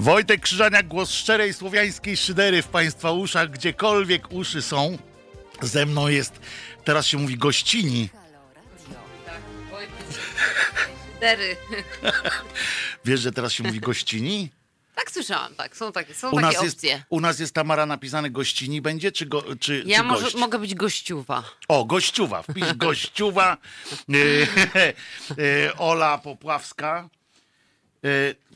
Wojtek Krzyżaniak, głos szczerej słowiańskiej szydery w Państwa uszach, gdziekolwiek uszy są. Ze mną jest, teraz się mówi gościni. Tak. Wiesz, że teraz się mówi gościni? Tak słyszałam, tak. Są takie, są U takie nas, jest, opcje. u nas jest Tamara napisane gościni będzie, czy, go, czy, Ja czy może, gość? mogę być gościuwa. O, gościuwa, wpisz gościuwa. E, e, Ola Popławska.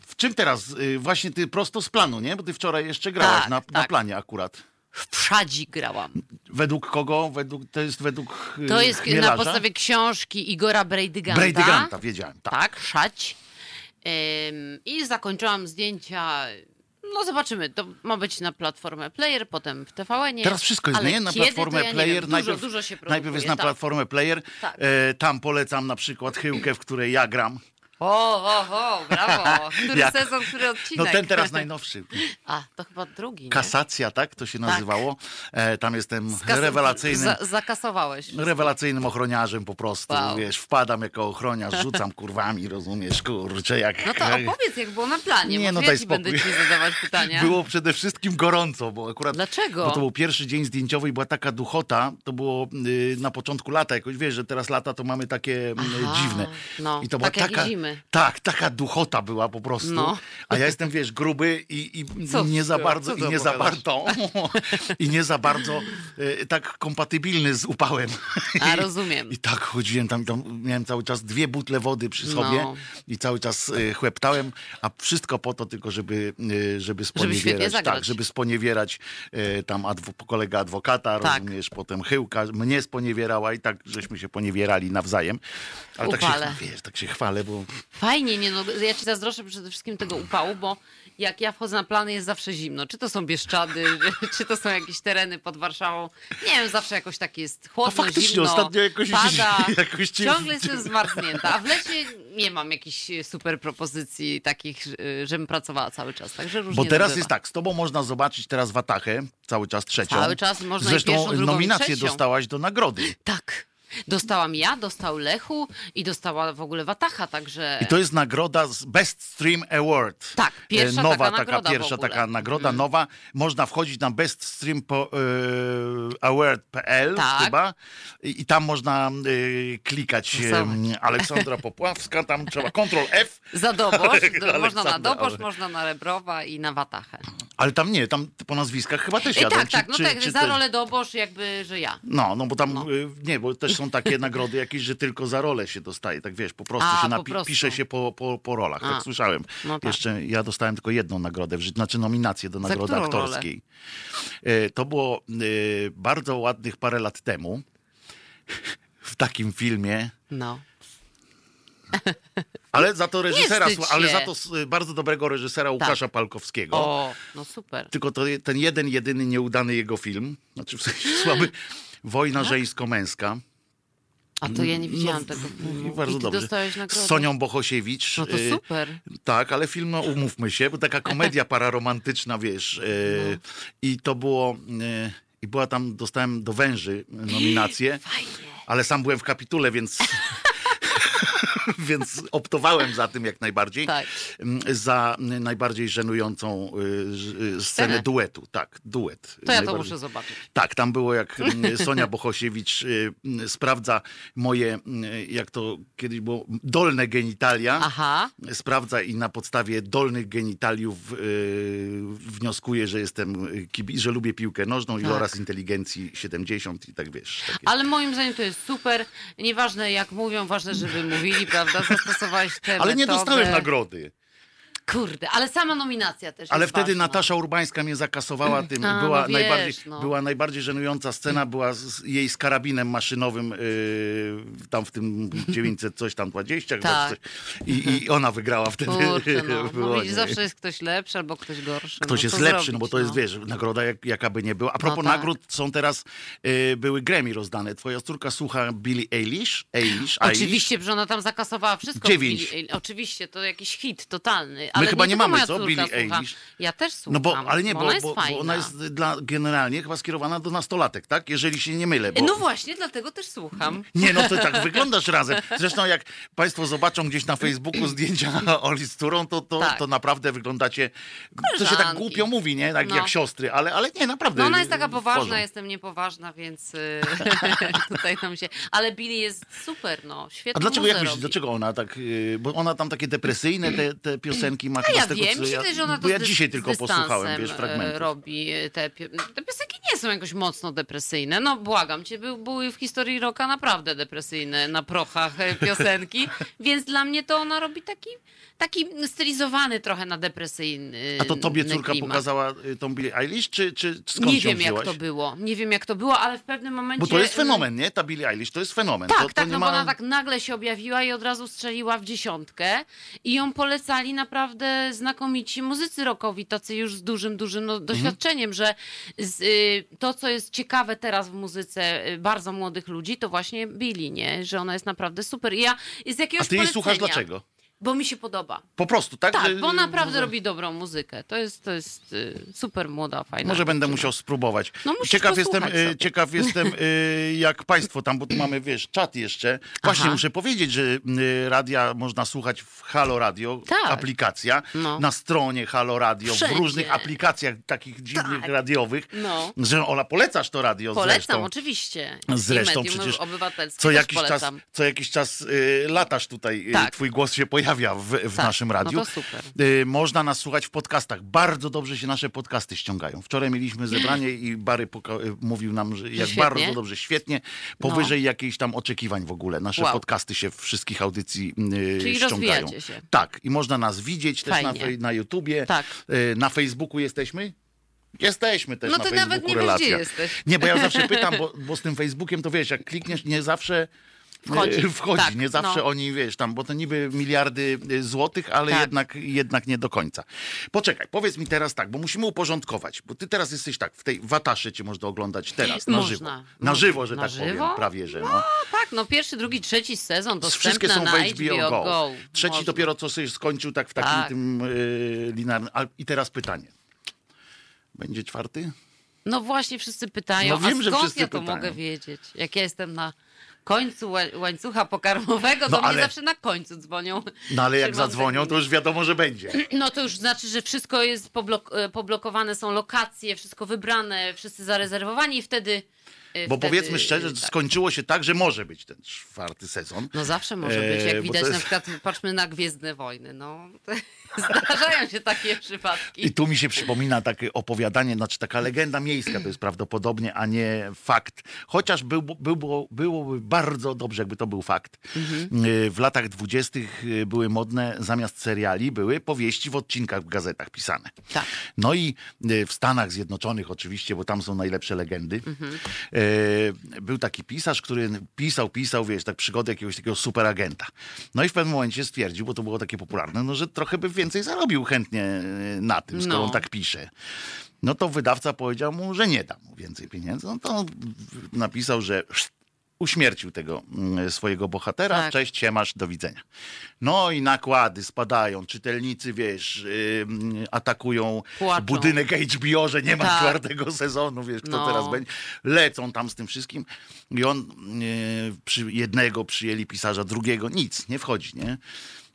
W czym teraz? E, właśnie ty prosto z planu, nie? Bo ty wczoraj jeszcze grałaś Tak, na, na tak. planie akurat. W Przadzi grałam. Według kogo? Według, to jest według e, To jest na Chmielarza? podstawie książki Igora Brejdyganta. Brejdyganta, wiedziałem. Tak. Tak, Szać. Ym, I zakończyłam zdjęcia. No zobaczymy, to ma być na platformę Player, potem w TVN-ie. Teraz wszystko jest nie? na platformę ja Player. Wiem. najpierw, dużo, dużo najpierw jest na tak. platformę Player. Tak. E, tam polecam na przykład Chyłkę, w której ja gram. O, o, o, brawo. Który Jak? sezon, który odcinek? No ten teraz najnowszy. A, to chyba drugi, nie? Kasacja, tak? To się nazywało. E, tam jestem Skas- rewelacyjnym. Za, zakasowałeś. Rewelacyjnym ochroniarzem po prostu, Wow. wiesz, wpadam jako ochroniarz, rzucam kurwami, rozumiesz, kurczę, jak... No to opowiedz, jak było na planie. Nie, no daj ci będę spokój. ci zadawać pytania. Było przede wszystkim gorąco, bo akurat... Dlaczego? Bo to był pierwszy dzień zdjęciowy i była taka duchota, to było y, na początku lata, jakoś wiesz, że teraz lata to mamy takie y, Aha, dziwne. no, I to była tak taka, Tak, taka duchota była po prostu. No. A ja jestem, wiesz, gruby i, i Co nie za bardzo, i nie za bardzo, i nie za bardzo y, tak kompatybilny z upałem. A, I- rozumiem. I tak chodziłem tam, tam miałem cały czas dwie butle wody przy sobie No. i cały czas y, chłeptałem, a wszystko po to tylko, żeby, y, żeby sponiewierać. zagrać. tak, żeby sponiewierać y, tam adwo, kolega adwokata, Tak. rozumiesz, potem Chyłka mnie sponiewierała i tak żeśmy się poniewierali nawzajem. Ale tak się, wiesz, tak się chwalę, bo Fajnie, nie no, ja ci zazdroszczę przede wszystkim tego upału, bo jak ja wchodzę na plany jest zawsze zimno. Czy to są Bieszczady, czy to są jakieś tereny pod Warszawą. Nie wiem, zawsze jakoś tak jest chłodno, A faktycznie, zimno, ostatnio jakoś- pada. jakoś Ciągle jestem zmarznięta, a w lesie nie mam jakichś super propozycji takich, żebym pracowała cały czas. Także różnie Bo teraz jest tak, z tobą można zobaczyć teraz Watachę, cały czas trzecią. Cały czas można i Zresztą pierwszą, drugą, i nominację dostałaś do nagrody. Tak. Dostałam ja, dostał Lechu i dostała w ogóle Watacha, także... I to jest nagroda z Best Stream Award. Tak, pierwsza E, nowa taka nagroda pierwsza taka nagroda Mm. nowa. Można wchodzić na beststreamaward.pl Tak. chyba i, i tam można y, klikać e, Zobacz. Aleksandra Popławska, tam trzeba Ctrl F, Za dobosz, do, można na dobosz, można na Rebrowa i na Watachę. ale tam nie, tam po nazwiskach chyba też I jadą. tak, Czy- tak, no czy- tak, czy za rolę dobosz jakby, że ja. No, no bo tam, No. y, nie, bo też są takie nagrody jakieś, że tylko za rolę się dostaje, tak wiesz, po prostu A, się napi- prostu. pisze się po, po, po rolach, A. tak słyszałem. No tak. Jeszcze ja dostałem tylko jedną nagrodę znaczy nominację do nagrody aktorskiej. Y, To było y, bardzo ładnych parę lat temu w takim filmie, No. ale za to reżysera, ale za to bardzo dobrego reżysera Łukasza Palkowskiego. O, no super. Tylko to, ten jeden, jedyny nieudany jego film, znaczy w sensie słaby, Wojna Tak? żeńsko-męska. A to ja nie widziałam No, tego filmu. Bardzo I dobrze. dostałeś Z nagrodę? Sonią Bohosiewicz. No to y, super. Tak, ale film, no umówmy się, bo taka komedia pararomantyczna, wiesz. y, No. I to było... y, I była tam, dostałem do węży nominację, Fajnie. ale sam byłem w kapitule, więc... więc optowałem za tym jak najbardziej. Tak. Mm, Za najbardziej żenującą y, y, scenę duetu. Tak, duet. To ja to muszę zobaczyć. tak, tam było jak mm, Sonia Bohosiewicz y, mm, sprawdza moje, jak to kiedyś było, dolne genitalia. Aha. Sprawdza i na podstawie dolnych genitaliów wnioskuje, że jestem, że lubię piłkę nożną i Tak. oraz inteligencji 70 i tak wiesz. Takie. Ale moim zdaniem to jest super. Nieważne jak mówią, ważne, żeby mówili, prawda? Zastosowałeś Ale nie dostałem nagrody. Kurde, ale sama nominacja też Ale wtedy ważna. Natasza Urbańska mnie zakasowała tym. A, była, no wiesz, najbardziej, no. była najbardziej żenująca scena, była z, jej z karabinem maszynowym yy, tam w tym 900 coś tam 20 chyba, Tak. coś. I, I ona wygrała wtedy. Kurczę, no. Było, no widzisz, nie? zawsze jest ktoś lepszy albo ktoś gorszy. Ktoś no, jest lepszy, zrobić, no bo to jest, wiesz, nagroda jak, jaka by nie była. A propos tak. nagród, są teraz, yy, były Grammy rozdane. Twoja córka słucha Billie Eilish? Eilish? Eilish? Oczywiście, że ona tam zakasowała wszystko. Dziewięć. Eilish. Oczywiście, to jakiś hit totalny, ale chyba nie tylko mamy, co? Billie. Eilish. Ja też słucham. No bo, ale nie, bo, ona jest bo, bo ona jest dla, generalnie chyba skierowana do nastolatek, tak? Jeżeli się nie mylę. Bo... No właśnie, dlatego też słucham. Nie, no to tak wyglądasz razem. Zresztą jak państwo zobaczą gdzieś na Facebooku zdjęcia Oli z Turą, to, to, Tak. to naprawdę wyglądacie... To się tak Koleżanki. głupio mówi, nie? Tak No. jak siostry, ale, ale nie, naprawdę. No ona jest taka poważna, jestem niepoważna, więc y, tutaj nam się... Ale Billy jest super, no. Świetnie A dlaczego, jak myślisz, dlaczego ona tak, yy, bo ona tam takie depresyjne te, te piosenki ma A ja z tego, wiem, co myślę, ja, że ona bo to ja z dys- dzisiaj tylko posłuchałem, wiesz, e, fragmentów. robi te, te piosenki nie są jakoś mocno depresyjne. No błagam cię, był, były w historii rocka naprawdę depresyjne na prochach e, piosenki, więc dla mnie to ona robi taki, taki stylizowany trochę na depresyjny A to tobie córka klimat. pokazała y, tą Billie Eilish, czy, czy skąd Nie wiem, jak wzięłaś? to było. Nie wiem, jak to było, ale w pewnym momencie... Bo to jest fenomen, nie? Ta Billie Eilish to jest fenomen. Tak, to, to tak, nie no ma... bo ona tak nagle się objawiła i od razu strzeliła w dziesiątkę i ją polecali naprawdę znakomici muzycy rockowi, tacy już z dużym, dużym no, doświadczeniem, że z, y, to, co jest ciekawe teraz w muzyce y, bardzo młodych ludzi, to właśnie Billy, nie? Że ona jest naprawdę super. I ja z A jakiegoś ty jej słuchasz dlaczego? Bo mi się podoba. Po prostu, tak? Tak, bo naprawdę robi dobrą muzykę. To jest, to jest y, super młoda, fajna. Może będę musiał spróbować. No musisz ciekaw jestem, posłuchać y, sobie. ciekaw jestem y, jak państwo tam, bo tu mamy, wiesz, czat jeszcze. Właśnie Aha. muszę powiedzieć, że y, radia można słuchać w Halo Radio, Tak. aplikacja, No. na stronie Halo Radio, w Wszędzie. różnych aplikacjach takich dziwnych Tak. radiowych. No. Że Ola, polecasz to radio Polecam, zresztą. oczywiście. Zresztą I przecież Co jakiś, czas, co jakiś czas y, latasz tutaj, y, Tak. twój głos się pojawia w, w Tak, naszym radiu. no to super. Y, można nas słuchać w podcastach. Bardzo dobrze się nasze podcasty ściągają. Wczoraj mieliśmy zebranie i Bary y, mówił nam, że jak świetnie? bardzo dobrze, świetnie, powyżej jakichś tam oczekiwań w ogóle. Nasze Wow. podcasty się wszystkich audycji y, Czyli ściągają. się. Tak, i można nas widzieć też na, na YouTubie. Tak. Y, na Facebooku jesteśmy? Jesteśmy też No na ty Facebooku nawet nie wiesz, relacja. gdzie jesteś. Nie, bo ja zawsze pytam, bo, bo z tym Facebookiem to wiesz, jak klikniesz, nie zawsze Wchodzi. wchodzi. Tak, nie zawsze no. oni, wiesz, tam, bo to niby miliardy e, złotych, ale Tak. jednak, jednak nie do końca. Poczekaj, powiedz mi teraz tak, bo musimy uporządkować, bo ty teraz jesteś tak, w tej wataszy cię można oglądać teraz, na Można. żywo. Na żywo, że Na tak żywo? powiem, prawie, że no. No tak, no pierwszy, drugi, trzeci sezon Wszystkie dostępne są na w HBO, Go. Trzeci Można. dopiero co sobie skończył tak w takim Tak. tym y, linearnym. A, I teraz pytanie. Będzie czwarty? No właśnie wszyscy pytają, No wiem, a że skąd wszyscy ja to pytają. mogę wiedzieć? Jak ja jestem na końcu ła- łańcucha pokarmowego, to No mnie ale- zawsze na końcu dzwonią. No ale jak zadzwonią, to już wiadomo, że będzie. No to już znaczy, że wszystko jest poblok- e, poblokowane, są lokacje, wszystko wybrane, wszyscy zarezerwowani i wtedy... e, Bo wtedy, powiedzmy szczerze, tak. skończyło się tak, że może być ten czwarty sezon. No zawsze może być, E, jak bo widać to na jest- przykład, patrzmy na Gwiezdne Wojny, no. Zdarzają się takie przypadki. I tu mi się przypomina takie opowiadanie, znaczy taka legenda miejska to jest prawdopodobnie, a nie fakt. Chociaż był, był, byłoby bardzo dobrze, jakby to był fakt. Mhm. Y, W latach dwudziestych y, były modne, zamiast seriali, były powieści w odcinkach w gazetach pisane. Tak. No i y, w Stanach Zjednoczonych oczywiście, bo tam są najlepsze legendy, Mhm. był taki pisarz, który pisał, pisał, wiesz, tak przygody jakiegoś takiego superagenta. No i w pewnym momencie stwierdził, bo to było takie popularne, no, że trochę by więcej zarobił chętnie y, na tym, skoro No. on tak pisze. No to wydawca powiedział mu, że nie da mu więcej pieniędzy. No to napisał, że uśmiercił tego mm, swojego bohatera. Tak. Cześć, siemasz, do widzenia. No i nakłady spadają, czytelnicy, wiesz, atakują Płaczą. budynek HBO, że nie ma Tak. czwartego sezonu, wiesz, kto No. teraz będzie. Lecą tam z tym wszystkim i on yy, przy jednego przyjęli pisarza, drugiego, nic, nie wchodzi, nie?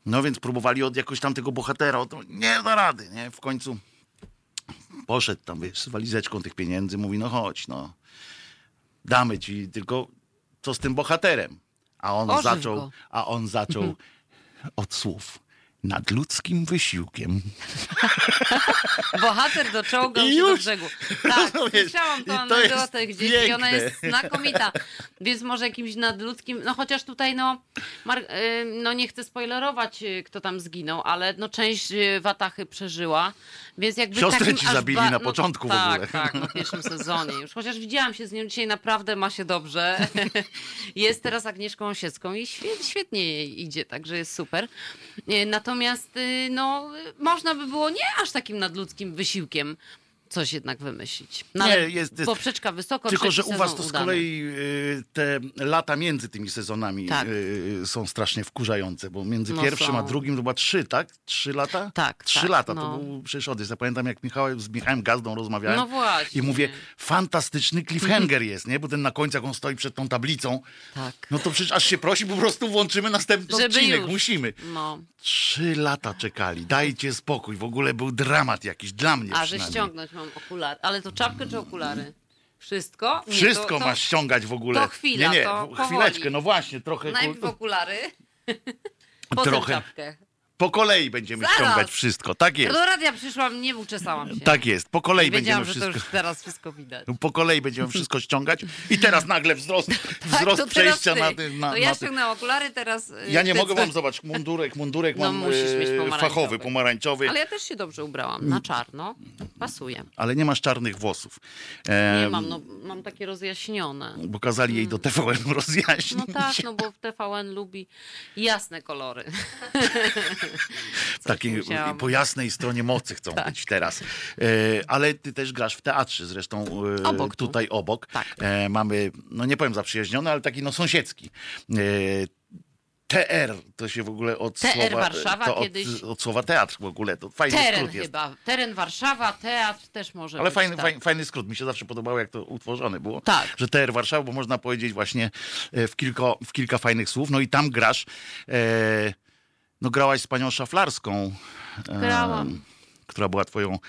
No więc próbowali od jakoś tam tego bohatera, to nie da rady, nie? W końcu poszedł tam, wiesz, z walizeczką tych pieniędzy, mówi, no chodź, no, damy ci, tylko co z tym bohaterem? A on Ożyw zaczął, go. a on zaczął od słów. Nadludzkim wysiłkiem. Bohater doczołgał I się do już. brzegu. Tak, Rozumiesz? słyszałam tą anegdotę gdzieś i ona piękne. jest znakomita. Więc może jakimś nadludzkim, no chociaż tutaj no, y, no nie chcę spoilerować, y, kto tam zginął, ale no część y, Watachy przeżyła, więc jakby Siostrę takim ci zabili ba- na no, początku w tak, ogóle. Tak, no w pierwszym sezonie już. Chociaż widziałam się z nią dzisiaj, naprawdę ma się dobrze. Jest teraz Agnieszką Osiecką i świetnie, jej idzie, także jest super. Y, Natomiast y, no, y, można by było nie aż takim nadludzkim wysiłkiem coś jednak wymyślić. No, Nie, jest- jest- poprzeczka wysoko, Tylko, że u was to z kolei y, te lata między tymi sezonami Tak. y, są strasznie wkurzające, bo między No pierwszym a są. drugim to była trzy, tak? Trzy lata? Tak, Trzy tak, lata, no. to był przecież odjazd. Ja pamiętam, jak Michał, z Michałem Gazdą rozmawiałem No właśnie. i mówię, fantastyczny cliffhanger jest, nie? Bo ten na końcu, jak on stoi przed tą tablicą, Tak. no to przecież aż się prosi, po prostu włączymy następny Żeby odcinek, już. musimy. No. Trzy lata czekali, dajcie spokój, w ogóle był dramat jakiś, dla mnie A, że ściągnąć mam okulary. Ale to czapkę czy okulary? Wszystko? Nie, Wszystko to, to masz ściągać w ogóle. to chwila, nie, nie, to w- powoli. chwileczkę, no właśnie, trochę. Najpierw ku- okulary, potem Trochę. czapkę. Po kolei będziemy Zaraz. ściągać wszystko. Tak jest. Do radia przyszłam, nie uczesałam się. Tak jest. Po kolei będziemy że to wszystko. już teraz wszystko widać. Po kolei będziemy wszystko ściągać i teraz nagle wzrost, wzrost to przejścia na ty. Na, to ja ściągnęłam okulary, teraz... y, Ja nie mogę wam zobaczyć mundurek, mundurek No, mam musisz mieć e, pomarańczowy. fachowy, pomarańczowy, Ale ja też się dobrze ubrałam, na czarno. Pasuje. ale nie masz czarnych włosów. E, Nie mam, no, mam takie rozjaśnione. Bo kazali jej do TVN rozjaśnić. No tak, no bo TVN lubi jasne kolory. Coś Takie musiałam. po jasnej stronie mocy chcą Tak. być teraz. E, ale ty też grasz w teatrze, zresztą e, Obok tu. tutaj obok. Tak. E, mamy, no nie powiem zaprzyjaźniony, ale taki no sąsiedzki. TR to się w ogóle od TR słowa, Warszawa to od, kiedyś- od słowa teatr w ogóle. To fajny Teren skrót jest. chyba. Teren Warszawa, teatr też może Ale być. fajny, tak. fajny, fajny skrót. Mi się zawsze podobało, jak to utworzone było. Tak. Że TR Warszawa, bo można powiedzieć właśnie w kilka, w kilka fajnych słów. No i tam grasz. E, no grałaś z panią Szaflarską. e, Grałam. Która była twoją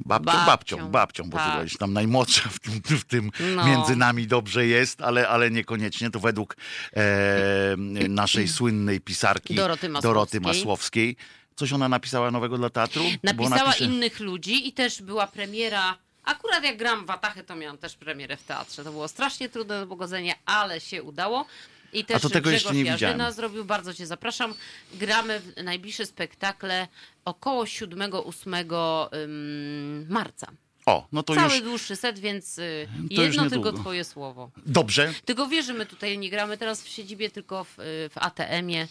babcią, Babcią, babcią, babcią bo tak. ty tam najmłodsza w tym, w tym No. między nami dobrze jest, ale, ale niekoniecznie. To według e, naszej słynnej pisarki Doroty Masłowskiej. Doroty Masłowskiej. Coś ona napisała nowego dla teatru? Napisała napisze- innych ludzi i też była premiera. Akurat jak gram w Watachę, to miałam też premierę w teatrze. To było strasznie trudne do pogodzenia, ale się udało. I też to tego Grzegorz jeszcze nie Jarzyna widziałem. zrobił, bardzo cię zapraszam. Gramy w najbliższe spektakle około 7-8 ym, marca. O, no to Cały już dłuższy set, więc y, To już jedno tylko twoje słowo. dobrze. Tylko wiesz, że my tutaj nie gramy teraz w siedzibie, tylko w, y, w ATM-ie,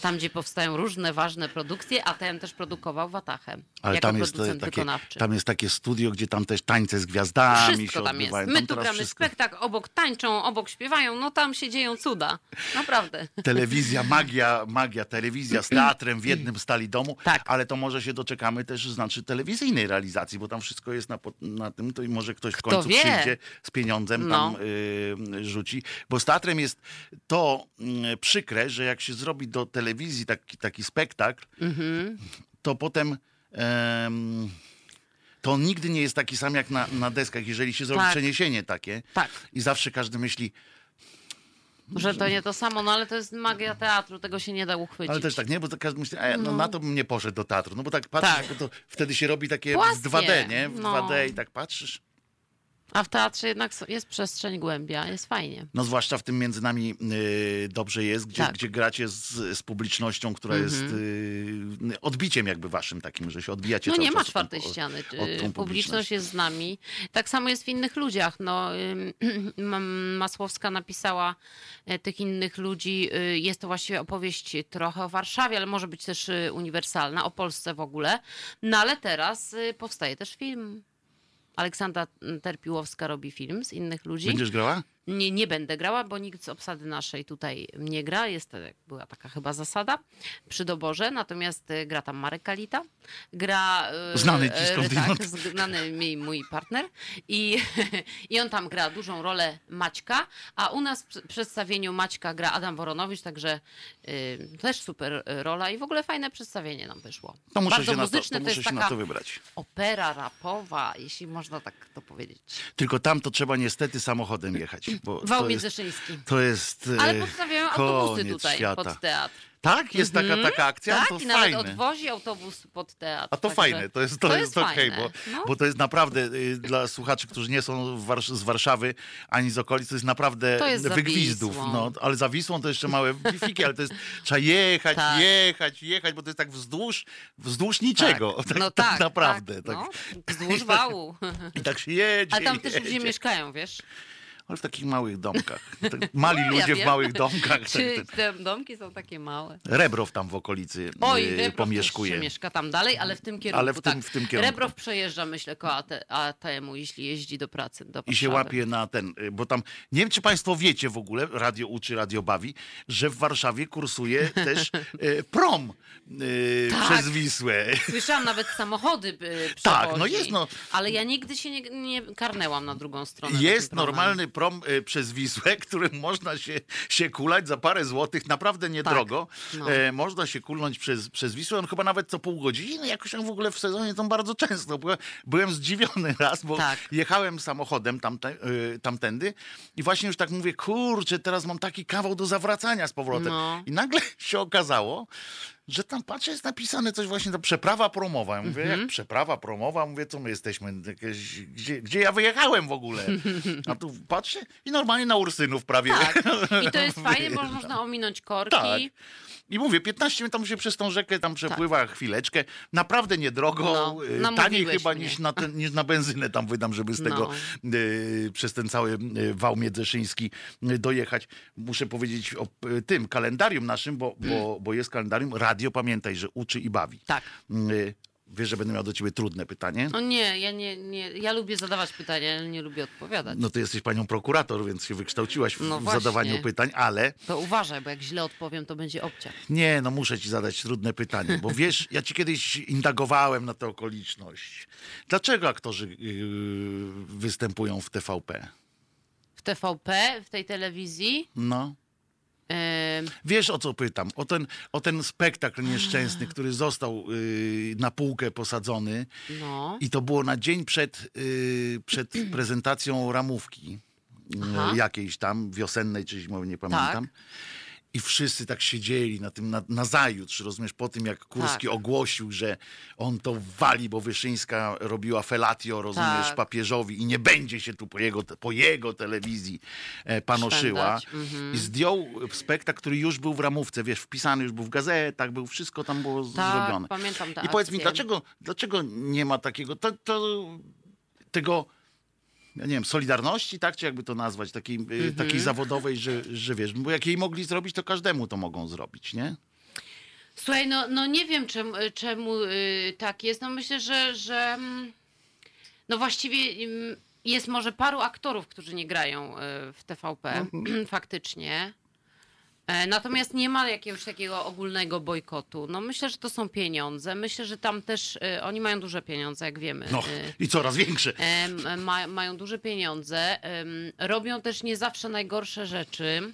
tam gdzie powstają różne ważne produkcje. ATM też produkował Watachę Ale jako tam jest, producent takie, wykonawczy. tam jest takie studio, gdzie tam też tańce z gwiazdami Wszystko tam jest. odbywają. My Tam tu gramy wszystko. spektakl, obok tańczą, obok śpiewają, no tam się dzieją cuda. Naprawdę. Telewizja, magia, magia, telewizja z teatrem w jednym stali domu, Tak. ale to może się doczekamy też znaczy telewizyjnej realizacji, bo tam wszystko jest na, na tym, to i może ktoś w Kto końcu wie? przyjdzie z pieniądzem No. tam y, rzuci. Bo z teatrem jest to y, przykre, że jak się zrobi do telewizji taki, taki spektakl, Mhm. to potem... em, to on nigdy nie jest taki sam jak na, na deskach, jeżeli się zrobi Tak. przeniesienie takie. Tak. I zawsze każdy myśli, Że to nie to samo, no ale to jest magia teatru, tego się nie da uchwycić. Ale też tak, nie? Bo każdy myśli, e, no, na to bym nie poszedł do teatru. No bo tak patrzysz, Tak. bo to wtedy się robi takie Płaskie, w 2D, nie? W no. 2D i tak patrzysz. A w teatrze jednak jest przestrzeń głębia, jest fajnie. No zwłaszcza w tym między nami y, dobrze jest, gdzie, Tak. Gdzie gracie z, z publicznością, która jest y, odbiciem jakby waszym takim, że się odbijacie No nie ma czwartej ściany. y, Publiczność publiczność. jest z nami. Tak samo jest w innych ludziach. No, Mam- Masłowska napisała e, tych innych ludzi. y, Jest to właściwie opowieść trochę o Warszawie, ale może być też y, uniwersalna, o Polsce w ogóle. No ale teraz y, powstaje też film. Aleksandra Terpiłowska robi film z innych ludzi. Będziesz grała? Nie, nie będę grała, bo nikt z obsady naszej tutaj nie gra. Jest, była taka chyba zasada przy doborze. Natomiast y, gra tam Marek Kalita. Gra... y, Znany ci y. Tak, znany mi mój partner. I, I on tam gra dużą rolę Maćka, a u nas w przedstawieniu Maćka gra Adam Woronowicz, także y, też super rola i w ogóle fajne przedstawienie nam wyszło. To muszę Bardzo się, na to, muzyczne, to to, jest taka na to wybrać. opera rapowa, jeśli można tak to powiedzieć. Tylko tam to trzeba niestety samochodem jechać. Bo Wał Międzyszyński. to jest Ale e, podstawiają autobusy tutaj świata. pod teatr. Tak? Jest taka, taka akcja? Tak, to i nawet fajne. odwozi autobus pod teatr. A to także fajne, to jest, to to jest, jest okej, fajne. bo, No. bo to jest naprawdę y, dla słuchaczy, którzy nie są z Warszawy ani z okolic, to jest naprawdę To jest wygwizdów. No, ale za Wisłą to jeszcze małe bifiki, ale to jest, trzeba jechać, Tak. jechać, jechać, bo to jest tak wzdłuż, wzdłuż niczego. Tak, no tak, tak, naprawdę. Tak, Tak, no, wzdłuż wału. I tak się jedzie. A tam też jedzie. ludzie mieszkają, wiesz? Ale w takich małych domkach. Tak Mali No, ja ludzie w wiem. małych domkach. Czy Tak, tak. te domki są takie małe? Rebrow tam w okolicy Oj, yy, Rebrow pomieszkuje. też mieszka tam dalej, ale w tym kierunku, Ale w tym- tak. w tym kierunku. Rebrow przejeżdża, myślę, koło AT, ATM-u, jeśli jeździ do pracy, do I się łapie na ten, y, bo tam, nie wiem czy państwo wiecie w ogóle, radio uczy, radio bawi, że w Warszawie kursuje też y, prom y, Tak. przez Wisłę. Słyszałam, nawet samochody y, Tak, no jest, no. Ale ja nigdy się nie, nie karnęłam na drugą stronę. Jest normalny prom y, przez Wisłę, którym można się, się kulać za parę złotych, naprawdę niedrogo. no. E, można się kulnąć przez, przez Wisłę, on chyba nawet co pół godziny, jakoś tam w ogóle w sezonie to bardzo często. Byłem, byłem zdziwiony raz, bo Tak. jechałem samochodem tamte, y, tamtędy i właśnie już tak mówię, kurczę, teraz mam taki kawał do zawracania z powrotem. No. I nagle się okazało, że tam patrzę, jest napisane coś właśnie, to przeprawa promowa. Ja mówię, Mhm. jak przeprawa promowa? Mówię, co my jesteśmy, jakieś, gdzie, gdzie ja wyjechałem w ogóle? A tu patrzę i normalnie na Ursynów prawie. Tak. I to jest fajne, bo można ominąć korki. Tak. I mówię, 15 minut tam się przez tą rzekę tam przepływa chwileczkę. Naprawdę niedrogo. No, y, taniej chyba mnie. niż na, ten, niż na benzynę tam wydam, żeby z tego y, przez ten cały y, wał miedzeszyński y, dojechać. Muszę powiedzieć o tym kalendarium naszym, bo, bo, bo jest kalendarium. Radio pamiętaj, że uczy i bawi. Tak. Y, wiesz, że będę miał do ciebie trudne pytanie. No nie, ja nie, nie, ja lubię zadawać pytania, ale nie lubię odpowiadać. No ty jesteś panią prokurator, więc się wykształciłaś w, No w zadawaniu pytań, ale To uważaj, bo jak źle odpowiem, to będzie obciach. Nie, no muszę ci zadać trudne pytanie, bo wiesz, ja ci kiedyś indagowałem na tę okoliczność. Dlaczego aktorzy yy, występują w TVP? W TVP, w tej telewizji, No. Wiesz o co pytam? O ten, o ten spektakl nieszczęsny, który został yy, na półkę posadzony no, i to było na dzień przed, yy, przed prezentacją ramówki yy, Aha. jakiejś tam, wiosennej czy zimowej, nie pamiętam. Tak. I wszyscy tak siedzieli na tym, na, na zajutrz, rozumiesz, po tym jak Kurski Tak. ogłosił, że on to wali, bo Wyszyńska robiła felatio, rozumiesz, Tak. papieżowi i nie będzie się tu po jego, po jego telewizji e, panoszyła. Mhm. I zdjął spektakl, który już był w ramówce, wiesz, wpisany już był w gazetach, był, wszystko tam było Tak, zrobione. pamiętam I powiedz mi, akcję. dlaczego, dlaczego nie ma takiego, to, to, tego ja nie wiem, solidarności, tak, czy jakby to nazwać, takiej, y, Mhm. takiej zawodowej, że, że wiesz, bo jak jej mogli zrobić, to każdemu to mogą zrobić, nie? Słuchaj, no, no nie wiem czemu, czemu y, tak jest. No myślę, że, że mm, no właściwie mm, jest może paru aktorów, którzy nie grają y, w TVP, faktycznie. E, Natomiast nie ma jakiegoś takiego ogólnego bojkotu. No myślę, że to są pieniądze. Myślę, że tam też y, oni mają duże pieniądze, jak wiemy. No Y, i coraz większe. Ma, mają duże pieniądze, robią też nie zawsze najgorsze rzeczy.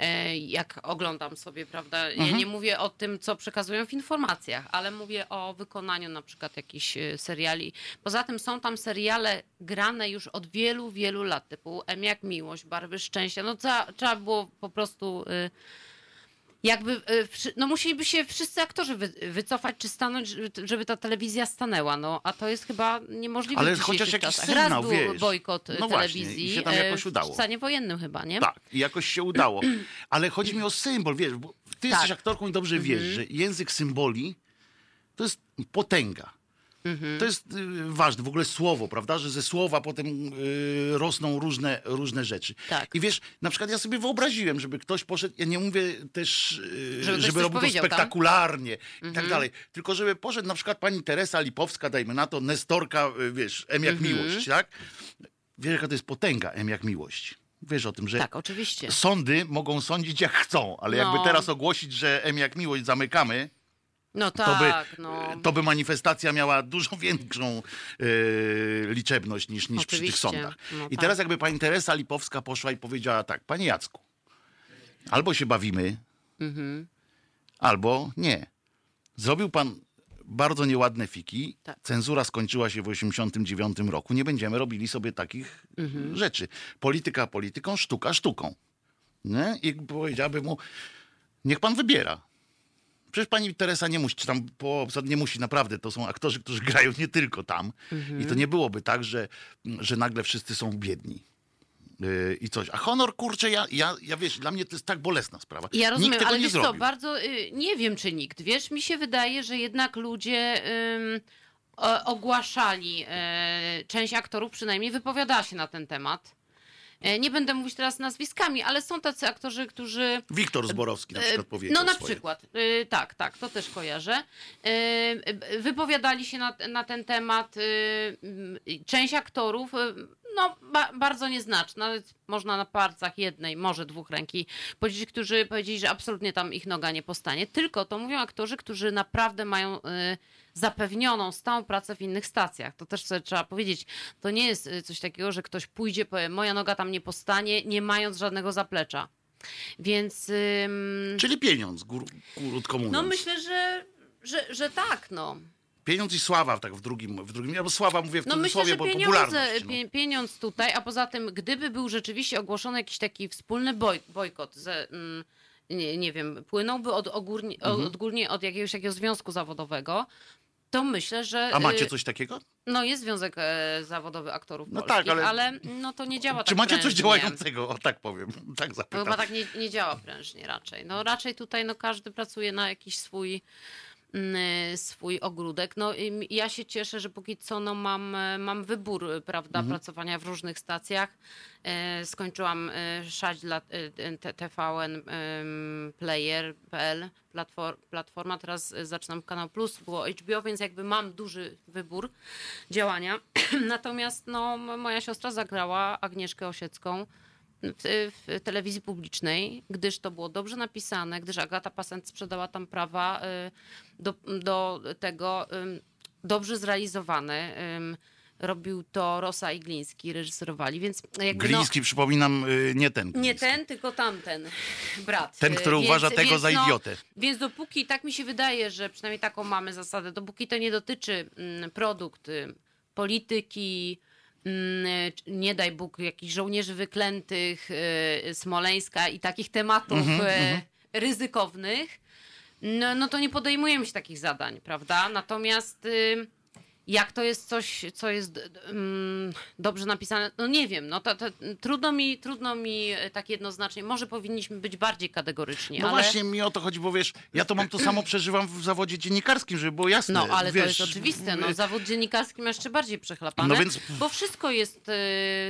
E, Jak oglądam sobie, prawda? Ja Mhm. nie mówię o tym, co przekazują w informacjach, ale mówię o wykonaniu na przykład jakichś e, seriali. Poza tym są tam seriale grane już od wielu, wielu lat, typu M jak Miłość, Barwy Szczęścia. No trzeba, trzeba było po prostu y, jakby, y, no musieliby się wszyscy aktorzy wy, wycofać czy stanąć, żeby- ta telewizja stanęła, no a to jest chyba niemożliwe Ale w chociaż jakiś czasach. sygnał, Raz był wiesz. bojkot y, No właśnie, telewizji i się tam e, jakoś udało. w stanie wojennym chyba, nie? Tak, i jakoś się udało. Ale chodzi mi o symbol, wiesz, bo ty Tak. Mhm. jesteś aktorką i dobrze wiesz, że język symboli to jest potęga. Mhm. To jest y, ważne, w ogóle słowo, prawda, że ze słowa potem y, rosną różne, różne rzeczy. Tak. I wiesz, na przykład ja sobie wyobraziłem, żeby ktoś poszedł, ja nie mówię też, y, Żeby żeby, robił to powiedział tam? spektakularnie i Mhm. tak dalej, tylko żeby poszedł na przykład pani Teresa Lipowska, dajmy na to, Nestorka, y, wiesz, M jak Mhm. miłość, tak? Wiesz, jaka to jest potęga, M jak miłość. Wiesz o tym, że Tak, oczywiście. sądy mogą sądzić jak chcą, ale jakby No. teraz ogłosić, że M jak miłość zamykamy, No to, tak, by, no. to by manifestacja miała dużo większą e, liczebność niż, niż przy tych sądach. no I tak. teraz jakby pani Teresa Lipowska poszła i powiedziała tak, panie Jacku, albo się bawimy, Mhm. albo nie. Zrobił pan bardzo nieładne fiki, Tak. cenzura skończyła się w 1989 roku, nie będziemy robili sobie takich Mhm. rzeczy. Polityka polityką, sztuka sztuką. Nie? I powiedziałby mu, niech pan wybiera. Przecież pani Teresa nie musi, czy tam po nie musi, naprawdę, to są aktorzy, którzy grają nie tylko tam. Mhm. I to nie byłoby tak, że, że nagle wszyscy są biedni. Yy, I coś. A honor, kurczę, ja, ja, ja wiesz, dla mnie to jest tak bolesna sprawa. Ja rozumiem, Nikt tego ale nie wiesz co, zrobił. bardzo y, nie wiem, czy nikt. Wiesz, mi się wydaje, że jednak ludzie ym, ogłaszali, y, część aktorów przynajmniej wypowiadała się na ten temat. E, Nie będę mówić teraz nazwiskami, ale są tacy aktorzy, którzy Wiktor Zborowski na przykład powiedział no na swoje. przykład, y, tak, tak, to też kojarzę. Wypowiadali się na, na ten temat. część aktorów, no ba, bardzo nieznaczna, nawet można na palcach jednej, może dwóch ręki powiedzieć, którzy powiedzieli, że absolutnie tam ich noga nie postanie. Tylko to mówią aktorzy, którzy naprawdę mają y, zapewnioną stałą pracę w innych stacjach. To też sobie trzeba powiedzieć. To nie jest y, coś takiego, że ktoś pójdzie, powie, moja noga tam nie postanie, nie mając żadnego zaplecza. Więc. ym, Czyli pieniądz, krótko mówiąc. no myślę, że, że, że tak, no. Pieniądz i sława tak w drugim, w drugim, albo sława mówię w No myślę, że bo popularność. No. pie, pieniądz tutaj, a poza tym, gdyby był rzeczywiście ogłoszony jakiś taki wspólny boj, bojkot, ze, mm, nie, nie wiem, płynąłby od, ogórnie, Mhm. odgórnie od jakiegoś takiego związku zawodowego, to myślę, że... A macie y, coś takiego? No jest Związek e, Zawodowy Aktorów No Polskich, tak, ale- ale... no to nie działa Czy tak macie coś prężnie. działającego? O tak powiem, tak To zapytam. chyba tak nie, nie działa prężnie raczej. No raczej tutaj no, każdy pracuje na jakiś swój swój ogródek. No i ja się cieszę, że póki co no, mam, e, mam wybór, prawda, Mhm. pracowania w różnych stacjach. E, skończyłam e, szać dla TVN Player.pl platform, platforma, teraz zaczynam Kanał Plus, było HBO, więc jakby mam duży wybór działania. Natomiast no, moja siostra zagrała Agnieszkę Osiecką w, w telewizji publicznej, gdyż to było dobrze napisane, gdyż Agata Pasent sprzedała tam prawa y, do, do tego ym, dobrze zrealizowane. Ym, Robił to Rosa i Gliński, reżyserowali, więc jakby no, Gliński, przypominam, y, nie ten. nie Gliński. ten, tylko tamten brat. Ten, który Y, uważa tego za no, idiotę. Więc dopóki, tak mi się wydaje, że przynajmniej taką mamy zasadę, dopóki to nie dotyczy mm, produkt, y, polityki, nie daj Bóg, jakichś żołnierzy wyklętych, y, Smoleńska i takich tematów Mhm, y, ryzykownych, no, no to nie podejmujemy się takich zadań, prawda? Natomiast jak to jest coś, co jest mm, dobrze napisane, no nie wiem, no to, to, trudno, mi, trudno mi e, tak jednoznacznie, może powinniśmy być bardziej kategoryczni, No ale... właśnie mi o to chodzi, bo wiesz, ja to mam to samo przeżywam w zawodzie dziennikarskim, żeby było jasne. No, ale wiesz, to jest oczywiste. No, zawód dziennikarski ma jeszcze bardziej przechlapane, No więc- bo wszystko jest y,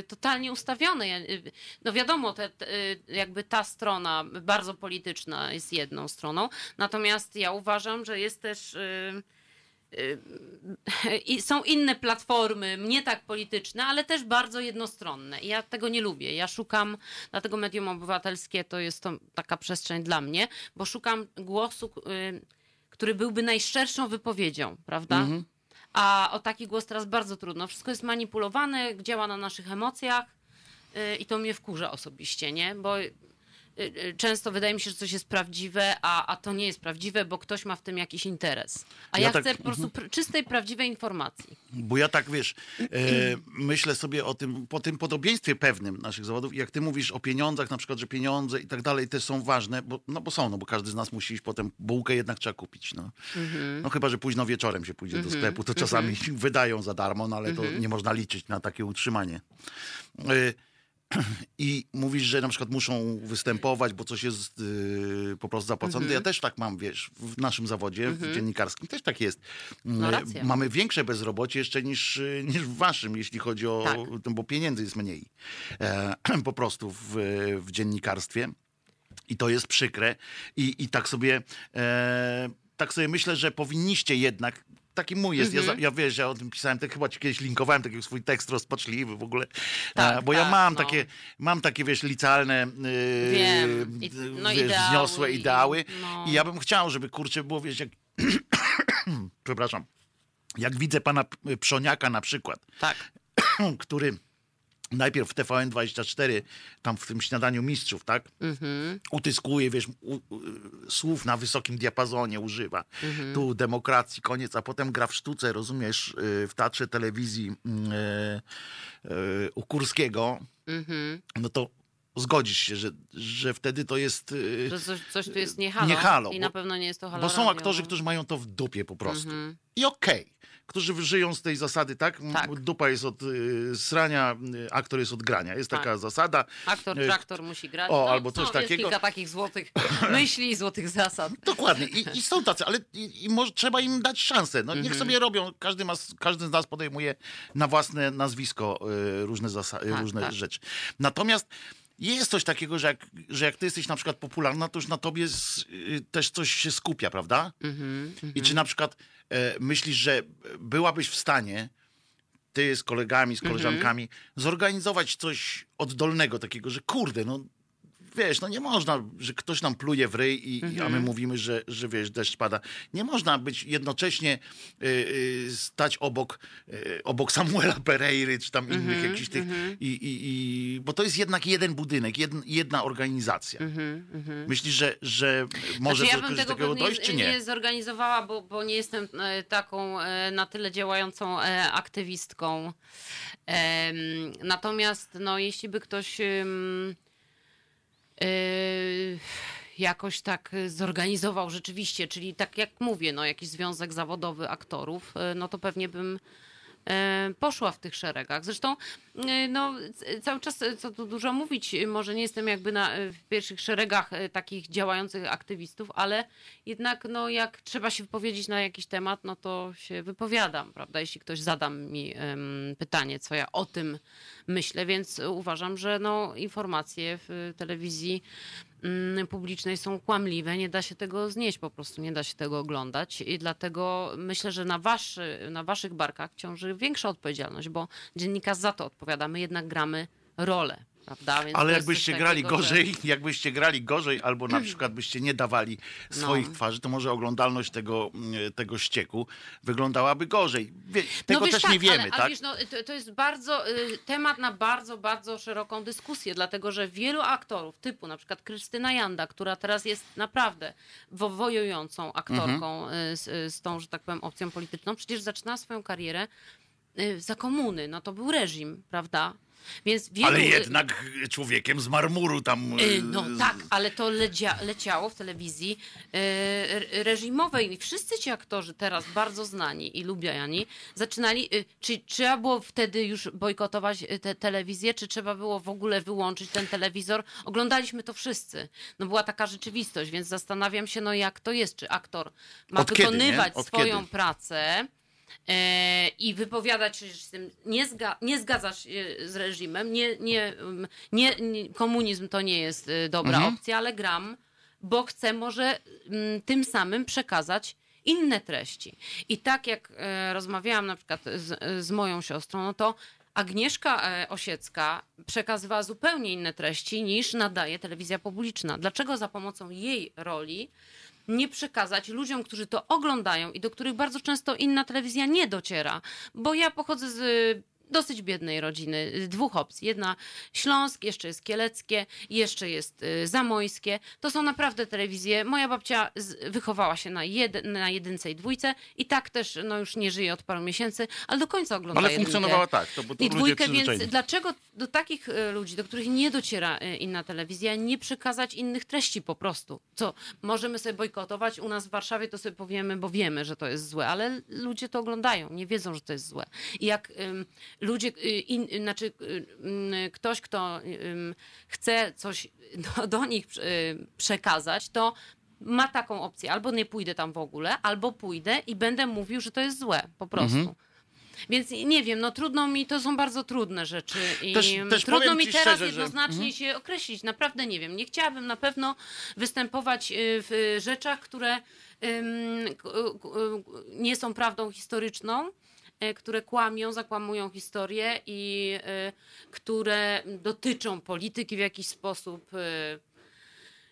totalnie ustawione. Y, No wiadomo, te, te, jakby ta strona bardzo polityczna jest jedną stroną, natomiast ja uważam, że jest też... Y, i są inne platformy, nie tak polityczne, ale też bardzo jednostronne. I ja tego nie lubię. Ja szukam, dlatego medium obywatelskie to jest to taka przestrzeń dla mnie, bo szukam głosu, y, który byłby najszczerszą wypowiedzią, prawda? A o taki głos teraz bardzo trudno. Wszystko jest manipulowane, działa na naszych emocjach y, i to mnie wkurza osobiście, nie? Bo y, y, często wydaje mi się, że coś jest prawdziwe, a, a to nie jest prawdziwe, bo ktoś ma w tym jakiś interes. A Ja ja, tak- chcę po prostu pr- czystej, prawdziwej informacji. Bo ja tak, wiesz, e, myślę sobie o tym, po tym podobieństwie pewnym naszych zawodów, jak ty mówisz o pieniądzach, na przykład, że pieniądze i tak dalej też są ważne, bo, no bo są, no bo każdy z nas musi iść potem, bułkę jednak trzeba kupić, no. No chyba, że późno wieczorem się pójdzie do sklepu, to czasami wydają za darmo, no ale to nie można liczyć na takie utrzymanie. E, i mówisz, że na przykład muszą występować, bo coś jest y, po prostu zapłacone. To Ja też tak mam, wiesz, w naszym zawodzie, w dziennikarskim też tak jest. No Y, racja. Mamy większe bezrobocie jeszcze niż, y, niż w waszym, jeśli chodzi o, Tak. bo pieniędzy jest mniej e, po prostu w, w dziennikarstwie. I to jest przykre. I, i tak sobie e, tak sobie myślę, że powinniście jednak. Taki mój jest. Ja, za- Mhm. ja wiesz, ja o tym pisałem, tak chyba ci kiedyś linkowałem taki swój tekst rozpaczliwy w ogóle. Tak, bo ja tak, mam no. takie, mam takie, wiesz, licealne, yy, Wiem. I- no, wiesz, ideały wzniosłe i- ideały. no. I ja bym chciał, żeby kurczę było, wiesz, jak. Przepraszam. Jak widzę pana Przoniaka na przykład, Tak. który najpierw w TVN24, tam w tym śniadaniu mistrzów, tak? Mhm. Utyskuje, wiesz, u, u, słów na wysokim diapazonie używa. Mhm. Tu demokracji, koniec, a potem gra w sztuce, rozumiesz, y, w teatrze telewizji y, y, u Kurskiego. Mhm. No to Zgodzisz się, że, że wtedy to jest... y, Że coś, coś tu jest nie halo. Nie halo, I bo- na pewno nie jest to halo Bo są radio, aktorzy, no. którzy mają to w dupie po prostu. I okej. Którzy żyją z tej zasady, tak? Tak. Dupa jest od y, srania, y, aktor jest od grania. Jest taka Tak. zasada. Aktor, Y, traktor musi grać. o, no, albo coś są, takiego. Jest kilka takich złotych myśli i złotych zasad. Dokładnie. I, i są tacy, ale i, i może, trzeba im dać szansę. No, Mhm. Niech sobie robią. Każdy, ma, każdy z nas podejmuje na własne nazwisko y, różne, zasa- Tak, różne tak. rzeczy. Natomiast jest coś takiego, że jak, że jak ty jesteś na przykład popularna, to już na tobie z, y, też coś się skupia, prawda? Mhm, I czy na przykład e, myślisz, że byłabyś w stanie ty z kolegami, z koleżankami zorganizować coś oddolnego takiego, że kurde, no wiesz, no nie można, że ktoś nam pluje w ryj, i, i- a my mówimy, że, że wiesz, deszcz pada. Nie można być jednocześnie y, y, stać obok, y, obok Samuela Pereiry, czy tam innych jakichś tych, i, i, i, bo to jest jednak jeden budynek, jed, jedna organizacja. Myślisz, że, że może Znaczy, do ja bym czegoś tego pewnie dojść, czy nie? nie zorganizowała, bo, bo nie jestem e, taką e, na tyle działającą e, aktywistką. Natomiast no, jeśli by ktoś jakoś tak zorganizował rzeczywiście, czyli tak jak mówię, no, jakiś związek zawodowy aktorów, e, no to pewnie bym e, poszła w tych szeregach. Zresztą no, cały czas, co tu dużo mówić, może nie jestem jakby na, w pierwszych szeregach takich działających aktywistów, ale jednak no, jak trzeba się wypowiedzieć na jakiś temat, no to się wypowiadam, prawda? Jeśli ktoś zada mi pytanie, co ja o tym myślę, więc uważam, że no, informacje w telewizji mm, publicznej są kłamliwe, nie da się tego znieść po prostu, nie da się tego oglądać i dlatego myślę, że na, waszy, na waszych barkach ciąży większa odpowiedzialność, bo dziennikarz za to odpowiada, my jednak gramy rolę, prawda? Więc Ale jakbyście grali takiego, że- gorzej, jakbyście grali gorzej, albo na przykład byście nie dawali swoich No. twarzy, to może oglądalność tego, mm, tego ścieku wyglądałaby gorzej. Wie, tego no też tak, nie wiemy, ale, tak? Ale wiesz, no, to, to jest bardzo y, temat na bardzo, bardzo szeroką dyskusję, dlatego że wielu aktorów, typu na przykład Krystyna Janda, która teraz jest naprawdę wo- wojującą aktorką Mhm. y, z, z tą, że tak powiem, opcją polityczną, przecież zaczynała swoją karierę y, za komuny. No to był reżim, prawda? Wielu, Ale y, jednak człowiekiem z marmuru tam... Y, No z- tak, ale to lecia, leciało w telewizji y, re- reżimowej i wszyscy ci aktorzy teraz bardzo znani i lubiani zaczynali, y, czy trzeba było wtedy już bojkotować y, tę telewizję, czy trzeba było w ogóle wyłączyć ten telewizor? Oglądaliśmy to wszyscy. No była taka rzeczywistość, więc zastanawiam się, no jak to jest, czy aktor ma Od kiedy, wykonywać Od swoją kiedy? pracę i wypowiadać się z tym, nie, zga, nie zgadzasz się z reżimem, nie, nie, nie, komunizm to nie jest e, dobra Mhm. opcja, ale gram, bo chcę może mm, tym samym przekazać inne treści. I tak jak e, rozmawiałam na przykład z, z moją siostrą, no to Agnieszka e, Osiecka przekazywała zupełnie inne treści niż nadaje telewizja publiczna. Dlaczego za pomocą jej roli nie przekazać ludziom, którzy to oglądają i do których bardzo często inna telewizja nie dociera? Bo ja pochodzę z dosyć biednej rodziny, y, dwóch opcji. Jedna Śląsk, jeszcze jest Kieleckie, jeszcze jest y, Zamojskie. To są naprawdę telewizje. Moja babcia wychowała się na, jed, na jedynce i dwójce i tak też no, już nie żyje od paru miesięcy, ale do końca ogląda Ale jedynkę funkcjonowała tak, to, bo to i dwójkę, więc dlaczego do takich e, ludzi, do których nie dociera inna telewizja, nie przekazać innych treści po prostu? Co, możemy sobie bojkotować, u nas w Warszawie to sobie powiemy, bo wiemy, że to jest złe, ale ludzie to oglądają, nie wiedzą, że to jest złe. I jak ludzie, y, in, y, znaczy y, y, ktoś, kto chce coś do, do nich przekazać, to ma taką opcję, albo nie pójdę tam w ogóle, albo pójdę i będę mówił, że to jest złe, po prostu. Mhm. Więc nie wiem, no trudno mi, to są bardzo trudne rzeczy i Też- też trudno mi teraz szczerze, że- jednoznacznie Mhm. się określić. Naprawdę nie wiem. Nie chciałabym na pewno występować w rzeczach, które nie są prawdą historyczną, które kłamią, zakłamują historię i y, które dotyczą polityki w jakiś sposób. y,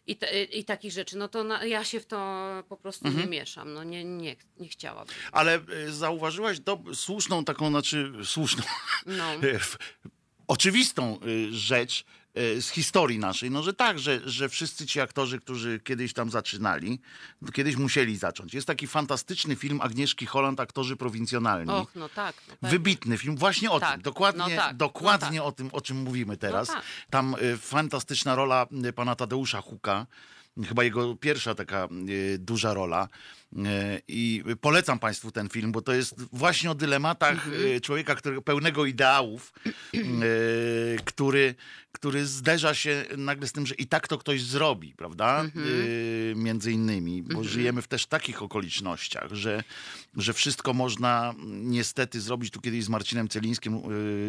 I, te, i takich rzeczy, no to na, ja się w to po prostu Mhm. nie mieszam. No nie, nie, nie chciałabym. Ale zauważyłaś do, słuszną taką, znaczy słuszną, No. oczywistą rzecz, e, z historii naszej, no że tak, że, że wszyscy ci aktorzy, którzy kiedyś tam zaczynali, kiedyś musieli zacząć. Jest taki fantastyczny film Agnieszki Holland, aktorzy prowincjonalni. Och, no tak. No. Wybitny film, właśnie o Tak, tym, dokładnie, no tak, dokładnie no o tym, o czym mówimy teraz. No tak. Tam y, fantastyczna rola y, pana Tadeusza Huka, chyba jego pierwsza taka duża rola. Y, I polecam Państwu ten film, bo to jest właśnie o dylematach Mhm. y, człowieka którego, pełnego ideałów, y, który, który zderza się nagle z tym, że i tak to ktoś zrobi, prawda? Mhm. Między innymi, bo żyjemy w też takich okolicznościach, że, że wszystko można niestety zrobić. Tu kiedyś z Marcinem Celińskim,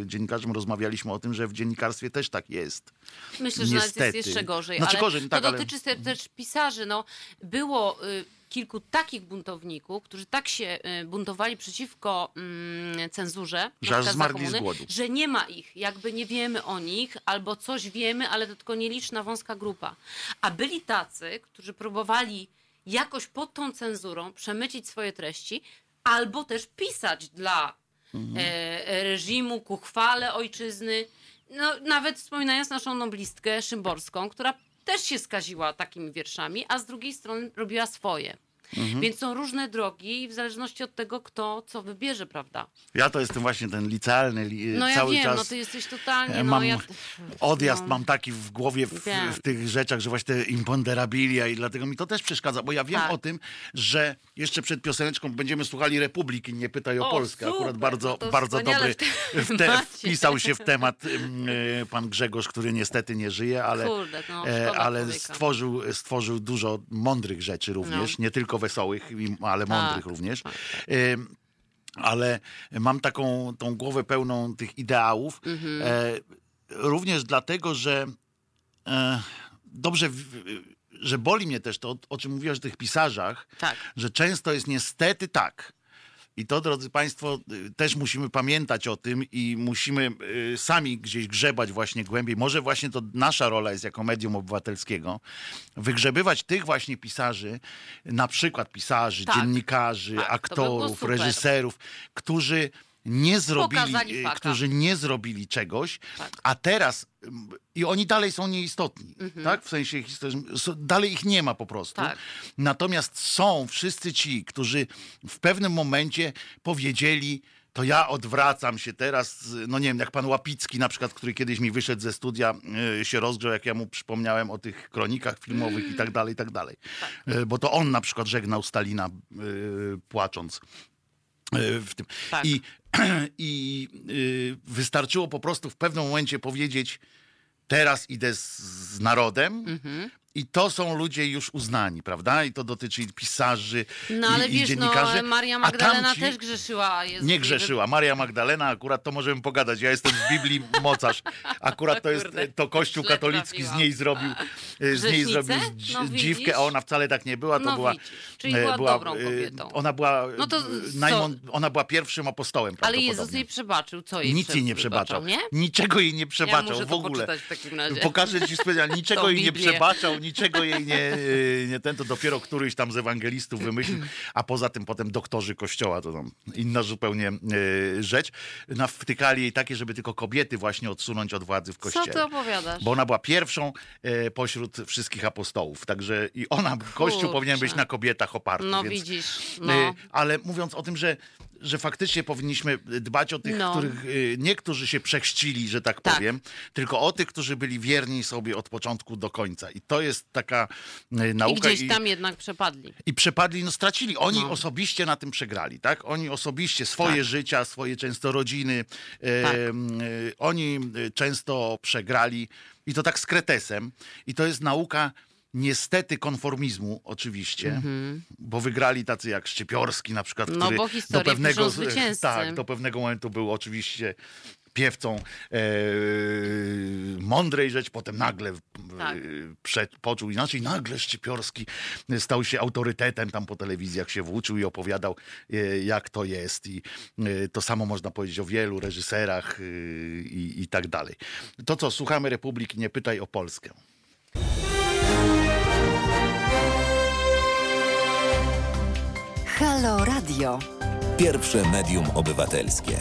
dziennikarzem, rozmawialiśmy o tym, że w dziennikarstwie też tak jest. Myślę, że nawet Niestety. jest jeszcze gorzej. Znaczy ale gorzej, tak, to ale- dotyczy te- też pisarzy. No, było y, kilku takich buntowników, którzy tak się y, buntowali przeciwko mm, cenzurze, Że zmarli z głodu. że nie ma ich, jakby nie wiemy o nich, albo coś wiemy, ale to tylko nieliczna wąska grupa. A byli tacy, którzy próbowali jakoś pod tą cenzurą przemycić swoje treści, albo też pisać dla Mhm. e, reżimu ku chwale ojczyzny. No, nawet wspominając naszą noblistkę Szymborską, która też się skaziła takimi wierszami, a z drugiej strony robiła swoje. Mhm. Więc są różne drogi w zależności od tego, kto co wybierze, prawda? Ja to jestem właśnie ten licealny, li, No ja cały wiem, czas. no ty jesteś totalnie, e, no mam ja... Odjazd no. mam taki w głowie w, w tych rzeczach, że właśnie te imponderabilia i dlatego mi to też przeszkadza, bo ja wiem Tak. o tym, że jeszcze przed pioseneczką będziemy słuchali Republiki, nie pytaj o, O, Polskę. Akurat super, bardzo, no to bardzo dobry, w te, wpisał się w temat y, pan Grzegorz, który niestety nie żyje, ale, Kurde, no, e, ale stworzył, stworzył dużo mądrych rzeczy również, No. nie tylko wesołych, ale mądrych również. tak, ale mam taką tą głowę pełną tych ideałów. Mhm. E, również dlatego, że e, dobrze, że boli mnie też to, o czym mówiłaś o tych pisarzach, Tak. że często jest niestety tak. I to, drodzy Państwo, y, też musimy pamiętać o tym i musimy y, sami gdzieś grzebać właśnie głębiej. Może właśnie to nasza rola jest jako medium obywatelskiego, wygrzebywać tych właśnie pisarzy, na przykład pisarzy, Tak. dziennikarzy, Tak, by aktorów, super. reżyserów, którzy nie zrobili, faka. którzy nie zrobili czegoś, Tak. a teraz ym, i oni dalej są nieistotni, tak? W sensie historycznym, dalej ich nie ma po prostu. Mhm. Tak. Natomiast są wszyscy ci, którzy w pewnym momencie powiedzieli, to ja odwracam się teraz, no nie wiem, jak pan Łapicki na przykład, który kiedyś mi wyszedł ze studia, y, się rozgrzał, jak ja mu przypomniałem o tych kronikach filmowych i tak dalej, i tak dalej. Y, Bo to on na przykład żegnał Stalina płacząc w tym. Tak. I, i y, wystarczyło po prostu w pewnym momencie powiedzieć, teraz idę z, z narodem. Mhm. I to są ludzie już uznani, prawda? I to dotyczy i pisarzy, No i, ale i wiesz, dziennikarzy. no Maria Magdalena też grzeszyła. Nie grzeszyła. Maria Magdalena, akurat to możemy pogadać. Ja jestem z Biblii mocarz. Akurat to jest to Kościół katolicki z niej zrobił, z niej zrobił No dziwkę, a ona wcale tak nie była. To No była, czyli e, była dobrą e, kobietą. Ona była, No to e, ona była pierwszym apostołem Ale. Jezus jej przebaczył. Co jej Nic jej nie przebaczał. Nie? Niczego jej nie Ja przebaczał muszę w ogóle. w. Pokażę ci specjalnie, niczego jej nie przebaczał, niczego jej nie, nie ten, to dopiero któryś tam z ewangelistów wymyślił, a poza tym potem doktorzy kościoła, to tam inna zupełnie e, rzecz, nawtykali jej takie, żeby tylko kobiety właśnie odsunąć od władzy w Co kościele. ty opowiadasz? Bo ona była pierwszą e, pośród wszystkich apostołów, także i ona, kościół Kurczę. powinien być na kobietach oparty. No więc, widzisz, E, no. Ale mówiąc o tym, że, że faktycznie powinniśmy dbać o tych, No. których e, nie którzy się przechrzcili, że tak, Tak. powiem, tylko o tych, którzy byli wierni sobie od początku do końca. I to jest taka I nauka. gdzieś tam jednak przepadli. I przepadli, no stracili. Oni No. osobiście na tym przegrali, tak? Oni osobiście swoje Tak. życia, swoje często rodziny, Tak. e, oni często przegrali i to tak z kretesem. I to jest nauka niestety konformizmu oczywiście, bo wygrali tacy jak Szczypiorski na przykład. No, który bo piszą zwycięzcy. tak, do pewnego momentu był oczywiście piewcą e, mądrej rzecz, potem nagle Tak. e, prze, poczuł inaczej. Nagle Szczypiorski stał się autorytetem, tam po telewizjach się włóczył i opowiadał, e, jak to jest. I e, to samo można powiedzieć o wielu reżyserach e, i, i tak dalej. To co, słuchamy Republiki, nie pytaj o Polskę. Halo Radio. Pierwsze medium obywatelskie.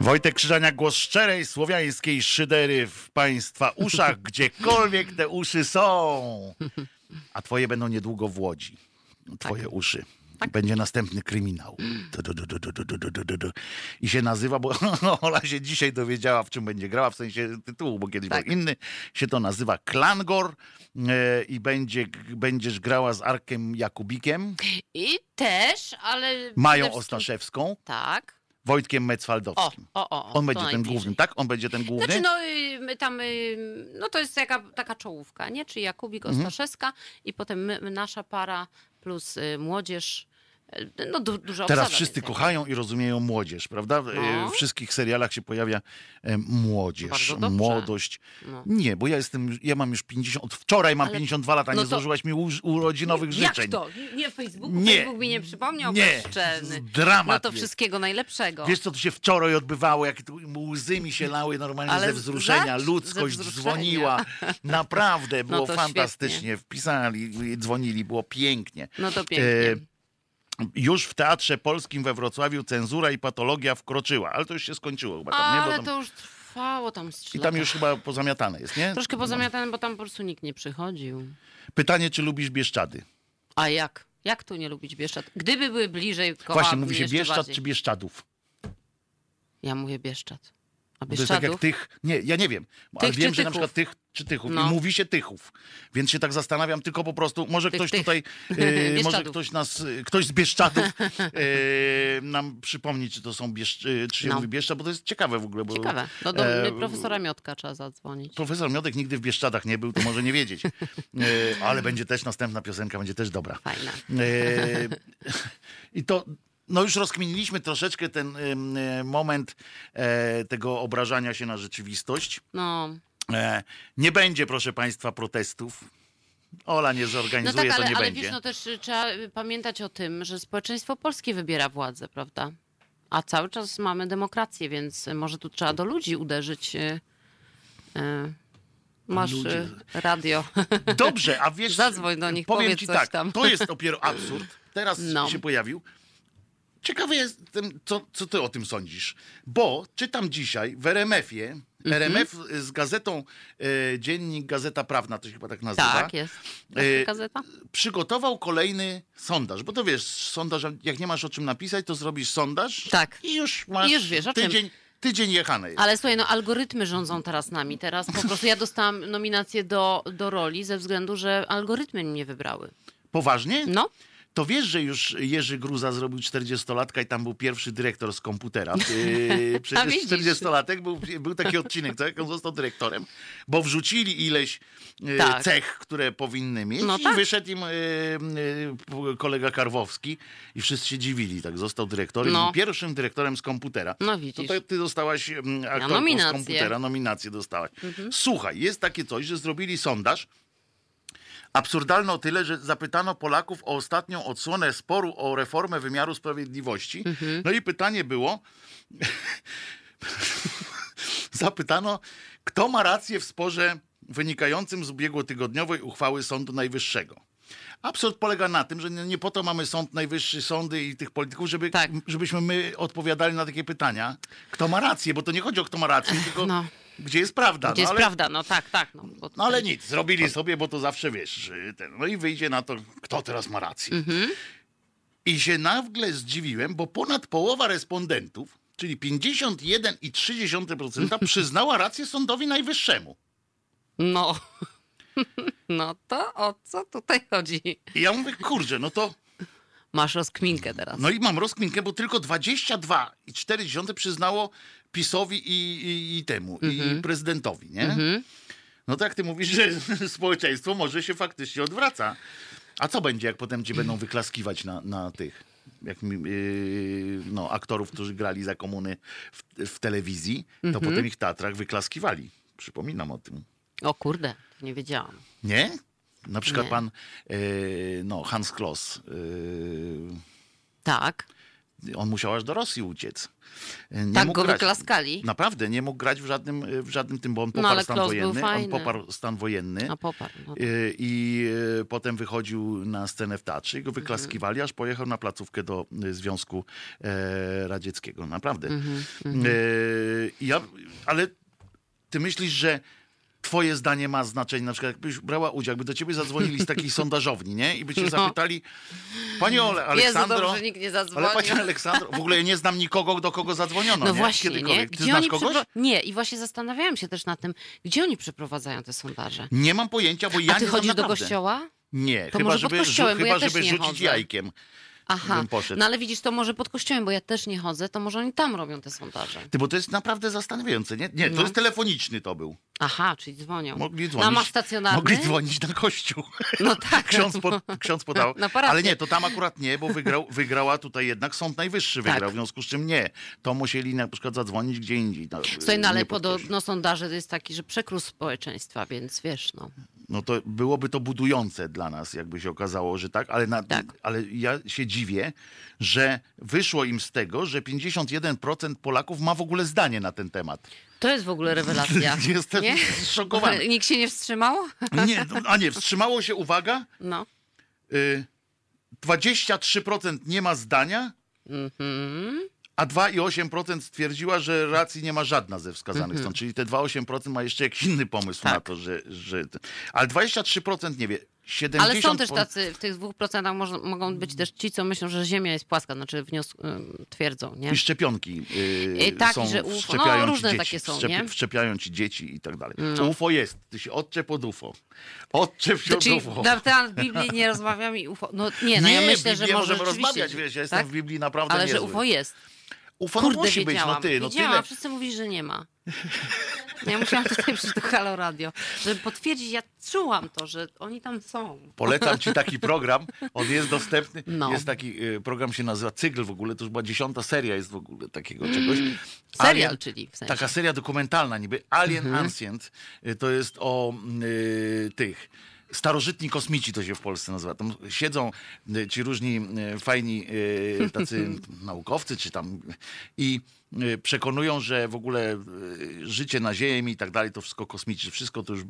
Wojtek Krzyżania, głos szczerej słowiańskiej szydery w państwa uszach, gdziekolwiek te uszy są. A twoje będą niedługo w Łodzi. Twoje uszy tak? Będzie następny kryminał. Du, du, du, I się nazywa, bo Ola się dzisiaj dowiedziała, w czym będzie grała, w sensie tytułu, bo kiedyś tak. był inny. Się to nazywa Klangor e, i będzie, będziesz grała z Arkiem Jakubikiem. I też, ale... Mają. Ostaszewską. Tak. Wojtkiem Mecwaldowskim. O, o, o, On będzie ten główny, tak? On będzie ten główny? Znaczy, no y, my tam, y, no to jest taka, taka czołówka, nie? Czyli Jakubik, mhm. Ostaszewska i potem my, nasza para plus y, młodzież no du, Teraz wszyscy kochają i rozumieją młodzież, prawda? E, No. W wszystkich serialach się pojawia e, młodzież, młodość. No. Nie, bo ja jestem, ja mam już 50, od wczoraj mam Ale- 52 lata, no nie to- złożyłaś mi urodzinowych Jak życzeń. to? Nie w Facebooku? Nie. Facebook mi nie przypomniał? Nie. Bezczelny. Dramat No to jest. wszystkiego najlepszego. Wiesz, co tu się wczoraj odbywało, tu łzy mi się lały normalnie Ale ze wzruszenia, za- ludzkość ze wzruszenia. dzwoniła. Naprawdę, było to fantastycznie. Wpisali, dzwonili, było pięknie. No to pięknie. E, Już w Teatrze Polskim we Wrocławiu cenzura i patologia wkroczyła, ale to już się skończyło chyba tam, nie? Bo Ale tam, to już trwało tam z I tam już chyba pozamiatane jest, nie? Troszkę pozamiatane, bo tam po prostu nikt nie przychodził. Pytanie, czy lubisz Bieszczady? A jak? Jak tu nie lubić Bieszczad? Gdyby były bliżej, Właśnie, kochałabym mówi się Bieszczad bardziej. czy Bieszczadów? Ja mówię Bieszczad. Bo to jest tak jak Bieszczadów? tych, nie, ja nie wiem, ale Tych wiem, czy że na Tychów? przykład tych czy Tychów No. i mówi się Tychów, więc się tak zastanawiam tylko po prostu, może Tych, ktoś tych. tutaj, e, może Bieszczadów. ktoś nas, e, ktoś z Bieszczadów e, nam przypomni, czy to są Bieszcz, czy się No. mówi Bieszczad, bo to jest ciekawe w ogóle. Bo, Ciekawe. No do e, profesora Miotka trzeba zadzwonić. Profesor Miodek nigdy w Bieszczadach nie był, to może nie wiedzieć. E, ale będzie też następna piosenka, będzie też dobra. Fajne. E, I to, no już rozkminiliśmy troszeczkę ten e, moment e, tego obrażania się na rzeczywistość. No, E, nie będzie, proszę Państwa, protestów. Ola nie no zorganizuje, tak, to ale, nie ale będzie. wiesz, no też y, trzeba y, pamiętać o tym, że społeczeństwo polskie wybiera władzę, prawda? A cały czas mamy demokrację, więc może tu trzeba do ludzi uderzyć. y, Masz Ludzie. radio. Dobrze, a wiesz, Zadzwoń do nich, powiem powiedz ci tak, tam. to jest dopiero absurd. Teraz No. się pojawił. Ciekawy jestem, co, co ty o tym sądzisz. Bo czytam dzisiaj w RMF-ie, Mhm. RMF z gazetą, e, dziennik Gazeta Prawna, to się chyba tak nazywa. tak, jest. Y, gazeta? przygotował kolejny sondaż, bo to wiesz, sondaż, jak nie masz o czym napisać, to zrobisz sondaż Tak. i już masz I już wiesz, tydzień, tydzień jechany. jest. Ale słuchaj, no algorytmy rządzą teraz nami. Teraz po prostu ja dostałam nominację do, do roli ze względu, że algorytmy mnie wybrały. Poważnie? No, To wiesz, że już Jerzy Gruza zrobił 40-latka i tam był pierwszy dyrektor z komputera. Yy, Przecież widzisz. 40-latek był, był taki odcinek, tak? On został dyrektorem, bo wrzucili ileś yy, Tak. cech, które powinny mieć No i tak. wyszedł im yy, kolega Karwowski i wszyscy się dziwili, tak? Został dyrektorem, No. pierwszym dyrektorem z komputera. no To widzisz. ty, ty dostałaś aktorką z nominację. Mhm. komputera, nominację dostałaś. Słuchaj, jest takie coś, że zrobili sondaż, absurdalne o tyle, że zapytano Polaków o ostatnią odsłonę sporu o reformę wymiaru sprawiedliwości. Mhm. No i pytanie było, zapytano, kto ma rację w sporze wynikającym z ubiegłotygodniowej uchwały Sądu Najwyższego. Absurd polega na tym, że nie, po to mamy Sąd Najwyższy, sądy i tych polityków, żeby, Tak. żebyśmy my odpowiadali na takie pytania, kto ma rację, bo to nie chodzi o kto ma rację, tylko No. Gdzie jest prawda. Gdzie no, jest ale, prawda? No tak, tak. No, bo no ale tutaj- nic, zrobili sobie, bo to zawsze wiesz. Ten, no i wyjdzie na to, kto teraz ma rację. Mhm. I się nagle zdziwiłem, bo ponad połowa respondentów, czyli 51,3% przyznała rację Sądowi Najwyższemu. No. No to o co tutaj chodzi? I ja mówię, kurczę, no to Masz rozkminkę teraz. No i mam rozkminkę, bo tylko 22,4 przyznało PiSowi i, i, i temu, Mhm. i prezydentowi, nie? No to jak ty mówisz, że społeczeństwo może się faktycznie odwraca. A co będzie, jak potem ci będą wyklaskiwać na, na tych, jak, yy, no, aktorów, którzy grali za komuny w, w telewizji, to Mhm. potem ich teatrach wyklaskiwali. Przypominam o tym. O kurde, nie wiedziałam. Nie? Na przykład Nie. pan yy, no, Hans Kloss. Yy, Tak. On musiał aż do Rosji uciec. Nie tak mógł go grać. wyklaskali. Naprawdę, nie mógł grać w żadnym, w żadnym tym, bo on No, poparł ale stan wojenny. On poparł stan wojenny. A poparł. No. Y, I y, potem wychodził na scenę w teatrze i go Mhm. wyklaskiwali, aż pojechał na placówkę do Związku e, Radzieckiego. Naprawdę. Mhm, Y, ja, ale ty myślisz, że twoje zdanie ma znaczenie, na przykład jakbyś brała udział, jakby do ciebie zadzwonili z takiej sondażowni, nie? I by cię No. zapytali, Pani Ole, Aleksandro... Jezu, dobrze, nikt nie zadzwonił. ale pani Aleksandro, w ogóle ja nie znam nikogo, do kogo zadzwoniono, No nie? właśnie, nie? Kiedykolwiek. Ty Gdzie znasz kogoś? Nie, i właśnie zastanawiałam się też nad tym, gdzie oni przeprowadzają te sondaże. Nie mam pojęcia, bo ja A ty nie chodzisz do kościoła? Nie, To chyba żeby, kościołem, chyba, ja żeby nie rzucić chodzę. jajkiem. Aha, no ale widzisz, to może pod kościołem, bo ja też nie chodzę, to może oni tam robią te sondaże. Ty, bo to jest naprawdę zastanawiające, nie? Nie, to No. jest telefoniczny to był. Aha, czyli dzwonią. Mogli No, a dzwonić. masz stacjonarny? Mogli dzwonić na kościół. No tak. Ksiądz, po, ksiądz podał. Na parafie. Ale nie, to tam akurat nie, bo wygrał, wygrała tutaj jednak Sąd Najwyższy Tak. wygrał, w związku z czym nie. To musieli na przykład zadzwonić gdzie indziej. No, Słuchaj, no ale podobno sondaże to jest taki, że przekrój społeczeństwa, więc wiesz, no. No to byłoby to budujące dla nas, jakby się okazało, że tak, ale, na, Tak. ale ja się dziwię, że wyszło im z tego, że 51% Polaków ma w ogóle zdanie na ten temat. To jest w ogóle rewelacja. Jestem nie? zszokowany. Nikt się nie wstrzymał? Nie, no, a nie, wstrzymało się, uwaga, No. y, 23% nie ma zdania, Mhm. A 2,8% stwierdziła, że racji nie ma żadna ze wskazanych stron. Czyli te 2,8% ma jeszcze jakiś inny pomysł na. Tak. to, że, że... Ale 23% nie wie. 70 Ale są też tacy, w tych dwóch procentach mogą być też ci, co myślą, że Ziemia jest płaska, znaczy wnios, twierdzą, nie? I szczepionki yy, I tak, są, że UFO, no, różne dzieci, takie są, nie? Wszczepiają ci dzieci i tak dalej. No. UFO jest. Ty się odczep od UFO. Odczep się To od czyli UFO. na temat Biblii nie rozmawiam i UFO. No nie, no ja myślę, że może możemy rzeczywiście, rozmawiać, wiesz, ja jestem tak? w Biblii naprawdę Ale że niezły. UFO jest. UFO no Kurde, musi być, no ty, no wiedziałam, tyle. a wszyscy mówili, że nie ma. Ja musiałam tutaj przyjść do Halo Radio, żeby potwierdzić, ja czułam to, że oni tam są. Polecam ci taki program, on jest dostępny. No. Jest taki y, program, się nazywa Cygl w ogóle, to już była dziesiąta seria jest w ogóle takiego czegoś. Serial, czyli w sensie. Taka seria dokumentalna niby, Alien Mhm. Ancient, y, to jest o y, tych... Starożytni kosmici to się w Polsce nazywa. Tam siedzą y, ci różni y, fajni y, tacy naukowcy, czy tam i przekonują, że w ogóle życie na Ziemi i tak dalej, to wszystko kosmici, wszystko to już,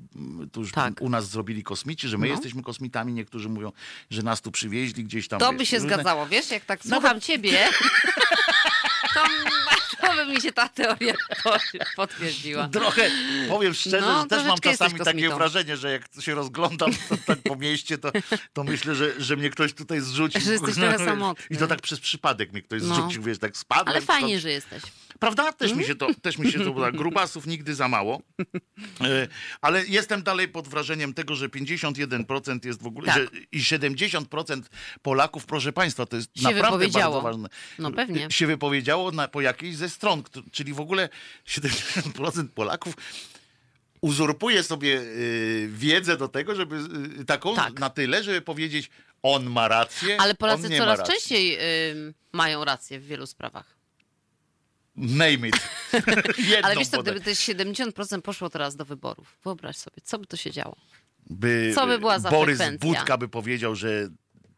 to już Tak. u nas zrobili kosmici, że my No. jesteśmy kosmitami. Niektórzy mówią, że nas tu przywieźli gdzieś tam. To wiesz, by się różne- zgadzało, wiesz, jak tak Nawet- słucham ciebie, to, by mi się ta teoria po- potwierdziła. Trochę, powiem szczerze, No, że też mam czasami takie wrażenie, że jak się rozglądam to, tak po mieście, to, to myślę, że, że mnie ktoś tutaj zrzucił. Że jesteś trochę samotny. I to tak przez przypadek mnie ktoś No. zrzucił, wiesz, tak spadłem. Ale fajnie, stąd. że jesteś. Prawda? Też mi się to, też mi się to uda. Grubasów nigdy za mało. E, Ale jestem dalej pod wrażeniem tego, że 51% jest w ogóle, Tak. że i 70% Polaków, proszę Państwa, to jest Się naprawdę bardzo ważne. No pewnie. Się wypowiedziało na, po jakiejś ze stron, czyli w ogóle 70% Polaków uzurpuje sobie y, wiedzę do tego, żeby y, taką Tak. na tyle, żeby powiedzieć, on ma rację, Ale on Polacy coraz częściej ym, mają rację w wielu sprawach. Name it. Ale wiesz podaj. gdyby te 70% poszło teraz do wyborów, wyobraź sobie, co by to się działo? by Co by była za Borys frekwencja? Budka by powiedział, że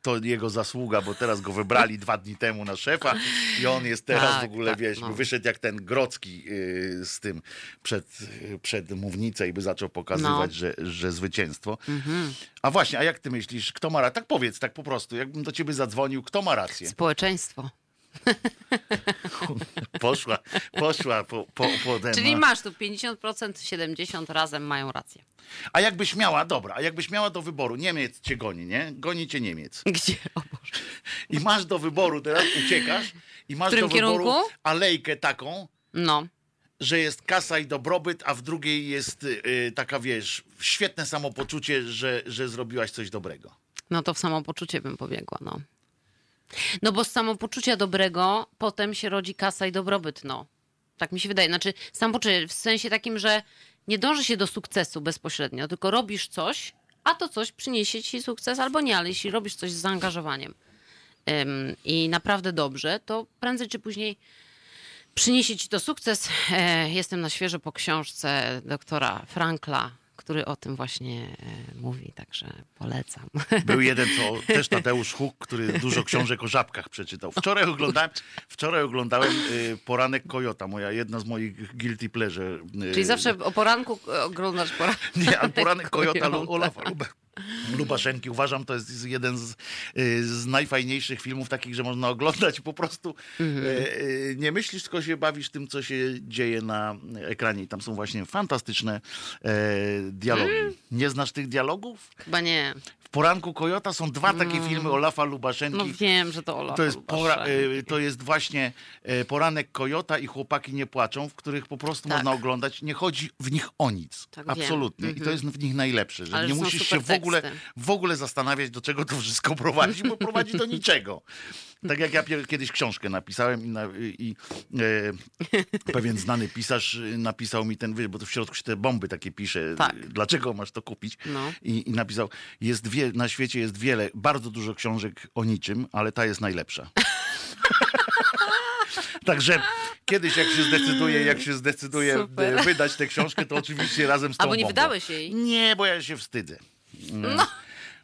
to jego zasługa, bo teraz go wybrali dwa dni temu na szefa i on jest teraz Tak, w ogóle, tak, wiesz, no. wyszedł jak ten Grocki yy, z tym przed, przed mównicę i by zaczął pokazywać, No. że, że zwycięstwo. Mhm. A właśnie, a jak ty myślisz, kto ma rację? Tak powiedz, tak po prostu, jakbym do ciebie zadzwonił, kto ma rację? Społeczeństwo. Poszła, poszła po, po, po ten, Czyli masz tu 50%, 70% razem mają rację. A jakbyś miała, dobra, a jakbyś miała do wyboru, Niemiec cię goni, nie? Goni cię Niemiec. Gdzie? O Boże. I masz do wyboru, teraz uciekasz i masz do wyboru kierunku? alejkę taką, No. że jest kasa i dobrobyt, a w drugiej jest y, taka, wiesz, świetne samopoczucie, że, że zrobiłaś coś dobrego. No to w samopoczucie bym pobiegła, no. No bo z samopoczucia dobrego potem się rodzi kasa i dobrobyt, no. Tak mi się wydaje. Znaczy samopoczucie w sensie takim, że nie dąży się do sukcesu bezpośrednio, tylko robisz coś, a to coś przyniesie ci sukces albo nie, ale jeśli robisz coś z zaangażowaniem ym, i naprawdę dobrze, to prędzej czy później przyniesie ci to sukces. E, jestem na świeżo po książce doktora Frankla, który o tym właśnie e, mówi, także polecam. Był jeden, co też Tadeusz Huk, który dużo książek o żabkach przeczytał. Wczoraj oglądałem, wczoraj oglądałem y, Poranek Kojota, moja jedna z moich guilty pleasure. y, Czyli zawsze o poranku oglądasz poranek. Nie, ale Poranek Kojota Kojota. Olafa Lube- Lubaszenki. Uważam, to jest jeden z, y, z najfajniejszych filmów takich, że można oglądać po prostu. Mhm. y, y, Nie myślisz, tylko się bawisz tym, co się dzieje na ekranie. I tam są właśnie fantastyczne e, dialogi. Mm. Nie znasz tych dialogów? Chyba nie. Poranku Kojota są dwa takie filmy Olafa Lubaszenki. No wiem, że to Olaf. To jest, pora, y, to jest właśnie e, poranek Kojota i chłopaki nie płaczą, w których po prostu Tak. można oglądać. Nie chodzi w nich o nic. Tak. Absolutnie. I to jest w nich najlepsze, że Ale nie musisz się w ogóle, teksty. w ogóle zastanawiać, do czego to wszystko prowadzi, bo prowadzi do niczego. Tak jak ja kiedyś książkę napisałem i, na, i e, pewien znany pisarz napisał mi ten, bo to w środku się te bomby takie pisze. Tak. Dlaczego masz to kupić? No. I, I napisał, jest wie, na świecie jest wiele, bardzo dużo książek o niczym, ale ta jest najlepsza. Także kiedyś jak się zdecyduje, jak się zdecyduje Super. e, wydać tę książkę, to oczywiście razem z tą Albo nie bombą. wydałeś jej? Nie, bo ja się wstydzę. No.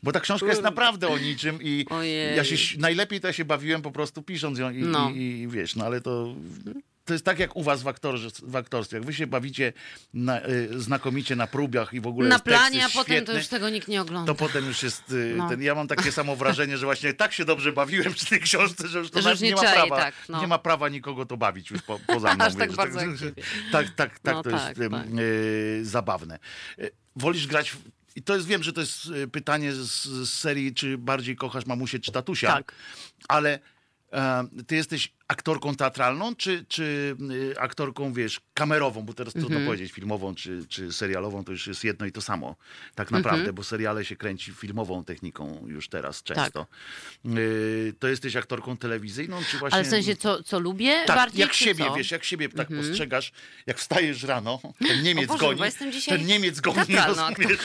Bo ta książka jest naprawdę o niczym i Ojej. ja się najlepiej to ja się bawiłem po prostu pisząc ją i, No. i, i wiesz, no ale to to jest tak jak u was w, aktorze, w aktorstwie. Jak wy się bawicie na, y, znakomicie na próbach i w ogóle Na planie, a potem świetny, to już tego nikt nie ogląda. to potem już jest y, No. ten, ja mam takie samo wrażenie, że właśnie tak się dobrze bawiłem przy tej książce, że już to Że już nie nie, ma czai, prawa, tak, no. nie ma prawa nikogo to bawić już po, poza mną. Aż tak wiesz, bardzo ciebie. tak, tak, tak No to tak, jest tak. y, zabawne. Y, Wolisz grać i to jest, wiem, że to jest y, pytanie z, z serii, czy bardziej kochasz mamusię czy tatusia, Tak. ale ty jesteś aktorką teatralną, czy, czy y, aktorką, wiesz, kamerową, bo teraz Mhm. trudno powiedzieć, filmową czy, czy serialową, to już jest jedno i to samo, tak naprawdę, Mhm. bo seriale się kręci filmową techniką już teraz często. Y, to jesteś aktorką telewizyjną, czy właśnie... Tak. Ale w sensie, co, co lubię Tak, bardziej, jak siebie, co? wiesz, jak siebie tak postrzegasz, jak wstajesz rano, ten Niemiec Boże, goni, ten Niemiec goni, rozumiesz?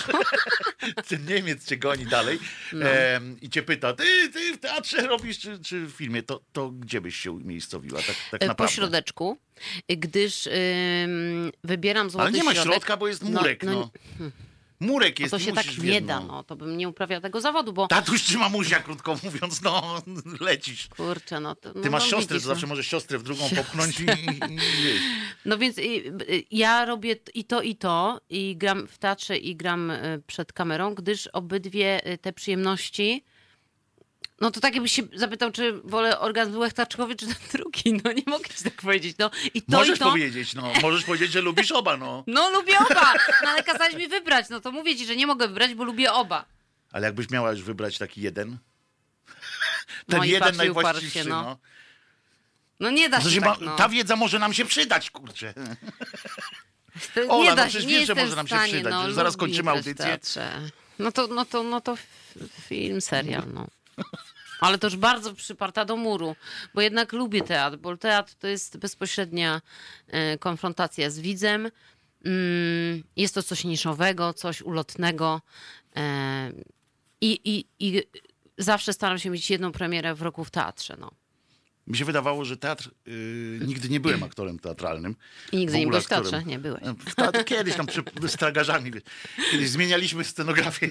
ten Niemiec cię goni dalej No. em, i cię pyta, ty, ty w teatrze robisz, czy, czy w filmie, to, to gdzie byś się umiejscowiła, tak, tak E, Po naprawdę? środeczku, gdyż ym, wybieram złoty Ale nie ma środek. środka, bo jest murek, no. Murek no jest, to się tak nie jedno. da, no to bym nie uprawiał tego zawodu, bo Tatuś czy mamusia, krótko mówiąc, no, lecisz. kurczę, no to... Ty no, masz no, siostrę, widzisz, to no. zawsze możesz siostrę w drugą popchnąć i, i, i. No więc y, y, ja robię i to, i to, i gram w teatrze, i gram y, przed kamerą, gdyż obydwie y, te przyjemności. No to tak jakbyś się zapytał, czy wolę orgazm łechtaczkowy, czy ten drugi. No nie mogę ci tak powiedzieć. No i to, Możesz i to. powiedzieć, no, możesz powiedzieć, że lubisz oba, no. No lubię oba, no ale kazałeś mi wybrać. No to mówię ci, że nie mogę wybrać, bo lubię oba. Ale jakbyś miała już wybrać taki jeden? Ten No jeden najwłaściwszy, się, no. no. No nie da To się tak, no. Ta wiedza może nam się przydać, kurczę. To Ola, nie no da przecież się, wiesz, że może nam w się stanie, przydać, no, zaraz kończymy w audycję. teatrze. No to, no to, no to film, serial, no. Ale już bardzo przyparta do muru, bo jednak lubię teatr, bo teatr to jest bezpośrednia e, konfrontacja z widzem. Mm, jest to coś niszowego, coś ulotnego. E, i, i, I zawsze staram się mieć jedną premierę w roku w teatrze, no. Mi się wydawało, że teatr... Yy, nigdy nie byłem aktorem teatralnym. I nigdy nie byłeś w teatrze? aktorem. Nie byłeś. W teatrze kiedyś tam przy, z tragarzami. wiesz. Kiedyś zmienialiśmy scenografię.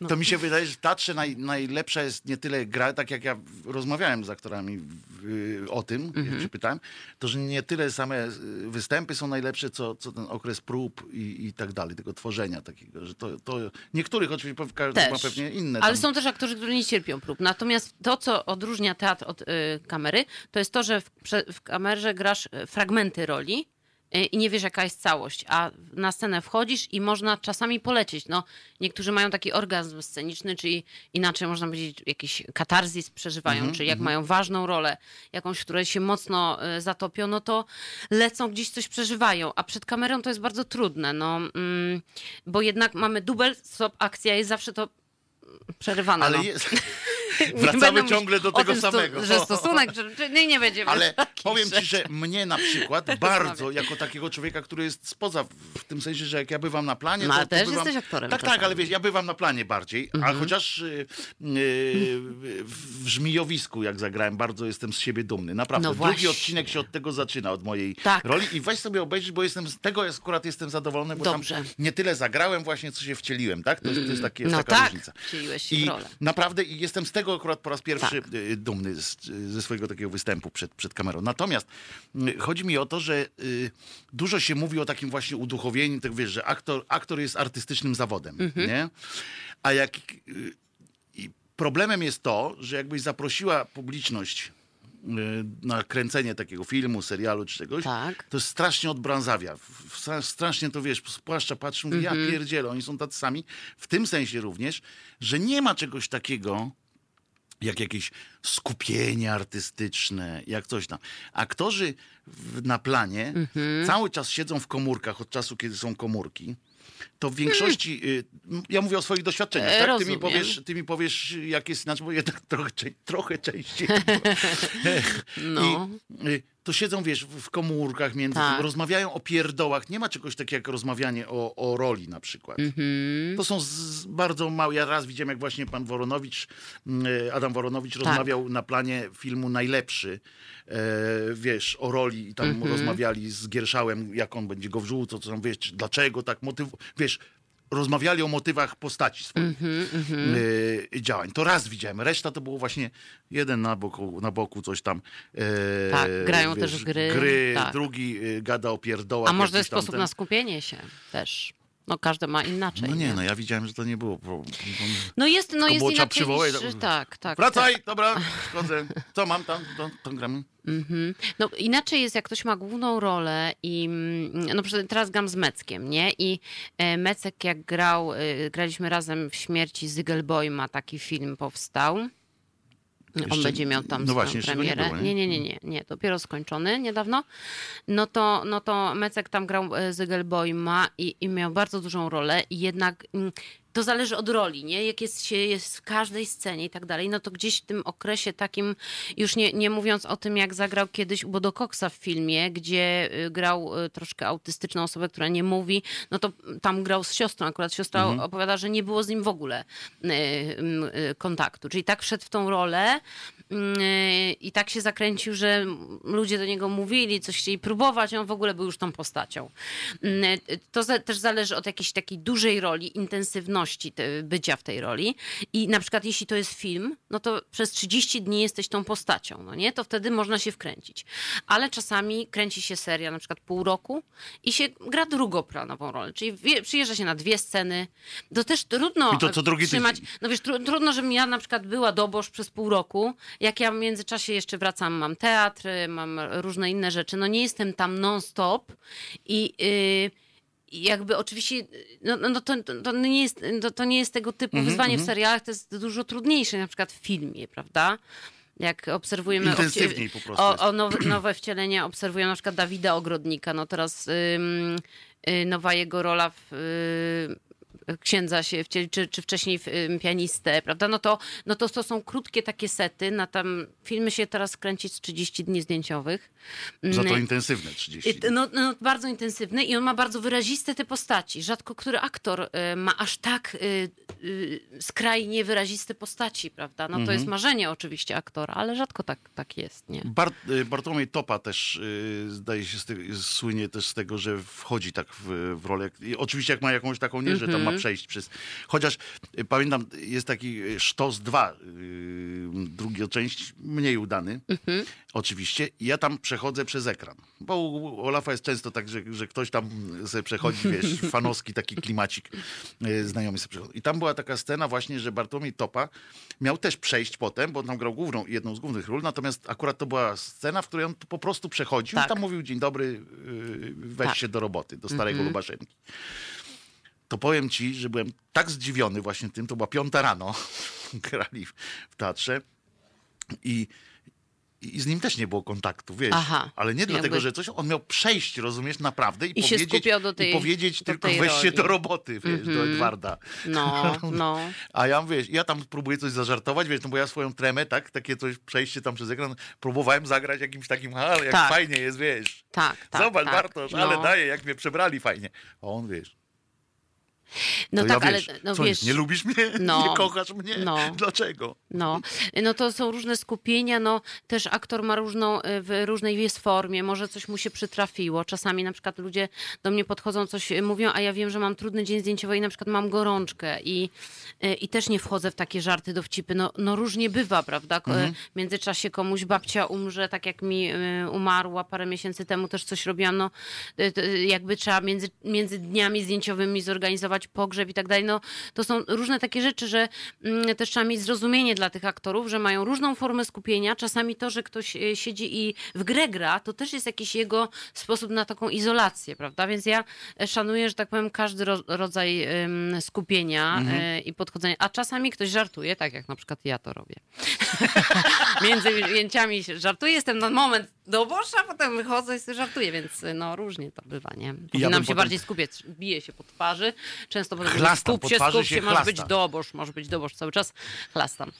No. To mi się wydaje, że w teatrze naj, najlepsza jest nie tyle gra, tak jak ja rozmawiałem z aktorami yy, o tym, Mhm. jak się pytałem, to że nie tyle same yy, występy są najlepsze, co, co ten okres prób i, i tak dalej, tego tworzenia takiego, że to, to niektórych oczywiście każdy ma pewnie inne. Ale tam- są też aktorzy, którzy nie cierpią prób. Natomiast to, co odróżnia teatr od y, kamery, to jest to, że w, w kamerze grasz y, fragmenty roli y, i nie wiesz, jaka jest całość, a na scenę wchodzisz i można czasami polecieć. No, niektórzy mają taki orgazm sceniczny, czyli inaczej można powiedzieć, jakiś katarzis przeżywają, Mhm, czyli jak mają ważną rolę, jakąś, w której się mocno y, zatopią, no to lecą gdzieś coś przeżywają, a przed kamerą to jest bardzo trudne, no, mm, bo jednak mamy dubel, stop, akcja jest zawsze to przerywane. Ale no. jest, Wracamy ciągle do tego sto- samego. że stosunek, że, nie, nie będziemy Ale powiem ci, że mnie na przykład bardzo, jako takiego człowieka, który jest spoza, w tym sensie, że jak ja bywam na planie, No, ale też bywam... jesteś aktorem Tak, tak, czasami. ale wiesz, ja bywam na planie bardziej, Mhm. a chociaż y, y, w Żmijowisku, jak zagrałem, bardzo jestem z siebie dumny. Naprawdę. No Drugi odcinek się od tego zaczyna, od mojej Tak. roli i weź sobie obejrzyj, bo jestem z tego akurat jestem zadowolony, bo Dobrze. tam nie tyle zagrałem właśnie, co się wcieliłem, tak? To jest, to jest takie, No taka tak, różnica. wcieliłeś się I w rolę. naprawdę i jestem z tego akurat po raz pierwszy Tak. y, dumny z, ze swojego takiego występu przed, przed kamerą. Natomiast y, chodzi mi o to, że y, dużo się mówi o takim właśnie uduchowieniu, tak wiesz, że aktor, aktor jest artystycznym zawodem, Mhm. nie? A jak... Problemem jest to, że jakbyś zaprosiła publiczność na kręcenie takiego filmu, serialu czy czegoś, Tak. to strasznie w- Strasznie to wiesz, spłaszcza, patrzy, mówi, Mhm. ja pierdzielę, oni są tacy sami. W tym sensie również, że nie ma czegoś takiego, jak jakieś skupienie artystyczne, jak coś tam. Aktorzy w, na planie Mhm. cały czas siedzą w komórkach od czasu, kiedy są komórki. To w większości, y, ja mówię o swoich doświadczeniach, Hmm. E, tak? Ty mi, rozumiem. powiesz, ty mi powiesz, jak jest inaczej, bo jednak trochę, trochę częściej. No. I y, to siedzą, wiesz, w komórkach między Tak. rozmawiają o pierdołach. Nie ma czegoś takiego jak rozmawianie o, o roli na przykład. Mhm. To są z, bardzo małe. Ja raz widziałem, jak właśnie pan Woronowicz, mm, Adam Woronowicz rozmawiał na planie filmu Najlepszy, e, wiesz, o roli i tam Mhm. rozmawiali z Gierszałem, jak on będzie go wrzucał, co tam, wiesz, dlaczego tak motyw... Wiesz, rozmawiali o motywach postaci swoich Mhm, e, działań. To raz widziałem. Reszta to było właśnie jeden na boku, na boku coś tam. e, Tak, grają też w gry, Gry, tak. drugi e, gada o pierdołach. A może to jest sposób na skupienie się też. No każdy ma inaczej. No nie, no ja widziałem, że to nie było. pro- No jest, no jest inaczej przywołać, niż, tak. tak, tak. Wracaj, dobra, schodzę. Co mam tam? To gramy. Mhm. No inaczej jest, jak ktoś ma główną rolę i mm, no teraz gram z Meckiem, nie? I e, Mecek jak grał, e, graliśmy razem w Śmierci Zygelbojma, taki film powstał. On będzie miał tam no swoją właśnie, go nie premierę. było, nie? nie, nie, nie, nie, dopiero skończony niedawno. No to, no to Mecek tam grał e, Zygelbojma i, i miał bardzo dużą rolę i jednak mm, to zależy od roli, nie? Jak jest się jest w każdej scenie i tak dalej, no to gdzieś w tym okresie takim, już nie, nie mówiąc o tym, jak zagrał kiedyś u Bodo Coxa w filmie, gdzie y, grał y, troszkę autystyczną osobę, która nie mówi, no to tam grał z siostrą, akurat siostra opowiada, że nie było z nim w ogóle y, kontaktu. Czyli tak wszedł w tą rolę i tak się zakręcił, że ludzie do niego mówili, coś chcieli próbować, on w ogóle był już tą postacią. To też zależy od jakiejś takiej dużej roli, intensywności te, bycia w tej roli. I na przykład jeśli to jest film, no to przez 30 dni jesteś tą postacią, no nie? To wtedy można się wkręcić. Ale czasami kręci się seria na przykład pół roku i się gra drugoplanową rolę, czyli wie- przyjeżdża się na dwie sceny. To też trudno I to co drugi trzymać. tydzień. No wiesz, tru, trudno, żebym ja na przykład była dobosz przez pół roku, jak ja w międzyczasie jeszcze wracam, mam teatr, mam różne inne rzeczy. No nie jestem tam non-stop i... Yy, i jakby oczywiście, no, no to, to, to, nie jest, to, to nie jest tego typu Mhm, wyzwanie w serialach, to jest dużo trudniejsze, na przykład w filmie, prawda? Jak obserwujemy Intensywniej po prostu o, o nowe, nowe wcielenia, obserwujemy na przykład Dawida Ogrodnika, no teraz ym, y, nowa jego rola w y, księdza się wcieli, czy, czy wcześniej w pianistę, prawda? No to, no to to są krótkie takie sety, na tam filmy się teraz kręci z 30 dni zdjęciowych. Za to Mm, intensywne 30 i- dni. no, no, bardzo intensywny i on ma bardzo wyraziste te postaci. Rzadko który aktor y, ma aż tak y, y, skrajnie wyraziste postaci, prawda? No to Mhm. jest marzenie oczywiście aktora, ale rzadko tak, tak jest, nie? Bart, Bartłomiej Topa też zdaje się z te, słynie też z tego, że wchodzi tak w, w rolę. I oczywiście jak ma jakąś taką, nie, że tam Mhm. Ma przejść przez... Chociaż y, pamiętam, jest taki y, Sztos 2, y, drugi część, mniej udany. Mhm. Oczywiście. I ja tam przechodzę przez ekran. Bo u Olafa jest często tak, że, że ktoś tam sobie przechodzi, wiesz, fanowski taki klimacik y, znajomy sobie przechodzi. I tam była taka scena właśnie, że Bartłomiej Topa miał też przejść potem, bo tam grał główną, jedną z głównych ról, natomiast akurat to była scena, w której on po prostu przechodził Tak. i tam mówił dzień dobry, y, weź Tak. się do roboty, do starego Lubaszenki. To powiem ci, że byłem tak zdziwiony właśnie tym, to była piąta rano, grali w, teatrze i i z nim też nie było kontaktu, wiesz. Aha. Ale nie Jakby- dlatego, że coś, on miał przejść, rozumiesz, naprawdę i, I się powiedzieć, tej- i powiedzieć tylko weź się roli. do roboty, wiesz, do Edwarda. No, no. A ja wiesz, ja tam próbuję coś zażartować, wiesz, no bo ja swoją tremę, tak, takie coś przejście tam przez ekran, próbowałem zagrać jakimś takim, ale jak Tak. fajnie jest, wiesz. Tak, tak. Zobacz, tak. Bartosz, ale No. daje, jak mnie przebrali fajnie. A on, wiesz, No to tak, ja, ale wiesz, no co wiesz. nie lubisz mnie? No. Nie kochasz mnie? No. Dlaczego? No, no to są różne skupienia, no też aktor ma różną, y, w różnej jest formie, może coś mu się przytrafiło. Czasami na przykład ludzie do mnie podchodzą, coś y, mówią, a ja wiem, że mam trudny dzień zdjęciowy i na przykład mam gorączkę i, y, i też nie wchodzę w takie żarty, dowcipy. No, no różnie bywa, prawda? Mhm. W międzyczasie komuś babcia umrze, tak jak mi umarła parę miesięcy temu, też coś robiłam, no jakby trzeba między, między dniami zdjęciowymi zorganizować pogrzeb i tak dalej. No to są różne takie rzeczy, że mm, też trzeba mieć zrozumienie dla tych aktorów, że mają różną formę skupienia. Czasami to, że ktoś e, siedzi i w grę gra, to też jest jakiś jego sposób na taką izolację, prawda? Więc ja e, szanuję, że tak powiem, każdy ro rodzaj skupienia e, i podchodzenia. A czasami ktoś żartuje, tak jak na przykład ja to robię. Między zdjęciami się żartuję, jestem na moment do bosza, potem wychodzę i sobie żartuję, więc no różnie to bywa, nie? Powinnam bym się potem- bardziej skupiać, bije się po twarzy, często potem Chlastam, skup się, skup się się, masz być dobosz, masz być dobosz, cały czas chlastam.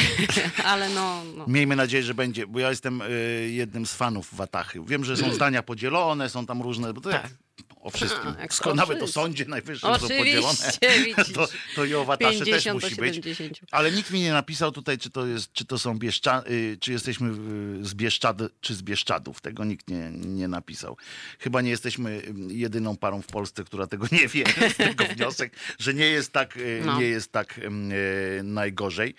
Ale no, no. Miejmy nadzieję, że będzie, bo ja jestem y, jednym z fanów Watachy. Wiem, że są zdania podzielone, są tam różne, bo to jak o wszystkim. A, jak Skoro o nawet o wszystkim. sądzie najwyższym są podzielone, to, to i o Watasze też 50 do musi być. 70. Ale nikt mi nie napisał tutaj, czy to, jest, czy to są Bieszcza, y, czy jesteśmy z Bieszczad, czy z Bieszczadów. Tego nikt nie, nie napisał. Chyba nie jesteśmy y, jedyną parą w Polsce, która tego nie wie. Z tego wniosek, że nie jest tak, y, No. nie jest tak najgorzej.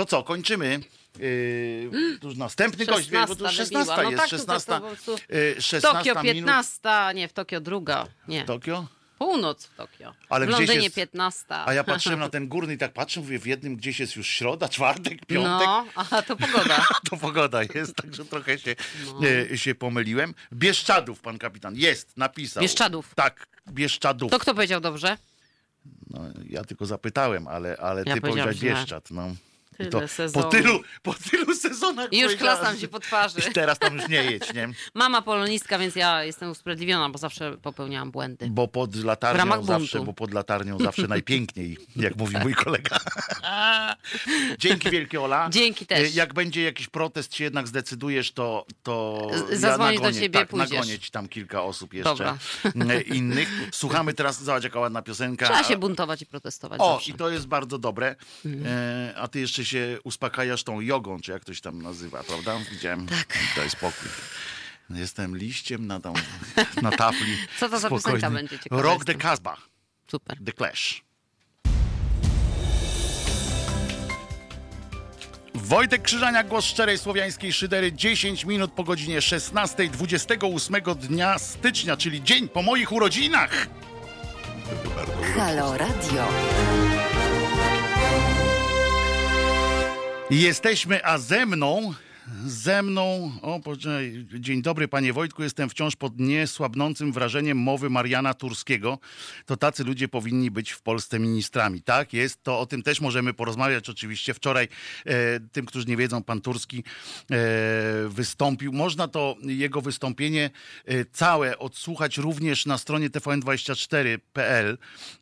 To co, kończymy. Yy, to już następny gość, bo tu 16 16 wybiła. No jest, tak, to 16, po prostu yy, 16 Tokio minut. 15, nie, w Tokio druga, nie, Tokio? północ w Tokio. Ale w Londynie jest- 15. A ja patrzyłem na ten górny i tak patrzę, mówię, w jednym gdzieś jest już środa, czwartek, piątek. No, a to pogoda. To pogoda jest, także trochę się, No. e, się pomyliłem. Bieszczadów, pan kapitan, jest, napisał. Bieszczadów. Tak, Bieszczadów. To kto powiedział dobrze? No, ja tylko zapytałem, ale, ale Ja ty powiedziałeś. Bieszczad. No. Tyle to po sezonów. tylu, po tylu sezonach I już powiedziałem, chlastam się po twarzy. I teraz tam już nie jedź, nie? Mama polonistka, więc ja jestem usprawiedliwiona, bo zawsze popełniałam błędy. Bo pod latarnią zawsze, bo pod latarnią zawsze najpiękniej, jak mówi mój kolega. Dzięki wielkie Ola. Dzięki też. E, Jak będzie jakiś protest, się jednak zdecydujesz, to, to Z- ja do ciebie, tak, pójdziesz. nagonię ci tam kilka osób jeszcze Dobra. e, innych. Słuchamy teraz, zobacz jaka ładna piosenka. Trzeba się buntować i protestować O, zawsze. i to jest bardzo dobre. Mhm. E, a ty jeszcze się uspokajasz tą jogą, czy jak ktoś tam nazywa, prawda? Widziałem. Tak. Daj spokój. Jestem liściem na, tą, na tafli. Co to za piosenka będzie? Ciekawa Rock the. Casbah, Super. The Clash. Wojtek Krzyżania, głos szczerej słowiańskiej szydery, 10 minut po godzinie 16, 28 dnia stycznia, czyli dzień po moich urodzinach. Halo Radio. Jesteśmy, a ze mną, ze mną, o dzień dobry panie Wojtku, jestem wciąż pod niesłabnącym wrażeniem mowy Mariana Turskiego. To tacy ludzie powinni być w Polsce ministrami. Tak jest, to o tym też możemy porozmawiać oczywiście. Wczoraj e, tym, którzy nie wiedzą, pan Turski e, wystąpił. Można to jego wystąpienie e, całe odsłuchać również na stronie tvn24.pl,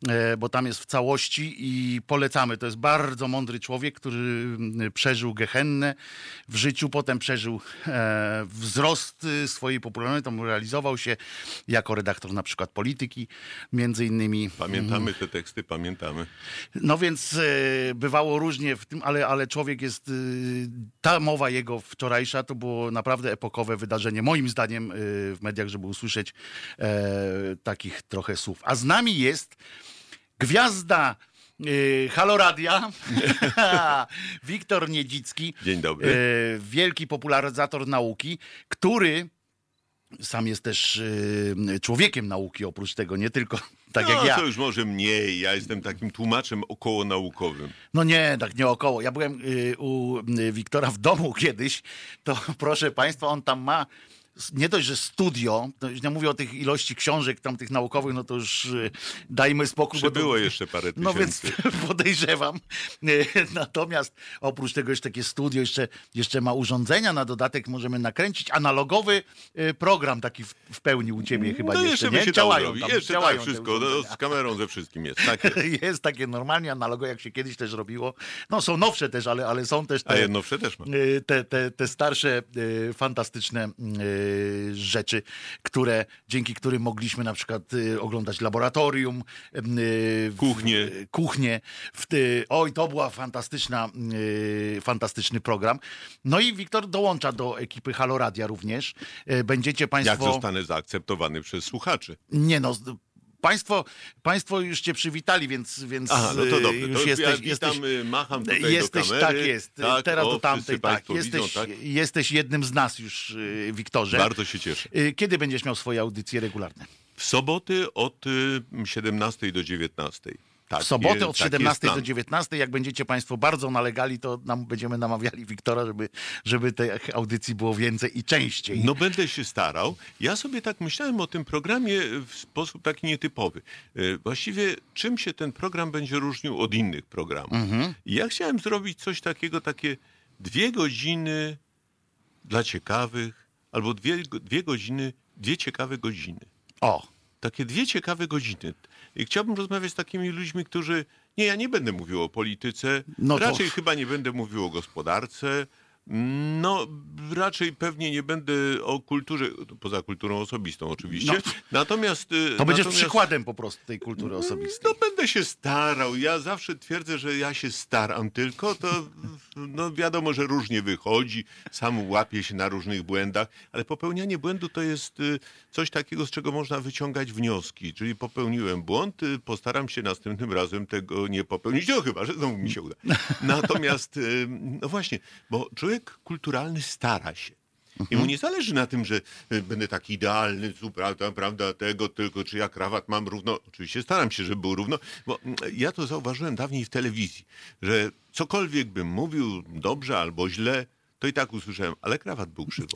e, bo tam jest w całości i polecamy. To jest bardzo mądry człowiek, który przeżył gehennę w życiu, potem przeżył e, wzrost swojej popularności, tam realizował się jako redaktor na przykład polityki, między innymi. Pamiętamy te teksty, pamiętamy. No więc e, bywało różnie w tym, ale, ale człowiek jest. e, ta mowa jego wczorajsza to było naprawdę epokowe wydarzenie, moim zdaniem, e, w mediach, żeby usłyszeć e, takich trochę słów. A z nami jest gwiazda. E, Haloradia, Wiktor Niedzicki, Dzień dobry. e, wielki popularyzator nauki, który sam jest też e, człowiekiem nauki, oprócz tego, nie tylko tak no, jak ja. to już może mniej. Ja jestem takim tłumaczem okołonaukowym. No nie, tak nie około. Ja byłem y, u y, Wiktora w domu kiedyś, to proszę Państwa, on tam ma nie dość, że studio, to już nie mówię o tych ilości książek tam tych naukowych, no to już y, dajmy spokój. bo to- Przybyło jeszcze parę No więc tysięcy. podejrzewam. E, Natomiast oprócz tego jeszcze takie studio, jeszcze, jeszcze ma urządzenia, na dodatek możemy nakręcić analogowy e, program taki w, w pełni u ciebie chyba no jeszcze, jeszcze nie? działają tam, Jeszcze działają tak, wszystko. No, z kamerą, ze wszystkim jest. Tak jest. Takie normalnie analogowe, jak się kiedyś też robiło. No są nowsze też, ale, ale są też A te, jednowsze też ma. y, te, te, te starsze, y, fantastyczne y, rzeczy, które, dzięki którym mogliśmy na przykład y, oglądać laboratorium, y, Kuchnię. w- kuchnię. W oj, to była fantastyczna, y, fantastyczny program. No i Wiktor dołącza do ekipy Halo Radia również. Y, Będziecie Jak Państwo... zostanę zaakceptowany przez słuchaczy. Nie no, państwo, państwo już cię przywitali, więc, więc Aha, no to y, dobrze. już to jesteś, ja jesteś, witam, y, macham tutaj jesteś do kamery. tak jest. Tak, Teraz o, do tamtej, tak. Jesteś, widzą, tak? jesteś jednym z nas już, y, Wiktorze. Bardzo się cieszę. Kiedy będziesz miał swoje audycje regularne? W soboty od y, 17 do 19. Tak, W soboty je- od taki 17 jest do plan. 19, jak będziecie Państwo bardzo nalegali, to nam będziemy namawiali Wiktora, żeby, żeby tych audycji było więcej i częściej. No będę się starał. Ja sobie tak myślałem o tym programie w sposób taki nietypowy. E, Właściwie czym się ten program będzie różnił od innych programów. Mhm. Ja chciałem zrobić coś takiego, takie dwie godziny dla ciekawych, albo dwie, dwie godziny, dwie ciekawe godziny. O, Takie dwie ciekawe godziny. I chciałbym rozmawiać z takimi ludźmi, którzy... Nie, ja nie będę mówił o polityce, No to- raczej chyba nie będę mówił o gospodarce, no raczej pewnie nie będę o kulturze, poza kulturą osobistą oczywiście. No. Natomiast... y, to będziesz natomiast, przykładem po prostu tej kultury osobistej. No będę się starał. Ja zawsze twierdzę, że ja się staram tylko, to no wiadomo, że różnie wychodzi, sam łapię się na różnych błędach, ale popełnianie błędu to jest y, coś takiego, z czego można wyciągać wnioski. Czyli popełniłem błąd, y, postaram się następnym razem tego nie popełnić, no chyba, że znowu mi się uda. Natomiast, no właśnie, bo człowiek kulturalny stara się. I mu nie zależy na tym, że y, będę taki idealny, tam, prawda, tego, tylko czy ja krawat mam równo. Oczywiście staram się, żeby był równo, bo mm, ja to zauważyłem dawniej w telewizji, że cokolwiek bym mówił dobrze albo źle, to i tak usłyszałem, ale krawat był krzywo.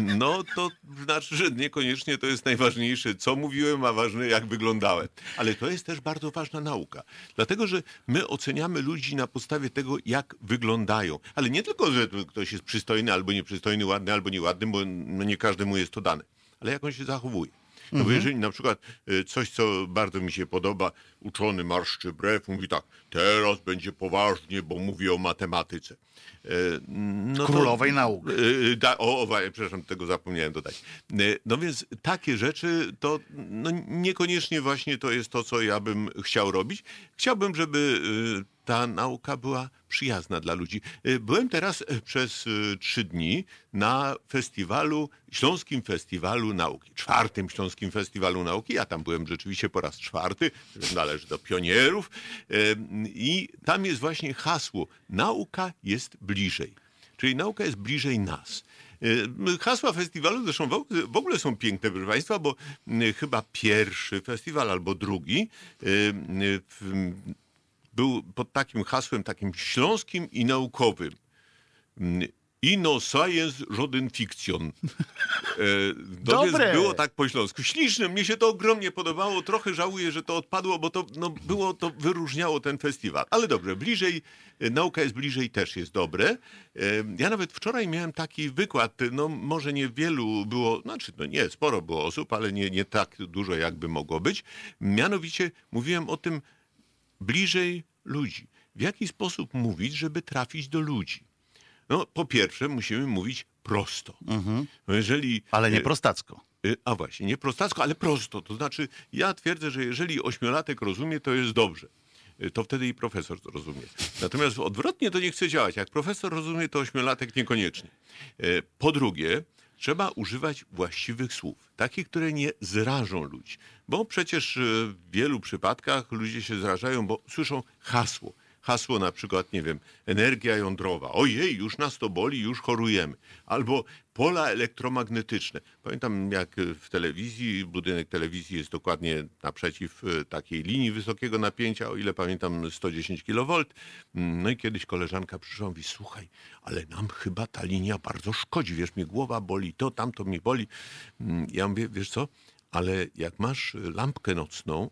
No to znaczy, że niekoniecznie to jest najważniejsze, co mówiłem, a ważne, jak wyglądałem. Ale to jest też bardzo ważna nauka. Dlatego, że my oceniamy ludzi na podstawie tego, jak wyglądają. Ale nie tylko, że ktoś jest przystojny albo nieprzystojny, ładny albo nieładny, bo no nie każdemu jest to dane. Ale jak on się zachowuje. No bo jeżeli na przykład y, coś, co bardzo mi się podoba, uczony marszczy brew, mówi tak, teraz będzie poważnie, bo mówi o matematyce. E, No to- Królowej nauk. Y, Da, o, o, przepraszam, tego zapomniałem dodać. Y, No więc takie rzeczy to no, niekoniecznie właśnie to jest to, co ja bym chciał robić. Chciałbym, żeby y, ta nauka była przyjazna dla ludzi. Y, Byłem teraz y, przez y, trzy dni na festiwalu, Śląskim Festiwalu Nauki, czwartym Śląskim Festiwalu Nauki. Ja tam byłem rzeczywiście po raz czwarty, należy do pionierów. I tam jest właśnie hasło, nauka jest bliżej. Czyli nauka jest bliżej nas. Hasła festiwalu zresztą w ogóle- są piękne, proszę Państwa, bo chyba pierwszy festiwal albo drugi był pod takim hasłem, takim śląskim i naukowym. Mm, Ino science, żaden fikcjon. E, To Dobre. było tak po śląsku. Śliczne, mnie się to ogromnie podobało. Trochę żałuję, że to odpadło, bo to no, było, to wyróżniało ten festiwal. Ale dobrze, bliżej, e, nauka jest bliżej też jest dobre. E, Ja nawet wczoraj miałem taki wykład, no może niewielu było, znaczy no nie, sporo było osób, ale nie, nie tak dużo jakby mogło być. Mianowicie mówiłem o tym bliżej ludzi. W jaki sposób mówić, żeby trafić do ludzi? No, po pierwsze, musimy mówić prosto. No Jeżeli, Mhm. Ale nie e, prostacko. Y, A właśnie, nie prostacko, ale prosto. To znaczy, ja twierdzę, że jeżeli ośmiolatek rozumie, to jest dobrze. Y, To wtedy i profesor to rozumie. Natomiast odwrotnie to nie chce działać. Jak profesor rozumie, to ośmiolatek niekoniecznie. Po drugie, trzeba używać właściwych słów, takich, które nie zrażą ludzi. Bo przecież y, w wielu przypadkach ludzie się zrażają, bo słyszą hasło. Hasło na przykład, nie wiem, energia jądrowa. Ojej, już nas to boli, już chorujemy. Albo pola elektromagnetyczne. Pamiętam, jak w telewizji, budynek telewizji jest dokładnie naprzeciw e, takiej linii wysokiego napięcia, o ile pamiętam 110 kV. No i kiedyś koleżanka przyszła i mówi, słuchaj, ale nam chyba ta linia bardzo szkodzi, wiesz, mnie głowa boli, to, tamto mnie boli. Mm, Ja mówię, wiesz co, ale jak masz lampkę nocną,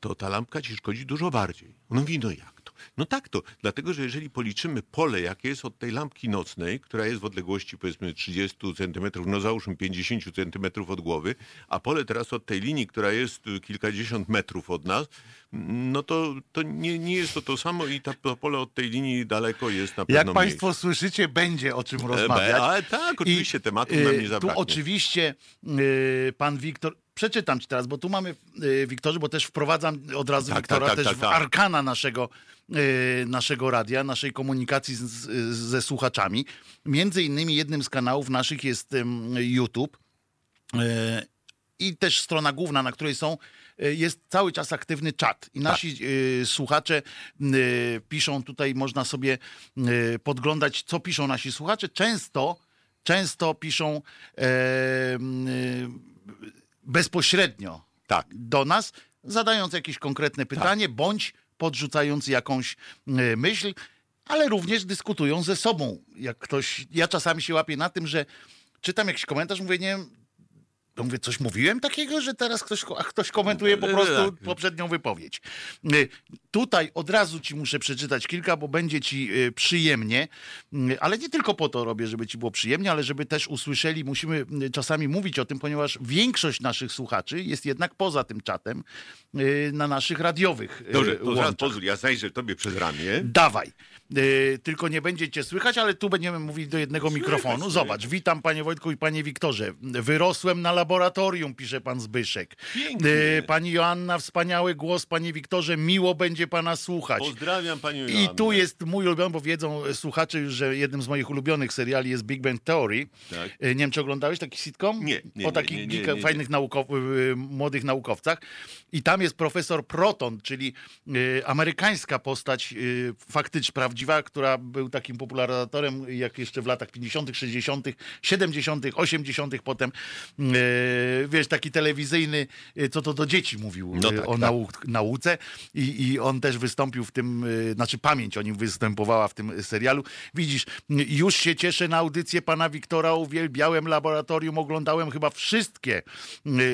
to ta lampka ci szkodzi dużo bardziej. On mówi, no jak? No tak to, dlatego że jeżeli policzymy pole, jakie jest od tej lampki nocnej, która jest w odległości powiedzmy 30 centymetrów, no załóżmy 50 centymetrów od głowy, a pole teraz od tej linii, która jest kilkadziesiąt metrów od nas, no to, to nie, nie jest to to samo i ta, to pole od tej linii daleko jest na pewno Jak mniejsze. Państwo słyszycie, będzie o czym E, rozmawiać. Ale tak, oczywiście, I, tematu nam nie zabraknie. Tu oczywiście y, pan Wiktor, przeczytam ci teraz, bo tu mamy, y, Wiktorze, bo też wprowadzam od razu Tak, Wiktora tak, tak, też tak, w tak. arkana naszego, y, naszego radia, naszej komunikacji z, z, ze słuchaczami. Między innymi jednym z kanałów naszych jest YouTube. Y, i też strona główna, na której są, y, jest cały czas aktywny czat. I nasi y, słuchacze y, piszą tutaj, można sobie y, podglądać, co piszą nasi słuchacze. Często, często piszą bezpośrednio Tak. do nas, zadając jakieś konkretne pytanie, bądź podrzucając jakąś y, myśl, ale również dyskutują ze sobą. Jak ktoś, ja czasami się łapię na tym, że czytam jakiś komentarz, mówię, nie wiem, to mówię, coś mówiłem takiego, że teraz ktoś, a ktoś komentuje po No, prostu tak. poprzednią wypowiedź. Y, Tutaj od razu ci muszę przeczytać kilka, bo będzie ci y, przyjemnie, Y, ale nie tylko po to robię, żeby ci było przyjemnie, ale żeby też usłyszeli, musimy czasami mówić o tym, ponieważ większość naszych słuchaczy jest jednak poza tym czatem na naszych radiowych Dobrze, to zaraz pozwól, ja zajrzę tobie przez ramię. Dawaj. Y, tylko nie będzie cię słychać, ale tu będziemy mówić do jednego mikrofonu. słychać. Zobacz, witam panie Wojtku i panie Wiktorze. Wyrosłem na laboratorium, pisze pan Zbyszek. Pięknie. Y, pani Joanna, wspaniały głos, panie Wiktorze, miło będzie pana słuchać. Pozdrawiam panią I Joannę. tu jest mój ulubiony, bo wiedzą słuchacze już, że jednym z moich ulubionych seriali jest Big Bang Theory. Tak. Y, Nie wiem, czy oglądałeś taki sitcom? Nie, nie, O takich nie, nie, nie. fajnych naukow- młodych naukowcach. I tam jest profesor Proton, czyli amerykańska postać, y, faktycznie prawdziwa, która był takim popularyzatorem, jak jeszcze w latach 50., 60., 70., 80., potem y, wiesz, taki telewizyjny, y, co to do dzieci mówił No y, tak, o tak. nau nauce. I, I on też wystąpił w tym, znaczy pamięć o nim występowała w tym serialu. Widzisz, już się cieszę na audycję pana Wiktora, uwielbiałem laboratorium, oglądałem chyba wszystkie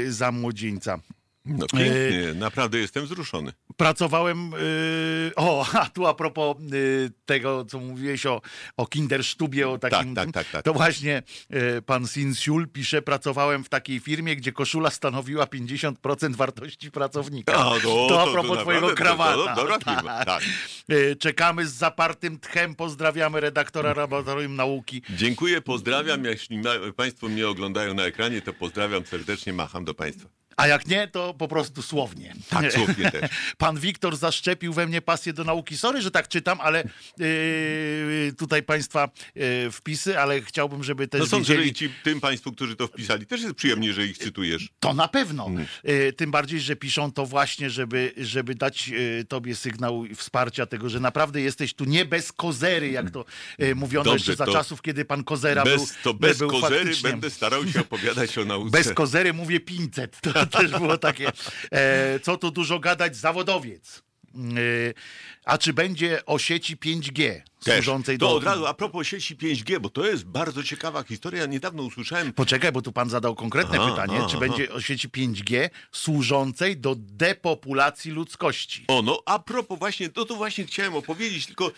za młodzieńca. No pięknie, naprawdę jestem wzruszony. Pracowałem. Yy, o, a tu a propos yy, tego, co mówiłeś o, o Kinderstubie, o takim. tak, tak, tak. To właśnie yy, pan Sinsiul pisze: Pracowałem w takiej firmie, gdzie koszula stanowiła 50% wartości pracownika. A, no, to a to- propos to twojego naprawdę, to- to krawata. tak. Yy, czekamy z zapartym tchem. Pozdrawiamy redaktora Laboratorium Nauki. Dziękuję, pozdrawiam. Jeśli ma, państwo mnie oglądają na ekranie, to pozdrawiam serdecznie, macham do państwa. A jak nie, to po prostu słownie. Tak, słownie też. Pan Wiktor zaszczepił we mnie pasję do nauki. Sorry, że tak czytam, ale yy, tutaj państwa yy, wpisy, ale chciałbym, żeby też No sądzę, wiedzieli... że i ci, tym państwu, którzy to wpisali, też jest przyjemnie, że ich cytujesz. To na pewno. Mm. Yy, tym bardziej, że piszą to właśnie, żeby, żeby dać yy, tobie sygnał wsparcia tego, że naprawdę jesteś tu nie bez kozery, jak to yy, mówiono Dobrze, jeszcze za czasów, kiedy pan Kozera był Bez, to bez był kozery będę starał się opowiadać o nauce. Bez kozery mówię 500. To też było takie, e, co tu dużo gadać, zawodowiec. E, a czy będzie o sieci 5G Też. służącej To do... od razu a propos sieci 5G, bo to jest bardzo ciekawa historia. Niedawno usłyszałem Poczekaj, bo tu pan zadał konkretne Aha, pytanie. aha, czy aha. będzie o sieci 5G służącej do depopulacji ludzkości? O, no a propos właśnie, to tu właśnie chciałem opowiedzieć, tylko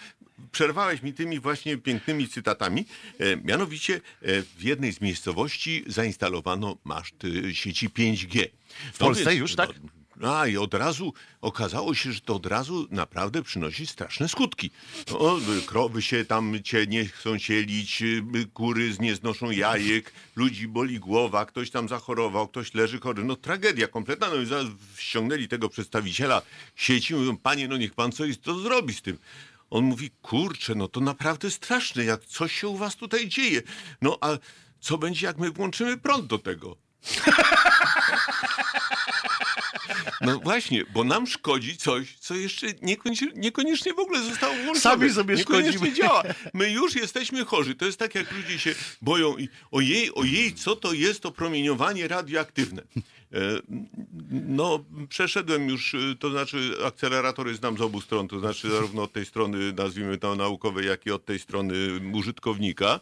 przerwałeś mi tymi właśnie pięknymi cytatami. E, mianowicie e, w jednej z miejscowości zainstalowano maszt e, sieci 5G. W Polsce już, tak? A i od razu okazało się, że to od razu naprawdę przynosi straszne skutki. No, krowy się tam cię nie chcą cielić, y, kury nie znoszą jajek, ludzi boli głowa, ktoś tam zachorował, ktoś leży chory. No tragedia kompletna. No i ściągnęli tego przedstawiciela sieci, mówią, panie, no niech pan coś to zrobi z tym. On mówi, kurczę, no to naprawdę straszne, jak coś się u was tutaj dzieje. No a co będzie, jak my włączymy prąd do tego? No właśnie, bo nam szkodzi coś, co jeszcze niekoniecznie, niekoniecznie w ogóle zostało włączone. Sami sobie niekoniecznie szkodzimy. działa. My już jesteśmy chorzy. To jest tak, jak ludzie się boją i ojej, ojej, co to jest to promieniowanie radioaktywne. E, No, przeszedłem już, e, to znaczy akceleratory znam z obu stron, to znaczy zarówno od tej strony, nazwijmy to naukowej, jak i od tej strony użytkownika.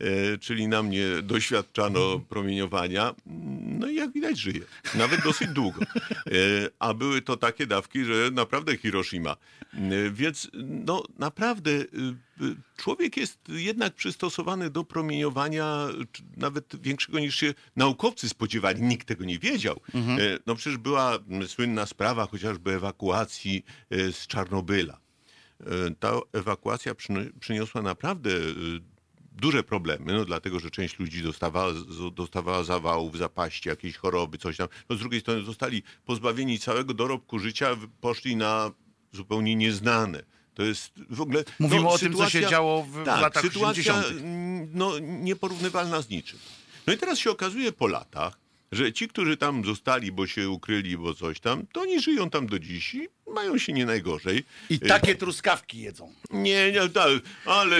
E, czyli na mnie doświadczano promieniowania. No i jak widać żyje. Nawet dosyć długo. E, A były to takie dawki, że naprawdę Hiroshima. E, Więc no naprawdę człowiek jest jednak przystosowany do promieniowania nawet większego niż się naukowcy spodziewali. Nikt tego nie wiedział. E, No przecież była słynna sprawa chociażby ewakuacji z Czarnobyla. Ta ewakuacja przyniosła naprawdę duże problemy, no dlatego, że część ludzi dostawała, dostawała zawałów, zapaści, jakieś choroby, coś tam. No z drugiej strony zostali pozbawieni całego dorobku życia, poszli na zupełnie nieznane. To jest w ogóle... Mówimy no, o tym, co się działo w- tak, latach sytuacja 80.. mm, no, nieporównywalna z niczym. No i teraz się okazuje po latach, że ci, którzy tam zostali, bo się ukryli, bo coś tam, to oni żyją tam do dziś i mają się nie najgorzej. I takie truskawki jedzą. Nie, nie, tak, ale...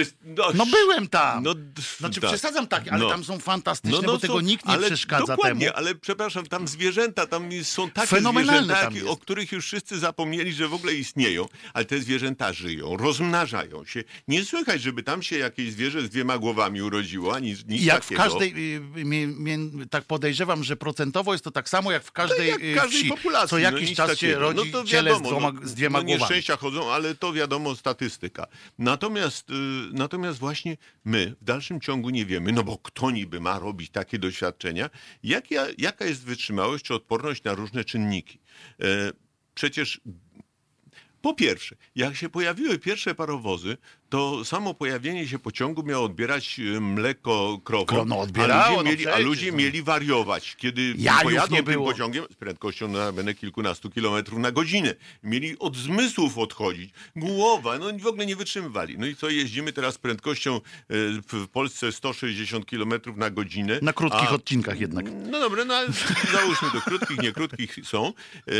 No byłem tam. No, Znaczy tak. przesadzam tak, ale No. tam są fantastyczne, bo tego są- nikt nie ale przeszkadza dokładnie, temu. ale przepraszam, tam zwierzęta, tam są takie Fenomenalne zwierzęta, o których już wszyscy zapomnieli, że w ogóle istnieją, ale te zwierzęta żyją, rozmnażają się. Nie słychać, żeby tam się jakieś zwierzę z dwiema głowami urodziło, ani nic jak w takiego. każdej, y, mnie, mnie, tak podejrzewam, że procentowo jest to tak samo jak w każdej, jak w y, każdej wsi. populacji. Co no jakiś nic czas się takiego. rodzi to ciele z, wiadomo, dwoma, no, z dwiema no, głowami. nieszczęścia chodzą, ale to wiadomo statystyka. Natomiast, y, natomiast właśnie my w dalszym ciągu nie wiemy, no bo kto niby ma robić takie doświadczenia, jak ja, jaka jest wytrzymałość czy odporność na różne czynniki. E, przecież po pierwsze, jak się pojawiły pierwsze parowozy, to samo pojawienie się pociągu miało odbierać e, mleko krowom, Kro- no a odbierało, ludzie, no mieli, a ludzie no. mieli wariować, kiedy Jajów pojadą nie tym było. pociągiem z prędkością na będę kilkunastu kilometrów na godzinę. Mieli od zmysłów odchodzić. Głowa, no w ogóle nie wytrzymywali. No i co, jeździmy teraz z prędkością e, w Polsce 160 kilometrów na godzinę. Na krótkich a odcinkach jednak. no dobra, no ale załóżmy do krótkich, nie krótkich są. E,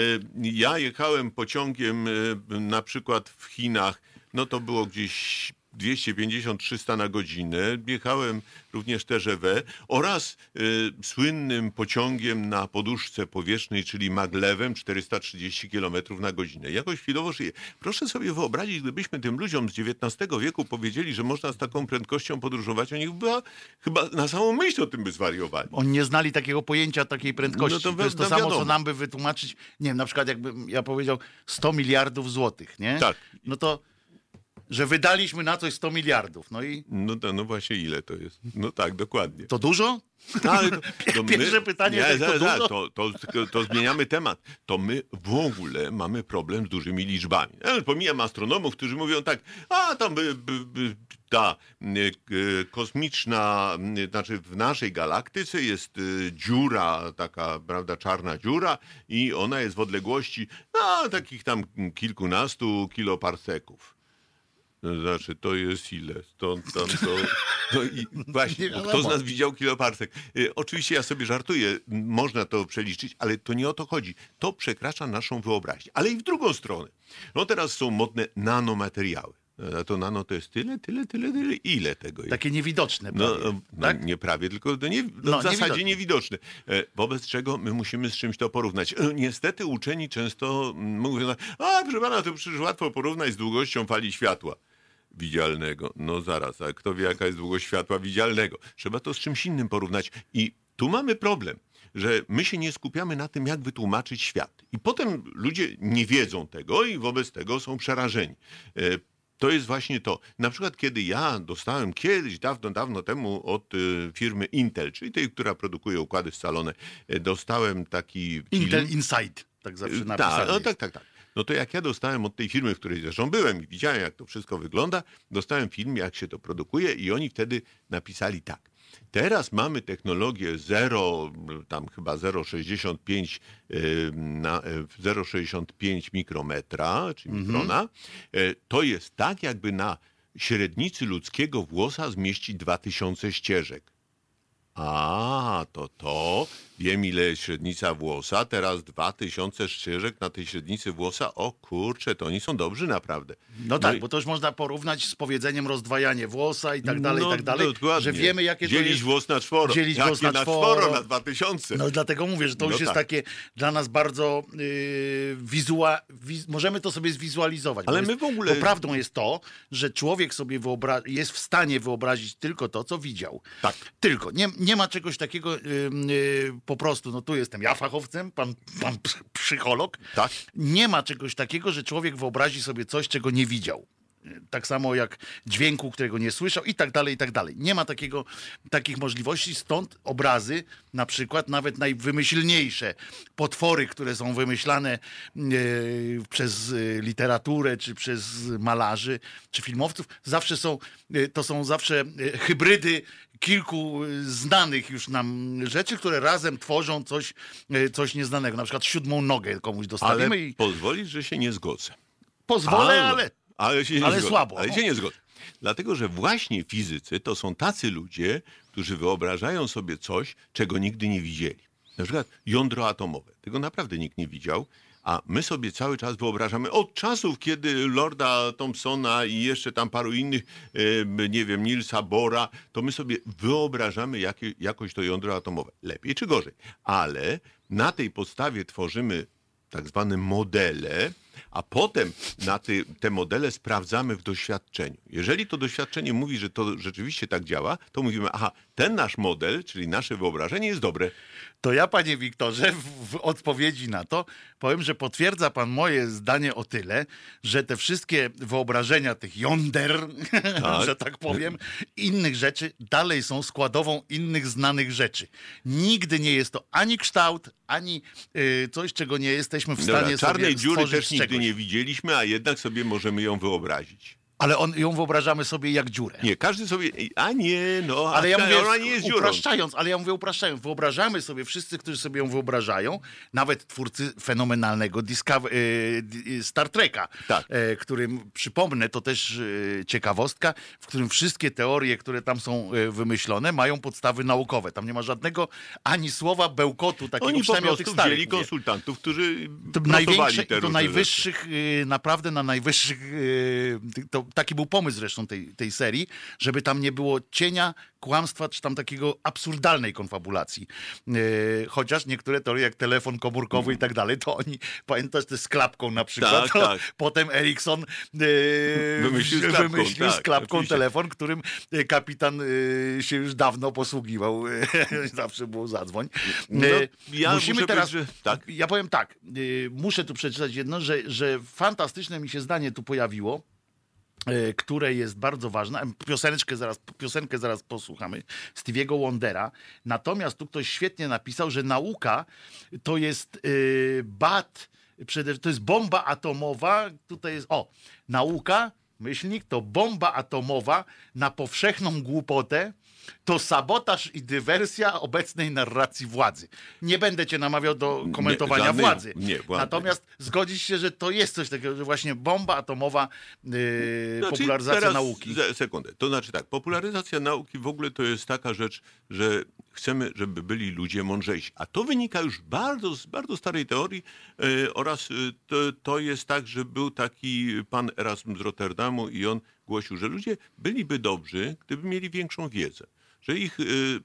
Ja jechałem pociągiem na przykład w Chinach, no to było gdzieś 250-300 na godzinę. Jechałem również TGV oraz e, słynnym pociągiem na poduszce powietrznej, czyli maglewem 430 km na godzinę. Jakoś chwilowo żyję. Proszę sobie wyobrazić, gdybyśmy tym ludziom z XIX wieku powiedzieli, że można z taką prędkością podróżować, oni chyba, chyba na samą myśl o tym by zwariowali. Oni nie znali takiego pojęcia, takiej prędkości. No to to, jest to no samo, wiadomo. co nam by wytłumaczyć, nie wiem, na przykład jakbym ja powiedział 100 miliardów złotych, nie? Tak. No to, że wydaliśmy na coś 100 miliardów. No i No, to, no właśnie ile to jest? No tak, dokładnie. to dużo? Ale to, to Pierwsze pytanie, nie, to dużo? zaraz, to, to, to, zmieniamy temat. To my w ogóle mamy problem z dużymi liczbami. Ja pomijam astronomów, którzy mówią tak, a tam by, by, by, ta y, kosmiczna, znaczy w naszej galaktyce jest y, dziura, taka, prawda, czarna dziura i ona jest w odległości, no, takich tam kilkunastu kiloparseków. No, Znaczy, to jest ile? Stąd, tam, to... No i właśnie, kto z nas widział kiloparsek? Y, oczywiście ja sobie żartuję, można to przeliczyć, ale to nie o to chodzi. To przekracza naszą wyobraźnię. Ale i w drugą stronę. No teraz są modne nanomateriały. A to nano to jest tyle, tyle, tyle, tyle. Ile tego jest? Takie niewidoczne No, prawie, no tak? nie prawie, tylko nie, no, No, w zasadzie niewidoczne. niewidoczne. E, Wobec czego my musimy z czymś to porównać. E, Niestety uczeni często mm, mówią, a proszę pana, to przecież łatwo porównać z długością fali światła widzialnego. No zaraz, a kto wie jaka jest długość światła widzialnego? Trzeba to z czymś innym porównać. I tu mamy problem, że my się nie skupiamy na tym, jak wytłumaczyć świat. I potem ludzie nie wiedzą tego i wobec tego są przerażeni. E, to jest właśnie to. Na przykład, kiedy ja dostałem kiedyś, dawno, dawno temu od y, firmy Intel, czyli tej, która produkuje układy scalone, y, dostałem taki Intel film. Inside, tak zawsze Tak, napisane. no jest. tak, tak, tak. No to jak ja dostałem od tej firmy, w której zresztą byłem i widziałem, jak to wszystko wygląda, dostałem film, jak się to produkuje i oni wtedy napisali tak. Teraz mamy technologię 0, tam chyba 0,65 y, na y, 0,65 mikrometra, czy mikrona. Y, To jest tak, jakby na średnicy ludzkiego włosa zmieścić 2000 ścieżek. A, to to. Wiem, ile jest średnica włosa. Teraz 2000 szczyżek na tej średnicy włosa. O kurczę, to oni są dobrzy naprawdę. No tak, i- bo to już można porównać z powiedzeniem rozdwajanie włosa i tak dalej, no, i tak dalej, dokładnie. że wiemy jakie Dzielić to jest... włos na czworo. Dzielić Jakie włos na na czworo. na 2000. No dlatego mówię, że to No już jest tak. takie dla nas bardzo yy, wizua... Wiz... możemy to sobie zwizualizować. Ale my jest, w ogóle- Bo prawdą jest to, że człowiek sobie wyobra... jest w stanie wyobrazić tylko to, co widział. Tak. Tylko. Nie, nie ma czegoś takiego yy, yy, po prostu, no tu jestem ja fachowcem, pan, pan psycholog. Tak. Nie ma czegoś takiego, że człowiek wyobrazi sobie coś, czego nie widział. Tak samo jak dźwięku, którego nie słyszał i tak dalej, i tak dalej. Nie ma takiego, takich możliwości, stąd obrazy, na przykład nawet najwymyślniejsze potwory, które są wymyślane e, przez e, literaturę, czy przez malarzy, czy filmowców, zawsze są, e, to są zawsze hybrydy kilku e, znanych już nam rzeczy, które razem tworzą coś, e, coś nieznanego. Na przykład siódmą nogę komuś dostawimy Ale i pozwolisz, że się nie zgodzę. pozwolę, ale... ale, się nie ale zgodzę. słabo. Ale się nie zgodzę. Dlatego, że właśnie fizycy to są tacy ludzie, którzy wyobrażają sobie coś, czego nigdy nie widzieli. Na przykład jądro atomowe. Tego naprawdę nikt nie widział. A my sobie cały czas wyobrażamy od czasów, kiedy Lorda Thompsona i jeszcze tam paru innych, nie wiem, Nielsa Bora, to my sobie wyobrażamy jakie, jakoś to jądro atomowe. Lepiej czy gorzej. Ale na tej podstawie tworzymy tak zwane modele, a potem na te modele sprawdzamy w doświadczeniu. Jeżeli to doświadczenie mówi, że to rzeczywiście tak działa, to mówimy, aha, ten nasz model, czyli nasze wyobrażenie jest dobre. To ja, panie Wiktorze, w, w odpowiedzi na to powiem, że potwierdza pan moje zdanie o tyle, że te wszystkie wyobrażenia tych jąder, że tak powiem, innych rzeczy dalej są składową innych znanych rzeczy. Nigdy nie jest to ani kształt, ani y, coś, czego nie jesteśmy w stanie Dobra, czarnej sobie dziury stworzyć też nigdy nie widzieliśmy, a jednak sobie możemy ją wyobrazić. Ale on, ją wyobrażamy sobie jak dziurę. Nie, każdy sobie, a nie, no, Ale ja mówię, ona nie jest dziurą. upraszczając, ale ja mówię upraszczając. Wyobrażamy sobie, wszyscy, którzy sobie ją wyobrażają, nawet twórcy fenomenalnego Discover, e, Star Treka, Tak. e, którym, przypomnę, to też e, ciekawostka, w którym wszystkie teorie, które tam są wymyślone, mają podstawy naukowe. Tam nie ma żadnego ani słowa bełkotu takiego, Oni po przynajmniej o prostu tych starych. konsultantów, którzy To największe, te najwyższych, y, naprawdę na najwyższych, to taki był pomysł zresztą tej, tej serii, żeby tam nie było cienia kłamstwa, czy tam takiego absurdalnej konfabulacji. Y, Chociaż niektóre teorie, jak telefon komórkowy i tak dalej, to oni, pamiętasz, te z klapką na przykład, Tak, tak. potem Ericsson y, Wymyślił z klapką, wymyślił z tak, klapką oczywiście. telefon, którym y, kapitan y, się już dawno posługiwał. Zawsze było zadzwoń. No, ja Musimy teraz... że tak. Ja powiem tak, muszę tu przeczytać jedno, że, że fantastyczne mi się zdanie tu pojawiło, które jest bardzo ważne. Pioseneczkę zaraz, piosenkę zaraz posłuchamy Stevie'ego Wondera. Natomiast tu ktoś świetnie napisał, że nauka to jest y, bat, to jest bomba atomowa. Tutaj jest, o, nauka, myślnik, to bomba atomowa na powszechną głupotę, to sabotaż i dywersja obecnej narracji władzy. Nie będę cię namawiał do komentowania żadnej- władzy. nie, władzy. Natomiast zgodzisz się, że to jest coś takiego, że właśnie bomba atomowa, yy, Znaczy, popularyzacja teraz nauki. Sekundę. To znaczy tak, popularyzacja nauki w ogóle to jest taka rzecz, że chcemy, żeby byli ludzie mądrzejsi. A to wynika już bardzo z bardzo starej teorii e, oraz e, to, to jest tak, że był taki pan Erasmus z Rotterdamu i on głosił, że ludzie byliby dobrzy, gdyby mieli większą wiedzę. Że ich y,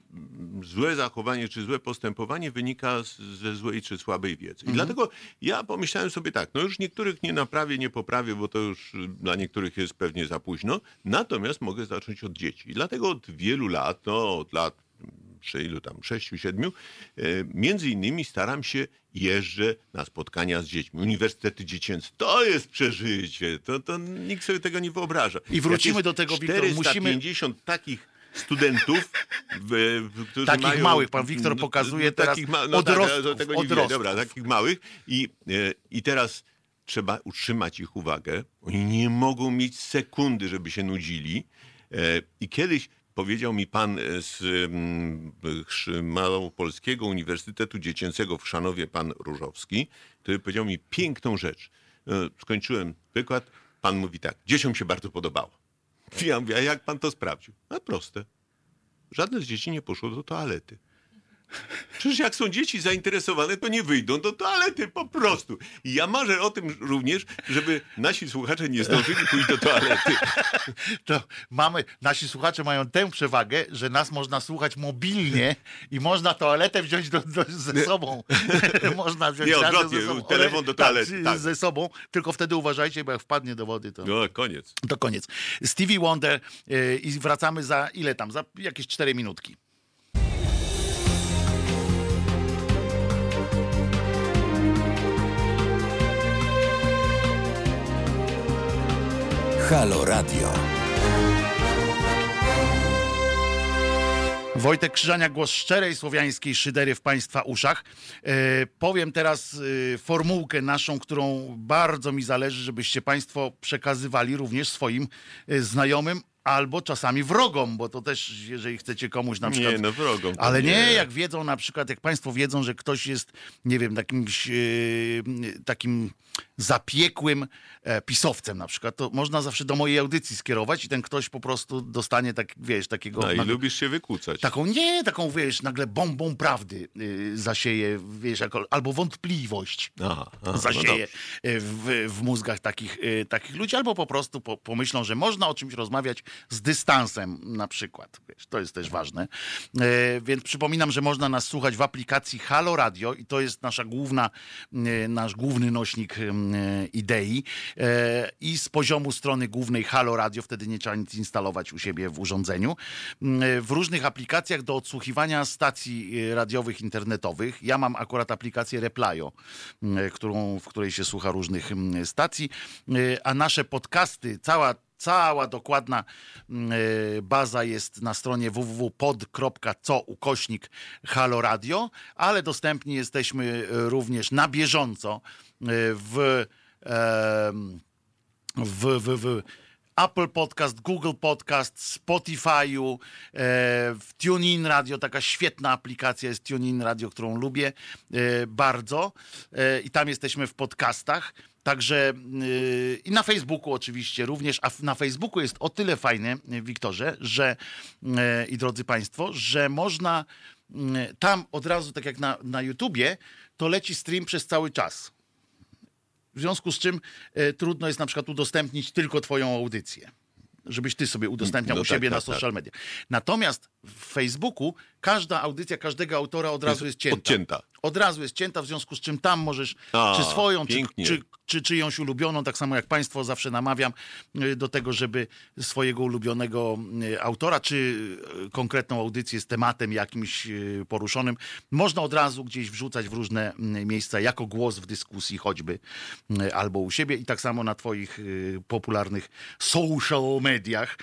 złe zachowanie czy złe postępowanie wynika z, ze złej czy słabej wiedzy. I dlatego ja pomyślałem sobie tak, no już niektórych nie naprawię, nie poprawię, bo to już dla niektórych jest pewnie za późno, natomiast mogę zacząć od dzieci. I dlatego od wielu lat, no od lat czy ilu tam, sześciu, siedmiu, e, między innymi staram się jeżdżę na spotkania z dziećmi. Uniwersytety dziecięce, to jest przeżycie, to, to nikt sobie tego nie wyobraża. I wrócimy do tego, Wiktor, musimy- 450 takich studentów, którzy Takich mają, małych, pan Wiktor no, pokazuje no, teraz takich ma, no, odrostków, tak, ja tego nie dobra, takich małych i, e, i teraz trzeba utrzymać ich uwagę. Oni nie mogą mieć sekundy, żeby się nudzili. E, I kiedyś powiedział mi pan e, z mm, Małopolskiego Uniwersytetu Dziecięcego w Chrzanowie, pan Różowski, który powiedział mi piękną rzecz. Skończyłem wykład, pan mówi tak, dzieciom się bardzo podobało. Ja mówię, a jak pan to sprawdził? A proste. żadne z dzieci nie poszło do toalety. Przecież jak są dzieci zainteresowane, to nie wyjdą do toalety po prostu. I ja marzę o tym również, żeby nasi słuchacze nie zdążyli pójść do toalety. To mamy, nasi słuchacze mają tę przewagę, że nas można słuchać mobilnie i można toaletę wziąć do, do, ze sobą. można wziąć Nie, odwrotnie, ze sobą. telefon do Tak, toalety, tak. ze sobą, tylko wtedy uważajcie, bo jak wpadnie do wody, to... No, koniec. To koniec. Stevie Wonder yy, i wracamy za ile tam? Za jakieś cztery minutki. Halo Radio. Wojtek Krzyżania, głos szczerej słowiańskiej szydery w Państwa uszach. E, powiem teraz e, formułkę naszą, którą bardzo mi zależy, żebyście Państwo przekazywali również swoim e, znajomym albo czasami wrogom, bo to też, jeżeli chcecie komuś na przykład... Nie, no wrogom. Ale nie, jak wiedzą na przykład, jak Państwo wiedzą, że ktoś jest, nie wiem, jakimś e, takim zapiekłym e, pisowcem na przykład, to można zawsze do mojej audycji skierować i ten ktoś po prostu dostanie, tak, wiesz, takiego... No i nagle- lubisz się wykłócać. Taką, nie, taką, wiesz, nagle bombą prawdy y, zasieje, wiesz, jako, albo wątpliwość Aha, aha, no zasieje y, w, w mózgach takich, y, takich ludzi, albo po prostu po, pomyślą, że można o czymś rozmawiać z dystansem na przykład. Wiesz, to jest też ważne. E, więc przypominam, że można nas słuchać w aplikacji Halo Radio i to jest nasza główna, y, nasz główny nośnik idei. E, I z poziomu strony głównej Halo Radio, wtedy nie trzeba nic instalować u siebie w urządzeniu. Mm, W różnych aplikacjach do odsłuchiwania stacji radiowych, internetowych. Ja mam akurat aplikację Replyo, mm, którą, w której się słucha różnych mm, stacji, a nasze podcasty, cała Cała dokładna baza jest na stronie www.pod.co ukośnik Halo Radio, ale dostępni jesteśmy również na bieżąco w, w, w, w Apple Podcast, Google Podcast, Spotify'u, e, w TuneIn Radio, taka świetna aplikacja jest TuneIn Radio, którą lubię e, bardzo e, i tam jesteśmy w podcastach. Także yy, i na Facebooku oczywiście również, a na Facebooku jest o tyle fajne, Wiktorze, że yy, i drodzy Państwo, że można yy, tam od razu, tak jak na, na YouTubie, to leci stream przez cały czas. W związku z czym e, trudno jest na przykład udostępnić tylko Twoją audycję. Żebyś ty sobie udostępniał No u tak, siebie na tak, tak. social media. Natomiast w Facebooku każda audycja każdego autora od razu jest cięta. Odcięta. Od razu jest cięta, w związku z czym tam możesz A, czy swoją, czy, czy, czy czyjąś ulubioną, tak samo jak Państwo zawsze namawiam y, do tego, żeby swojego ulubionego y, autora, czy y, konkretną audycję z tematem jakimś poruszonym, można od razu gdzieś wrzucać w różne miejsca jako głos w dyskusji choćby albo u siebie i tak samo na Twoich popularnych social mediach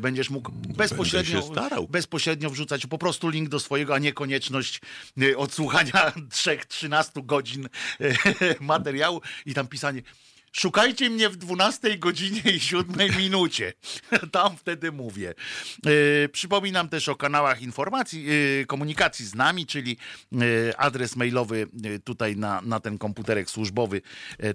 będziesz mógł bezpośrednio, się starał. Bezpośrednio wrzucać po prostu link do swojego, a nie konieczność y, odsłuchania 3-13 godzin y, materiału i tam pisanie. Szukajcie mnie w 12 godzinie i 7 minucie. Tam wtedy mówię. E, przypominam też o kanałach informacji, e, komunikacji z nami, czyli e, adres mailowy e, tutaj na, na ten komputerek służbowy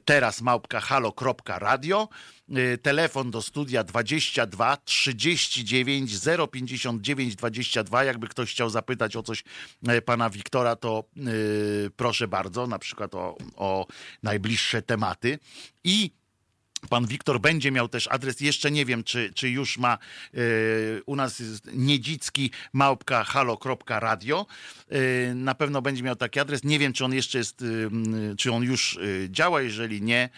teraz małpka halo.radio. E, Telefon do studia 22 39 059 22. Jakby ktoś chciał zapytać o coś e, pana Wiktora, to e, proszę bardzo, na przykład o, o najbliższe tematy. I Pan Wiktor będzie miał też adres, jeszcze nie wiem, czy, czy już ma, e, u nas jest niedzicki małpka halo.radio. E, na pewno będzie miał taki adres. Nie wiem, czy on jeszcze jest, m, czy on już działa. Jeżeli nie,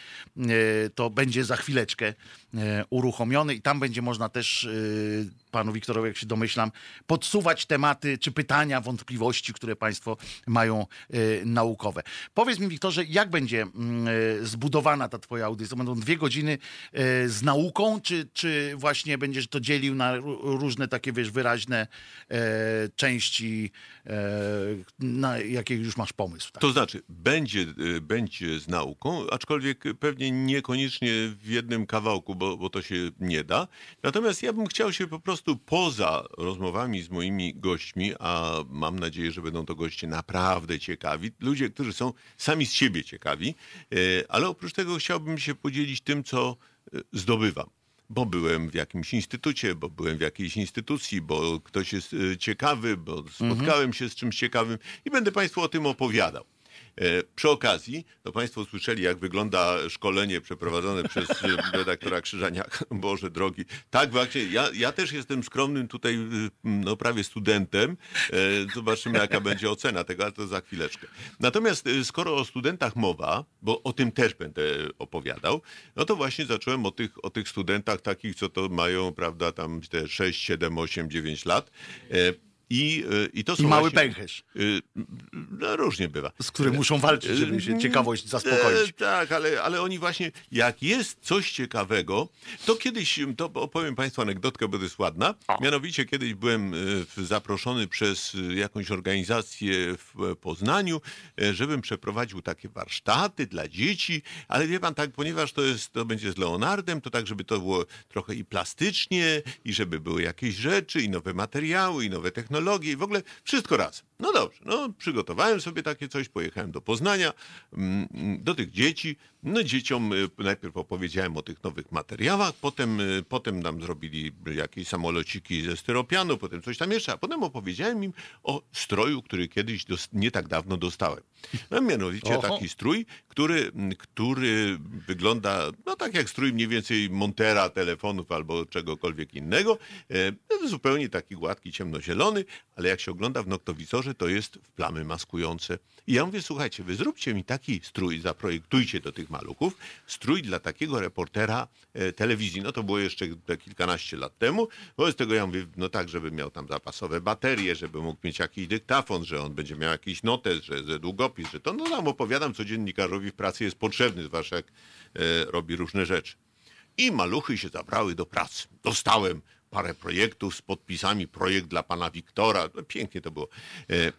to będzie za chwileczkę uruchomiony i tam będzie można też e, panu Wiktorowi, jak się domyślam, podsuwać tematy czy pytania, wątpliwości, które państwo mają e, naukowe. Powiedz mi, Wiktorze, jak będzie mm, e, zbudowana ta twoja audycja? Będą dwie godziny e, z nauką, czy, czy właśnie będziesz to dzielił na ró- różne takie, wiesz, wyraźne e, części, e, na jakie już masz pomysł? Tak? To znaczy, będzie, będzie z nauką, aczkolwiek pewnie niekoniecznie w jednym kawałku, bo, bo to się nie da. Natomiast ja bym chciał się po prostu poza rozmowami z moimi gośćmi, a mam nadzieję, że będą to goście naprawdę ciekawi, ludzie, którzy są sami z siebie ciekawi, y, ale oprócz tego chciałbym się podzielić tym, co y, zdobywam. bo byłem w jakimś instytucie, bo byłem w jakiejś instytucji, bo ktoś jest e, ciekawy, bo spotkałem się z czymś ciekawym i będę Państwu o tym opowiadał. E, Przy okazji, to Państwo słyszeli, jak wygląda szkolenie przeprowadzone przez e, redaktora Krzyżaniaka. Boże drogi. Tak, właśnie. Ja, ja też jestem skromnym tutaj, e, no prawie studentem. E, Zobaczymy, jaka będzie ocena tego, ale to za chwileczkę. Natomiast skoro o studentach mowa, bo o tym też będę opowiadał, no to właśnie zacząłem o tych, o tych studentach takich, co to mają, prawda, tam te 6, 7, 8, 9 lat. I, e, i to są I mały właśnie- pęcherz, Y, No różnie bywa. z którym muszą walczyć, żeby się ciekawość zaspokoić. E, tak, ale, ale oni właśnie, jak jest coś ciekawego, to kiedyś, to opowiem Państwu anegdotkę, bo to jest ładna. Mianowicie kiedyś byłem e, zaproszony przez e, jakąś organizację w Poznaniu, e, żebym przeprowadził takie warsztaty dla dzieci, ale wie Pan, tak, ponieważ to, jest, to będzie z Leonardem, to tak, żeby to było trochę i plastycznie, i żeby były jakieś rzeczy, i nowe materiały, i nowe technologie, i w ogóle wszystko razem. No dobrze, no przygotowałem sobie takie coś, pojechałem do Poznania, mm, do tych dzieci. No dzieciom y, najpierw opowiedziałem o tych nowych materiałach, potem, y, potem nam zrobili jakieś samolociki ze styropianu, potem coś tam jeszcze, a potem opowiedziałem im o stroju, który kiedyś nie tak dawno dostałem. No, mianowicie Oho. taki strój, który, który wygląda no tak jak strój mniej więcej montera telefonów albo czegokolwiek innego. E, zupełnie taki gładki, ciemnozielony, ale jak się ogląda w noktowizorze, to jest w plamy maskujące. I ja mówię, słuchajcie, wy zróbcie mi taki strój, zaprojektujcie do tych maluchów, strój dla takiego reportera e, telewizji. No to było jeszcze kilkanaście lat temu. Wobec tego ja mówię, no tak, żeby miał tam zapasowe baterie, żeby mógł mieć jakiś dyktafon, że on będzie miał jakiś notes, że, że długopis, że to no tam opowiadam, co dziennikarzowi w pracy jest potrzebny, zwłaszcza jak e, robi różne rzeczy. I maluchy się zabrały do pracy. Dostałem parę projektów z podpisami, projekt dla pana Wiktora. No, pięknie to było. E,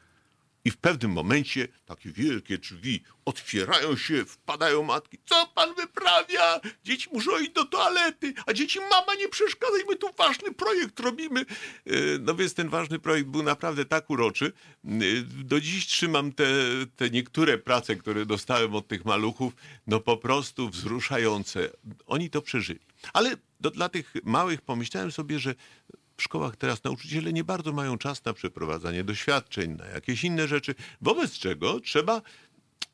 I w pewnym momencie takie wielkie drzwi otwierają się, wpadają matki. Co pan wyprawia? Dzieci muszą iść do toalety, a dzieci, mama, nie przeszkadzaj, my tu ważny projekt robimy. E, No więc ten ważny projekt był naprawdę tak uroczy. E, Do dziś trzymam te, te niektóre prace, które dostałem od tych maluchów, no po prostu wzruszające. Oni to przeżyli. Ale do, dla tych małych pomyślałem sobie, że w szkołach teraz nauczyciele nie bardzo mają czas na przeprowadzanie doświadczeń, na jakieś inne rzeczy, wobec czego trzeba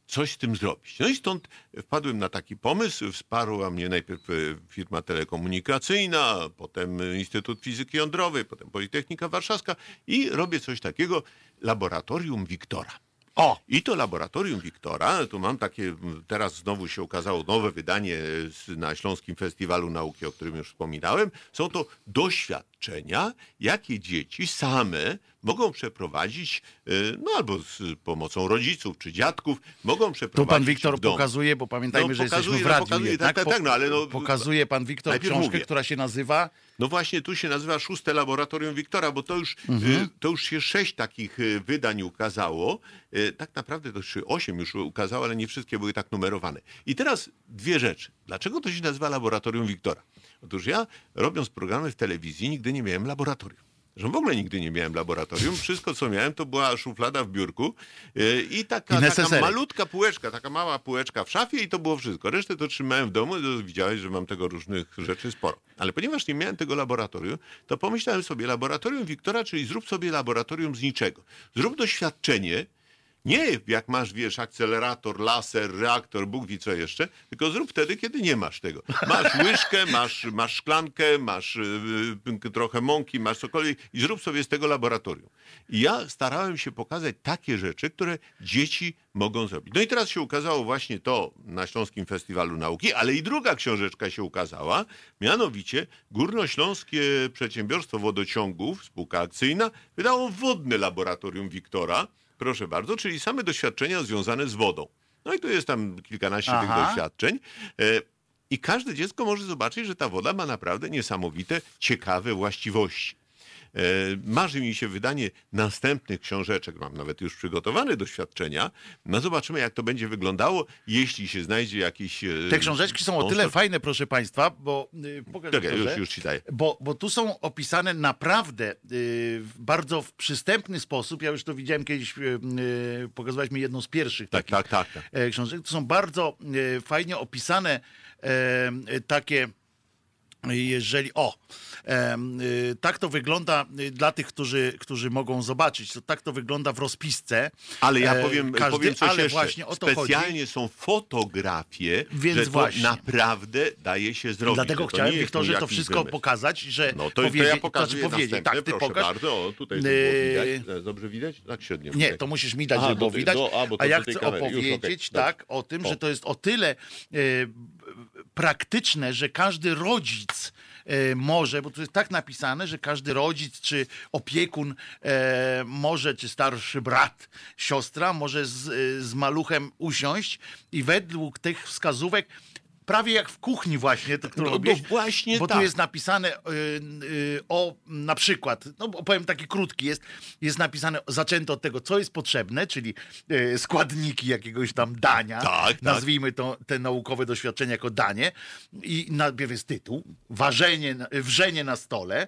coś z tym zrobić. No i stąd wpadłem na taki pomysł. Wsparła mnie najpierw e, firma telekomunikacyjna, potem Instytut Fizyki Jądrowej, potem Politechnika Warszawska i robię coś takiego, Laboratorium Wiktora. O! I to laboratorium Wiktora, tu mam takie, teraz znowu się ukazało nowe wydanie z, na Śląskim Festiwalu Nauki, o którym już wspominałem. Są to doświadczenia, jakie dzieci same mogą przeprowadzić, e, no albo z pomocą rodziców czy dziadków, mogą Tu przeprowadzić pan Wiktor pokazuje, bo pamiętajmy, No, że jesteśmy pokazuje, w no, radiu pokazuje, jednak. tak, tak, tak, no, ale no- pokazuje pan Wiktor książkę, mówię. która się nazywa No właśnie, tu się nazywa Szóste Laboratorium Wiktora, bo to już, Mhm. y, to już się sześć takich y, wydań ukazało. Y, Tak naprawdę to się osiem już ukazało, ale nie wszystkie były tak numerowane. I teraz dwie rzeczy. Dlaczego to się nazywa Laboratorium Wiktora? Otóż ja, robiąc programy w telewizji, nigdy nie miałem laboratorium. Że w ogóle nigdy nie miałem laboratorium. Wszystko, co miałem, to była szuflada w biurku y, i taka, I taka malutka półeczka, taka mała półeczka w szafie i to było wszystko. Resztę to trzymałem w domu, to widziałeś, że mam tego różnych rzeczy sporo. Ale ponieważ nie miałem tego laboratorium, to pomyślałem sobie, laboratorium Wiktora, czyli zrób sobie laboratorium z niczego. Zrób doświadczenie, nie jak masz, wiesz, akcelerator, laser, reaktor, Bóg wie co jeszcze, tylko zrób wtedy, kiedy nie masz tego. Masz łyżkę, masz, masz szklankę, masz yy, trochę mąki, masz cokolwiek i zrób sobie z tego laboratorium. I ja starałem się pokazać takie rzeczy, które dzieci mogą zrobić. No i teraz się ukazało właśnie to na Śląskim Festiwalu Nauki, ale i druga książeczka się ukazała, mianowicie Górnośląskie Przedsiębiorstwo Wodociągów, spółka akcyjna, wydało wodne laboratorium Wiktora, proszę bardzo, czyli same doświadczenia związane z wodą. No i tu jest tam kilkanaście tych Aha. doświadczeń. E, I każde dziecko może zobaczyć, że ta woda ma naprawdę niesamowite, ciekawe właściwości. E, Marzy mi się wydanie następnych książeczek, mam nawet już przygotowane doświadczenia. No zobaczymy, jak to będzie wyglądało, jeśli się znajdzie jakiś... e, Te książeczki są o tyle fajne, proszę państwa, bo yy, pokaż Czekaj, już, już. Bo, bo tu są opisane naprawdę w bardzo w przystępny sposób. Ja już to widziałem kiedyś, pokazywałeś mi jedną z pierwszych Tak, takich tak, tak. tak. e, książek. To są bardzo e, fajnie opisane e, e, takie jeżeli, o, y, tak to wygląda y, dla tych, którzy, którzy mogą zobaczyć, to tak to wygląda w rozpisce. Ale ja E, powiem, każdy, powiem coś ale jeszcze. właśnie o to chodzi. Specjalnie są fotografie, Więc że właśnie. naprawdę daje się zrobić. Dlatego że to chciałem, Wiktorze, no to wszystko wymysł. pokazać, że No to, to ja pokazuję znaczy powiedzieć, tak, ty pokaż. bardzo. O, tutaj Yy, widać. Dobrze widać? Tak średnio. Nie, to musisz mi dać, Aha, żeby było do- widać. do- a, bo to a ja chcę kamery. Już, opowiedzieć dobrze. tak o tym, że to jest o tyle e, praktyczne, że każdy rodzic e, może, bo tu jest tak napisane, że każdy rodzic czy opiekun e, może, czy starszy brat, siostra może z, e, z maluchem usiąść i według tych wskazówek prawie jak w kuchni właśnie, to, którą No, no robiłeś, właśnie bo tu tak. jest napisane y, y, o na przykład, no powiem taki krótki jest, jest napisane, zaczęto od tego, co jest potrzebne, czyli y, składniki jakiegoś tam dania, Tak, tak. nazwijmy to te naukowe doświadczenie jako danie i najpierw jest tytuł, ważenie, wrzenie na stole,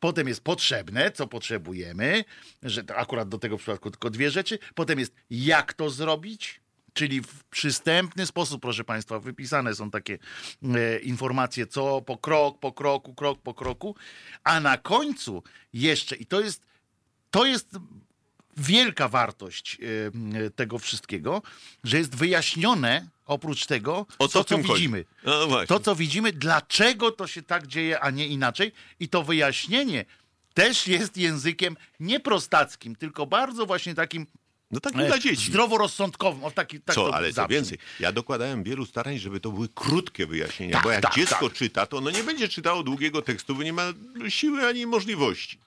Potem jest potrzebne, co potrzebujemy, że akurat do tego przypadku tylko dwie rzeczy. Potem jest jak to zrobić, czyli w przystępny sposób, proszę Państwa, wypisane są takie e, informacje, co po krok, po kroku, krok po kroku, a na końcu jeszcze, i to jest, to jest wielka wartość e, tego wszystkiego, że jest wyjaśnione oprócz tego, O co to, co widzimy. No. To, co widzimy, dlaczego to się tak dzieje, a nie inaczej. I to wyjaśnienie też jest językiem nie prostackim, tylko bardzo właśnie takim No tak dla dzieci. zdroworozsądkowym. O, taki, tak Co, to ale co więcej, ja dokładałem wielu starań, żeby to były krótkie wyjaśnienia, Tak, bo jak tak, dziecko tak. czyta, to ono nie będzie czytało długiego tekstu, bo nie ma siły ani możliwości.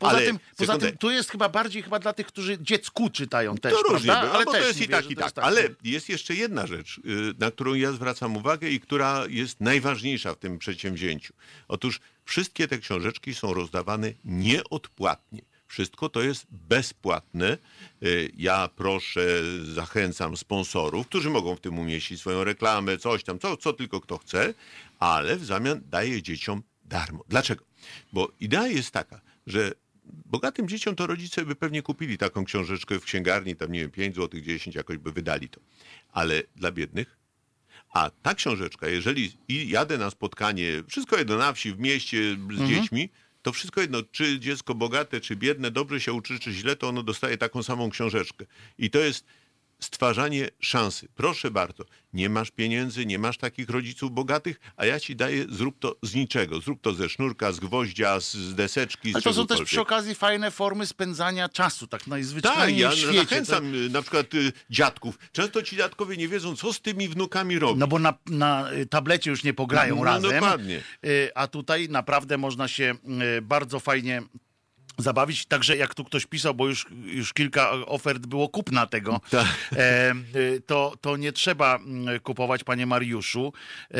Poza, ale, tym, poza tym tu jest chyba bardziej chyba dla tych, którzy dziecku czytają też, to różnie prawda? bywa, bo to jest i tak, i to tak. Ale jest jeszcze jedna rzecz, y, na którą ja zwracam uwagę i która jest najważniejsza w tym przedsięwzięciu. Otóż wszystkie te książeczki są rozdawane nieodpłatnie. Wszystko to jest bezpłatne. Y, Ja proszę, zachęcam sponsorów, którzy mogą w tym umieścić swoją reklamę, coś tam, co, co tylko kto chce, ale w zamian daję dzieciom darmo. Dlaczego? Bo idea jest taka, że bogatym dzieciom to rodzice by pewnie kupili taką książeczkę w księgarni, tam nie wiem, 5 zł, 10, jakoś by wydali to. Ale dla biednych a ta książeczka, jeżeli jadę na spotkanie, wszystko jedno na wsi, w mieście z dziećmi, to wszystko jedno, czy dziecko bogate, czy biedne, dobrze się uczy, czy źle, to ono dostaje taką samą książeczkę. I to jest stwarzanie szansy. Proszę bardzo, nie masz pieniędzy, nie masz takich rodziców bogatych, a ja ci daję, zrób to z niczego. Zrób to ze sznurka, z gwoździa, z, z deseczki, z Ale to są też przy okazji fajne formy spędzania czasu, tak Tak, najzwyczajniej ja w świecie. zachęcam y, na przykład y, dziadków. Często ci dziadkowie nie wiedzą, co z tymi wnukami robić. No bo na, na y, tablecie już nie pograją No, razem. dokładnie. Y, A tutaj naprawdę można się y, bardzo fajnie zabawić. Także jak tu ktoś pisał, bo już, już kilka ofert było kupna tego, Tak. e, y, to, to nie trzeba mm, kupować, panie Mariuszu. E,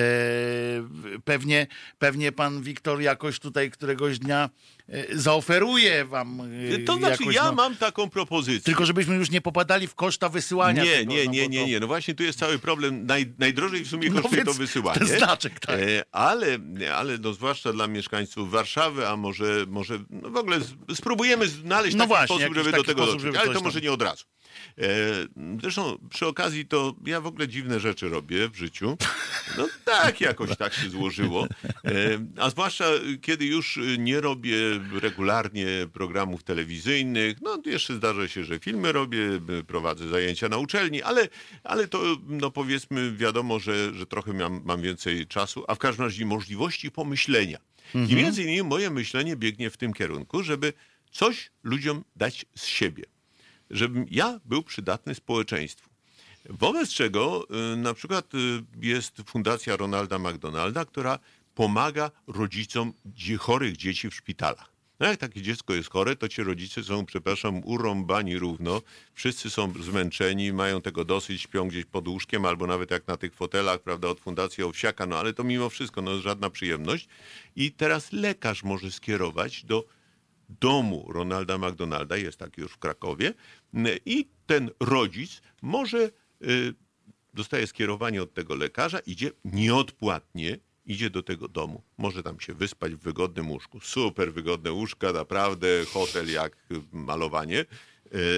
Pewnie, pewnie pan Wiktor jakoś tutaj któregoś dnia e, zaoferuje wam y, To znaczy, jakoś, ja no, mam taką propozycję. Tylko żebyśmy już nie popadali w koszta wysyłania Nie, tego, nie, no nie, bo nie, to- nie. No właśnie tu jest cały problem. Naj, najdrożej w sumie No kosztuje to wysyłanie. ten znaczek, tak. E, ale, ale no zwłaszcza dla mieszkańców Warszawy, a może, może no w ogóle spróbujemy znaleźć No taki właśnie, sposób, żeby do tego sposób, dotrzeć. Ale to może nie od razu. E, zresztą przy okazji to ja w ogóle dziwne rzeczy robię w życiu. No tak, jakoś tak się złożyło. E, a zwłaszcza kiedy już nie robię regularnie programów telewizyjnych, no jeszcze zdarza się, że filmy robię, prowadzę zajęcia na uczelni, ale, ale to no powiedzmy wiadomo, że, że trochę mam, mam więcej czasu, a w każdym razie możliwości pomyślenia. I między innymi moje myślenie biegnie w tym kierunku, żeby coś ludziom dać z siebie żebym ja był przydatny społeczeństwu. Wobec czego y, na przykład y, jest Fundacja Ronalda McDonalda, która pomaga rodzicom chorych dzieci w szpitalach. No jak takie dziecko jest chore, to ci rodzice są, przepraszam, urąbani równo. Wszyscy są zmęczeni, mają tego dosyć, śpią gdzieś pod łóżkiem albo nawet jak na tych fotelach, prawda, od Fundacji Owsiaka, no ale to mimo wszystko, no żadna przyjemność. I teraz lekarz może skierować do domu Ronalda McDonalda, jest taki już w Krakowie, i ten rodzic może, y, dostaje skierowanie od tego lekarza, idzie nieodpłatnie, idzie do tego domu. Może tam się wyspać w wygodnym łóżku. Super wygodne łóżka, naprawdę hotel jak malowanie.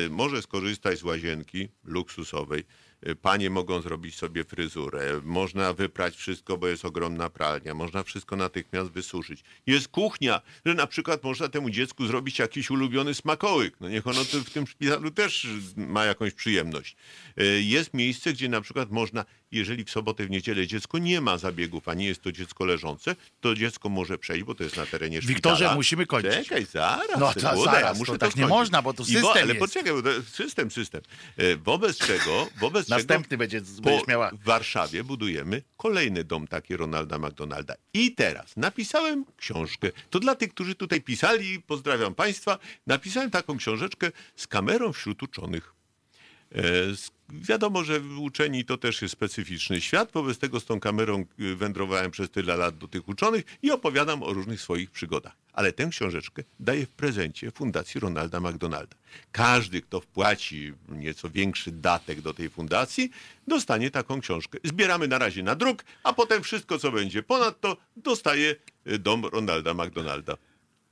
Y, Może skorzystać z łazienki luksusowej. Y, panie mogą zrobić sobie fryzurę, można wyprać wszystko, bo jest ogromna pralnia, można wszystko natychmiast wysuszyć. Jest kuchnia, że na przykład można temu dziecku zrobić jakiś ulubiony smakołyk. No niech ono w tym szpitalu też ma jakąś przyjemność. Y, Jest miejsce, gdzie na przykład można, jeżeli w sobotę, w niedzielę dziecko nie ma zabiegów, a nie jest to dziecko leżące, to dziecko może przejść, bo to jest na terenie szpitala. Wiktorze, musimy kończyć. Czekaj, zaraz. No to młoda, zaraz, ja to muszę tak nie można, bo to system Ale jest. poczekaj, bo system, system. Wobec czego, wobec Następny czego będzie, będziesz miała. w Warszawie budujemy kolejny dom taki Ronalda McDonalda. I teraz napisałem książkę. To dla tych, którzy tutaj pisali, pozdrawiam Państwa, napisałem taką książeczkę z kamerą wśród uczonych. E, z- Wiadomo, że uczeni to też jest specyficzny świat, wobec tego z tą kamerą y, wędrowałem przez tyle lat do tych uczonych i opowiadam o różnych swoich przygodach. Ale tę książeczkę daję w prezencie Fundacji Ronalda McDonalda. Każdy, kto wpłaci nieco większy datek do tej fundacji, dostanie taką książkę. Zbieramy na razie na druk, a potem wszystko, co będzie ponadto, dostaje y, dom Ronalda McDonalda.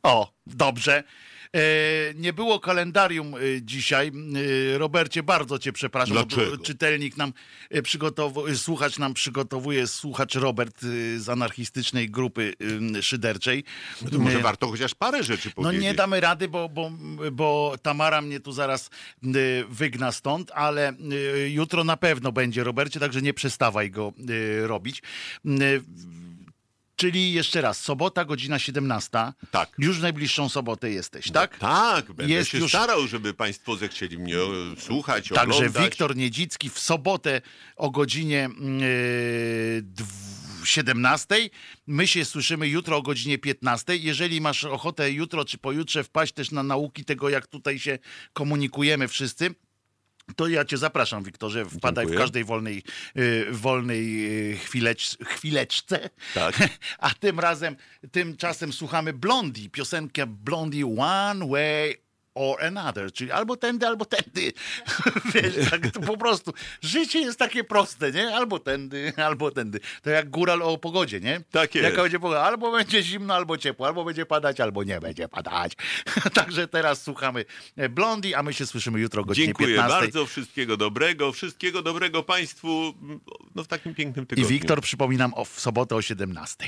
O, dobrze. E, nie było kalendarium e, dzisiaj. E, Robercie, bardzo cię przepraszam. Dlaczego? Czytelnik nam przygotowuje, słuchacz nam przygotowuje, słuchacz Robert z anarchistycznej grupy szyderczej. No to może warto chociaż parę rzeczy No powiedzieć. nie damy rady, bo, bo, bo Tamara mnie tu zaraz wygna stąd, ale jutro na pewno będzie, Robercie, także nie przestawaj go robić. Czyli jeszcze raz, sobota, godzina 17. Tak. Już w najbliższą sobotę jesteś, tak? Tak, będę Jest się już- starał, żeby państwo zechcieli mnie e, słuchać, Także oglądać. Wiktor Niedzicki w sobotę o godzinie y, dw- 17. My się słyszymy jutro o godzinie 15. Jeżeli masz ochotę jutro czy pojutrze wpaść też na nauki tego, jak tutaj się komunikujemy wszyscy, to ja cię zapraszam, Wiktorze. Wpadaj Dziękuję. w każdej wolnej, y, wolnej y, chwilecz, chwileczce. Tak. A tym razem, tymczasem słuchamy Blondie, piosenkę Blondie One Way or Another, czyli albo tędy, albo tędy. Wiesz, tak to po prostu. Życie jest takie proste, nie? Albo tędy, albo tędy. To jak góral o pogodzie, nie? Tak jest. Jaka będzie pogoda? Albo będzie zimno, albo ciepło, albo będzie padać, albo nie będzie padać. Także teraz słuchamy Blondie, a my się słyszymy jutro o godzinie Dziękuję 15. bardzo, wszystkiego dobrego, wszystkiego dobrego państwu no, w takim pięknym I tygodniu. Wiktor, przypominam, o, w sobotę o 17.